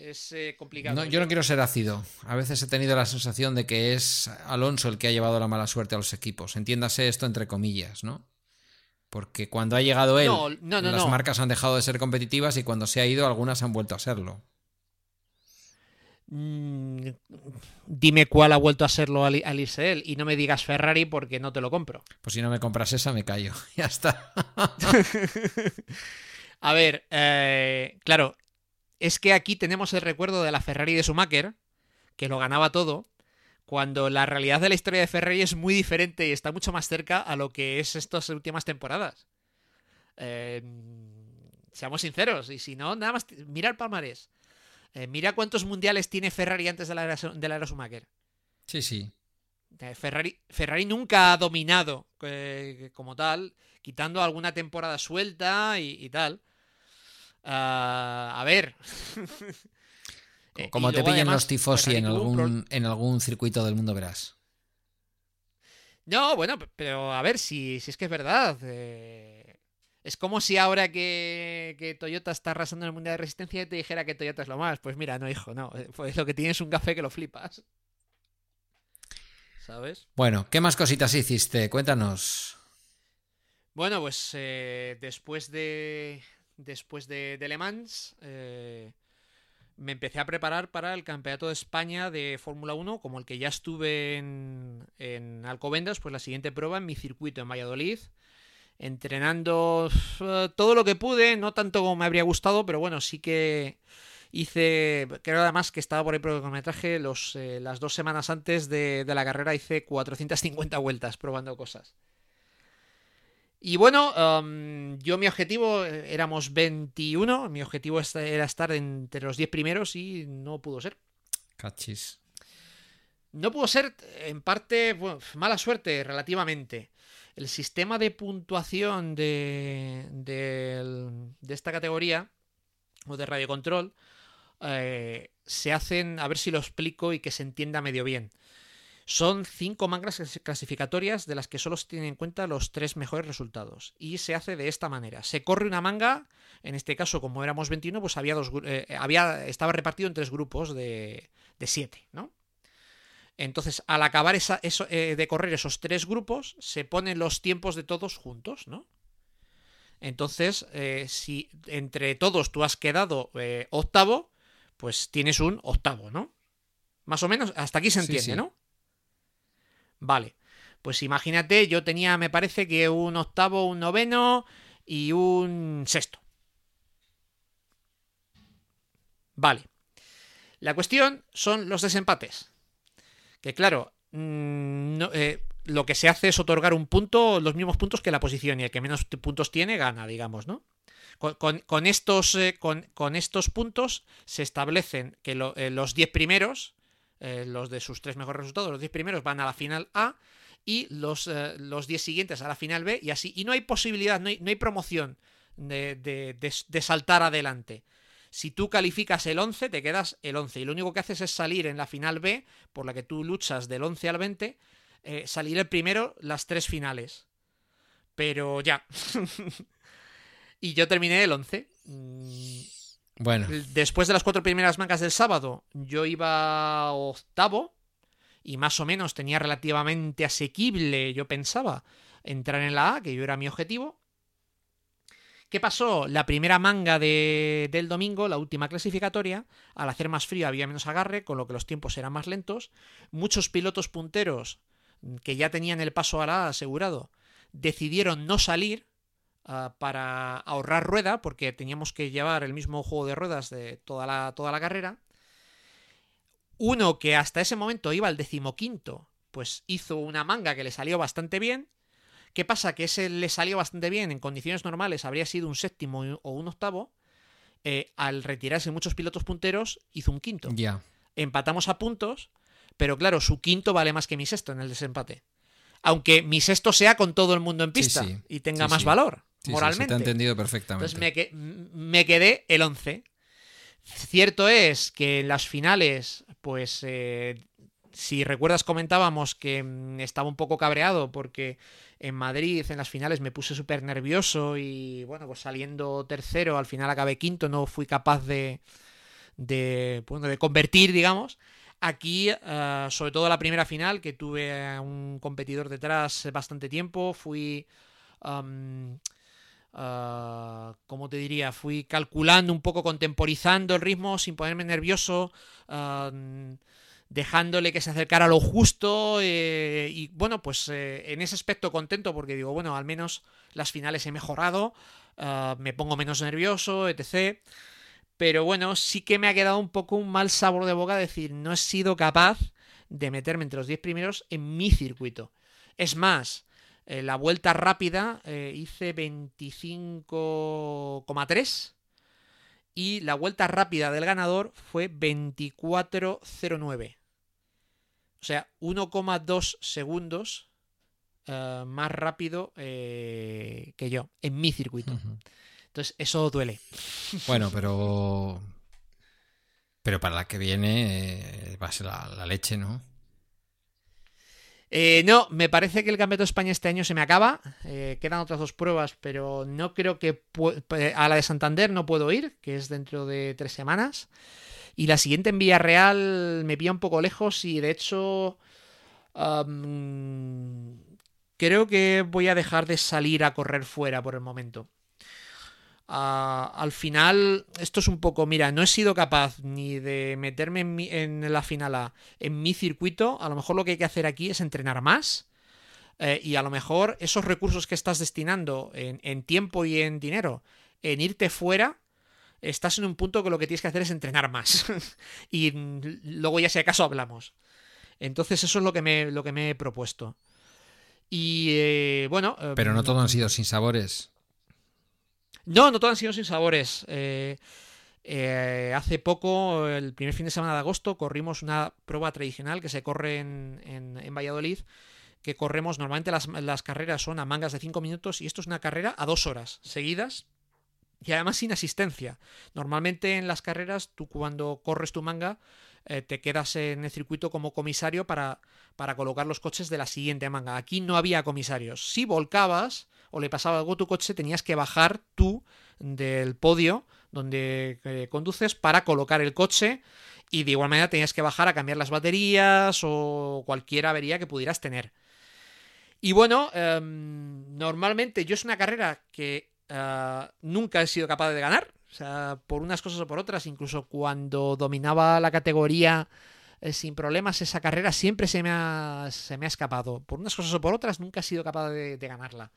Es eh, complicado. yo no quiero ser ácido. A veces he tenido la sensación de que es Alonso el que ha llevado la mala suerte a los equipos. Entiéndase esto entre comillas, ¿no? Porque cuando ha llegado él, las marcas han dejado de ser competitivas y cuando se ha ido, algunas han vuelto a serlo. Mm, dime cuál ha vuelto a serlo al, Isel y no me digas Ferrari porque no te lo compro. Pues si no me compras esa, me callo. ya está. a ver, eh, claro, es que aquí tenemos el recuerdo de la Ferrari de Schumacher, que lo ganaba todo, cuando la realidad de la historia de Ferrari es muy diferente y está mucho más cerca a lo que es estas últimas temporadas. Em, seamos sinceros, y si no, nada más, mira el palmarés. Eh, mira cuántos mundiales tiene Ferrari antes de la era, de Schumacher. Sí, sí. Eh, Ferrari, Ferrari nunca ha dominado eh, como tal, quitando alguna temporada suelta y tal. Ah, a ver. Como te pillen los tifosi en algún, en algún circuito del mundo, verás. No, bueno, pero a ver si, si es que es verdad. Eh, es como si ahora que, Toyota está arrasando en el Mundial de Resistencia te dijera que Toyota es lo más. Pues mira, no, hijo, no. Eh, pues lo que tienes es un café que lo flipas. ¿Sabes? Bueno, ¿qué más cositas hiciste? Cuéntanos. Bueno, pues después de, después de, Le Mans, eh, me empecé a preparar para el Campeonato de España de Fórmula 1, como el que ya estuve en, en Alcobendas, pues la siguiente prueba en mi circuito en Valladolid, entrenando eh, todo lo que pude, no tanto como me habría gustado, pero bueno, sí que hice, creo además que estaba por el cronometraje, los, eh, las dos semanas antes de, de la carrera hice 450 vueltas probando cosas. Y bueno, um, yo mi objetivo, eh, éramos 21, mi objetivo era estar entre los 10 primeros y no pudo ser. Cachis. No pudo ser, en parte, mala suerte relativamente. El sistema de puntuación de, de, esta categoría, o de radiocontrol, eh, se hacen, a ver si lo explico y que se entienda medio bien. Son cinco mangas clasificatorias de las que solo se tienen en cuenta los tres mejores resultados. Y se hace de esta manera. Se corre una manga, en este caso como éramos 21, pues había dos, eh, había, estaba repartido en tres grupos de, de siete, ¿no? Entonces, al acabar esa, eso, eh, de correr esos tres grupos, se ponen los tiempos de todos juntos, ¿no? Entonces, eh, si entre todos tú has quedado octavo, pues tienes un octavo, ¿no? Más o menos, hasta aquí se entiende, ¿no? Vale. Pues imagínate, yo tenía, me parece que un octavo, un noveno y un sexto. Vale. La cuestión son los desempates. Que claro, mm, eh, lo que se hace es otorgar un punto, los mismos puntos que la posición, y el que menos puntos tiene gana, digamos, ¿no? Con, estos, eh, con, estos puntos se establecen que eh, los 10 primeros los de sus tres mejores resultados, los 10 primeros van a la final A y los, los 10 siguientes a la final B y así. Y no hay posibilidad, no hay, no hay promoción de, de, de saltar adelante. Si tú calificas el 11, te quedas el 11. Y lo único que haces es salir en la final B, por la que tú luchas del 11 al 20, eh, salir el primero las tres finales. Pero ya. y yo terminé el 11. Mm, Bueno, Después de las cuatro primeras mangas del sábado, yo iba octavo. Y más o menos tenía relativamente asequible, yo pensaba, entrar en la A, que yo era mi objetivo. ¿Qué pasó? La primera manga de- del domingo, la última clasificatoria, al hacer más frío había menos agarre, con lo que los tiempos eran más lentos. Muchos pilotos punteros que ya tenían el paso a la asegurado decidieron no salir ah, para ahorrar rueda, porque teníamos que llevar el mismo juego de ruedas de toda la, toda la carrera. Uno que hasta ese momento iba al decimoquinto, pues hizo una manga que le salió bastante bien. ¿Qué pasa? Que ese le salió bastante bien. En condiciones normales habría sido un séptimo o un octavo. Eh, al retirarse muchos pilotos punteros, hizo un quinto. ya. Empatamos a puntos, pero claro, su quinto vale más que mi sexto en el desempate. Aunque mi sexto sea con todo el mundo en pista sí. y tenga Sí, más valor, moralmente. te ha entendido perfectamente. Entonces me quedé el 11. Cierto es que en las finales, pues eh, si recuerdas comentábamos que mm, estaba un poco cabreado porque en Madrid en las finales me puse súper nervioso y bueno, pues saliendo tercero, al final acabé quinto, no fui capaz de, de, bueno, de convertir, digamos. Aquí, eh, sobre todo la primera final, que tuve a un competidor detrás bastante tiempo, fui... am, ah, ¿Cómo te diría? Fui calculando un poco, contemporizando el ritmo sin ponerme nervioso, ah, dejándole que se acercara a lo justo eh, y bueno, pues eh, en ese aspecto contento porque digo, bueno, al menos las finales he mejorado, ah, me pongo menos nervioso, etc. Pero bueno, sí que me ha quedado un poco un mal sabor de boca decir, no he sido capaz de meterme entre los 10 primeros en mi circuito. Es más, eh, la vuelta rápida hice 25,3 y la vuelta rápida del ganador fue 24,09. O sea, 1,2 segundos eh, más rápido eh, que yo en mi circuito. Entonces, eso duele. Bueno, pero. Pero para la que viene eh, va a ser la, la leche, ¿no? Eh, no, me parece que el Campeonato de España este año se me acaba. Eh, quedan otras dos pruebas, pero no creo que eh, a la de Santander no puedo ir, que es dentro de tres semanas. Y la siguiente en Villarreal me pilla un poco lejos y de hecho creo que voy a dejar de salir a correr fuera por el momento. Al final, esto es un poco, mira, no he sido capaz ni de meterme en, mi- en la final A en mi circuito. A lo mejor lo que hay que hacer aquí es entrenar más. eh, y a lo mejor esos recursos que estás destinando en, en tiempo y en dinero en irte fuera, estás en un punto que lo que tienes que hacer es entrenar más. y mm, luego ya si acaso hablamos. Entonces eso es lo que me, lo que me he propuesto. Y eh, bueno... eh, Pero no todo han sido sin sabores. No, no todos han sido sin sabores. Eh, eh, hace poco, el primer fin de semana de agosto, corrimos una prueba tradicional que se corre en, en- en Valladolid, que corremos, normalmente las, las carreras son a mangas de 5 minutos y esto es una carrera a 2 horas seguidas y además sin asistencia. Normalmente en las carreras, tú cuando corres tu manga, eh, te quedas en el circuito como comisario para, para colocar los coches de la siguiente manga. Aquí no había comisarios. Si volcabas o le pasaba algo a tu coche, tenías que bajar tú del podio donde eh, conduces para colocar el coche y de igual manera tenías que bajar a cambiar las baterías o cualquier avería que pudieras tener. Y bueno, em, normalmente yo es una carrera que eh, nunca he sido capaz de ganar. O sea, por unas cosas o por otras, incluso cuando dominaba la categoría eh, sin problemas, esa carrera siempre se me, ha, se me ha escapado. Por unas cosas o por otras, nunca he sido capaz de, de ganarla.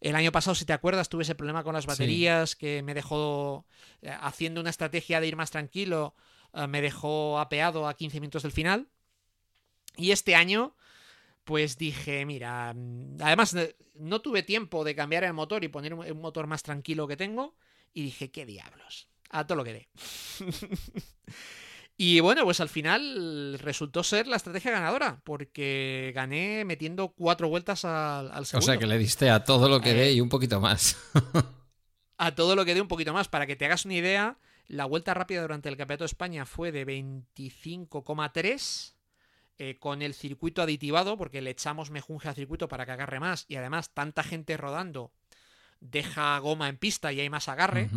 El año pasado, si te acuerdas, tuve ese problema con las Sí. baterías que me dejó, eh, haciendo una estrategia de ir más tranquilo, eh, me dejó apeado a 15 minutos del final. Y este año, pues dije, mira, mm, además eh, no tuve tiempo de cambiar el motor y poner un, motor más tranquilo que tengo. Y dije, qué diablos, a todo lo que dé. Y bueno, pues al final resultó ser la estrategia ganadora, porque gané metiendo cuatro vueltas al, al segundo. O sea que le diste a todo lo que dé Eh, y un poquito más. a todo lo que dé un poquito más. Para que te hagas una idea, la vuelta rápida durante el Campeonato de España fue de 25,3 eh, con el circuito aditivado, porque le echamos mejunje al circuito para que agarre más. Y además, tanta gente rodando deja goma en pista y hay más agarre.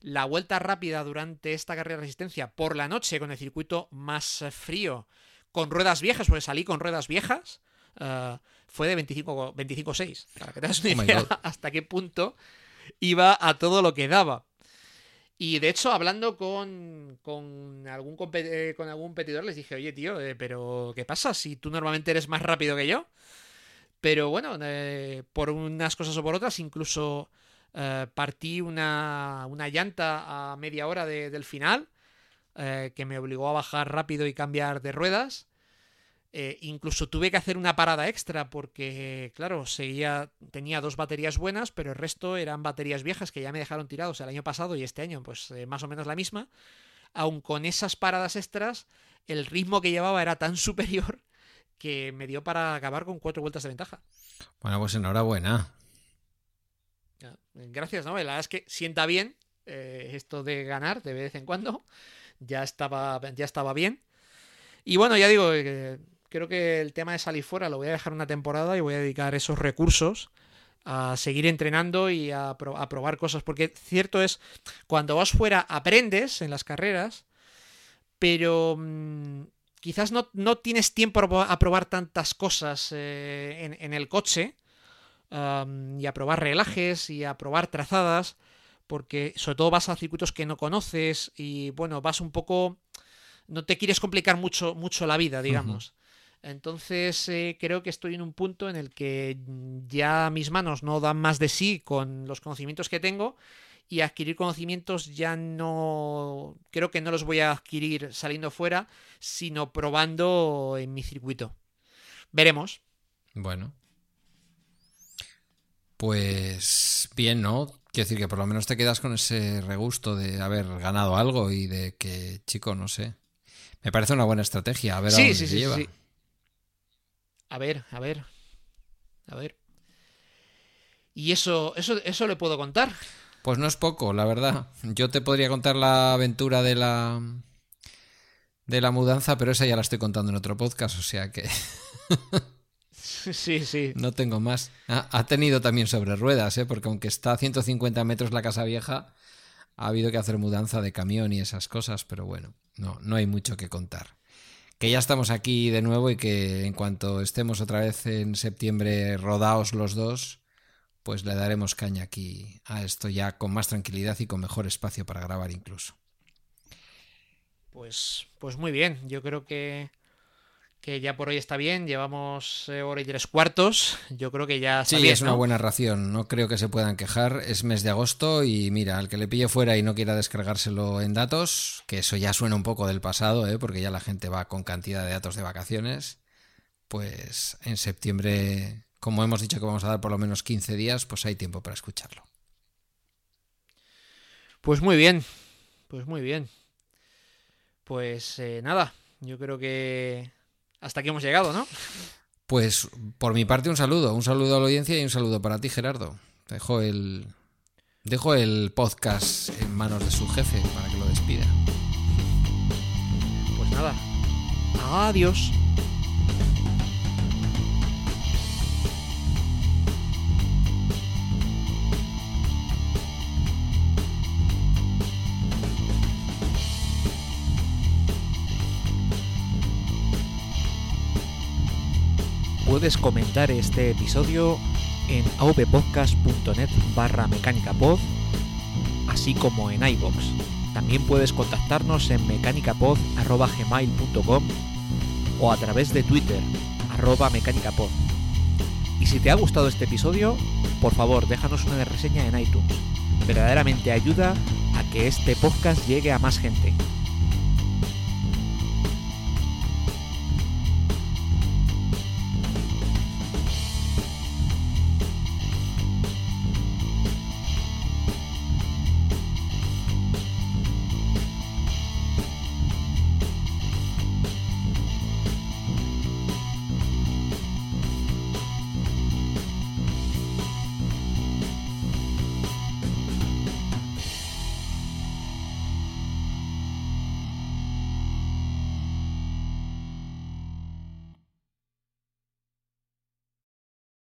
La vuelta rápida durante esta carrera de resistencia por la noche con el circuito más eh, frío, con ruedas viejas, porque salí con ruedas viejas, eh, fue de 25 25,6. Para que te una Oh idea hasta qué punto iba a todo lo que daba. Y de hecho, hablando con, con, algún, eh, con algún competidor, les dije, oye, tío, eh, pero ¿qué pasa si tú normalmente eres más rápido que yo? Pero bueno, eh, por unas cosas o por otras, incluso partí una, una llanta a media hora de- del final, que me obligó a bajar rápido y cambiar de ruedas. Eh, incluso tuve que hacer una parada extra porque, claro, seguía, tenía dos baterías buenas, pero el resto eran baterías viejas que ya me dejaron tirados el año pasado y este año, pues eh, más o menos la misma. Aun con esas paradas extras, el ritmo que llevaba era tan superior que me dio para acabar con cuatro vueltas de ventaja. Bueno, pues enhorabuena. Gracias, ¿no? La verdad es que sienta bien eh, esto de ganar de vez en cuando. Ya estaba, ya estaba bien. Y bueno, ya digo, creo que el tema de salir fuera lo voy a dejar una temporada y voy a dedicar esos recursos a seguir entrenando y a, pro- a probar cosas. Porque cierto es, cuando vas fuera aprendes en las carreras, pero mm, quizás no, no tienes tiempo a probar- tantas cosas eh, en, en el coche y a probar relajes y a probar trazadas, porque sobre todo vas a circuitos que no conoces y bueno, vas un poco... No te quieres complicar mucho, mucho la vida, digamos. Entonces eh, creo que estoy en un punto en el que ya mis manos no dan más de sí con los conocimientos que tengo y adquirir conocimientos ya no creo que no los voy a adquirir saliendo fuera, sino probando en mi circuito. Veremos. Bueno. Pues bien, ¿no? Quiero decir que por lo menos te quedas con ese regusto de haber ganado algo y de que, chico, no sé. Me parece una buena estrategia. A ver a dónde sí, sí, lleva. sí. A ver, a ver. A ver. Y eso, eso, eso le puedo contar. Pues no es poco, la verdad. Yo te podría contar la aventura de la de la mudanza, pero esa ya la estoy contando en otro podcast, o sea que Sí, sí. no tengo más. Ha, ha tenido también sobre ruedas, ¿eh? porque aunque está a 150 metros la casa vieja, ha habido que hacer mudanza de camión y esas cosas, pero bueno, no, no hay mucho que contar. Que ya estamos aquí de nuevo y que en cuanto estemos otra vez en septiembre rodaos los dos, pues le daremos caña aquí a esto ya con más tranquilidad y con mejor espacio para grabar incluso. Pues, pues muy bien. Yo creo que, que ya por hoy está bien. Llevamos eh, hora y tres cuartos. Yo creo que ya está Sí, bien, es una buena ración, no creo que se puedan quejar. Es mes de agosto y mira, al que le pille fuera y no quiera descargárselo en datos, que eso ya suena un poco del pasado, ¿eh? porque ya la gente va con cantidad de datos de vacaciones, pues en septiembre, como hemos dicho que vamos a dar por lo menos 15 días, pues hay tiempo para escucharlo. Pues muy bien. Pues muy bien. Pues eh, nada. Yo creo que hasta aquí hemos llegado, ¿no? Pues por mi parte un saludo, un saludo a la audiencia y un saludo para ti, Gerardo. Dejo el, dejo el podcast en manos de su jefe para que lo despida. Pues nada. Adiós. Puedes comentar este episodio en avpodcast.net barra mecánicapod, así como en iBox. También puedes contactarnos en mecanicapod.gmail.com o a través de Twitter, arroba mecanicapod. Y si te ha gustado este episodio, por favor déjanos una reseña en iTunes. Verdaderamente ayuda a que este podcast llegue a más gente.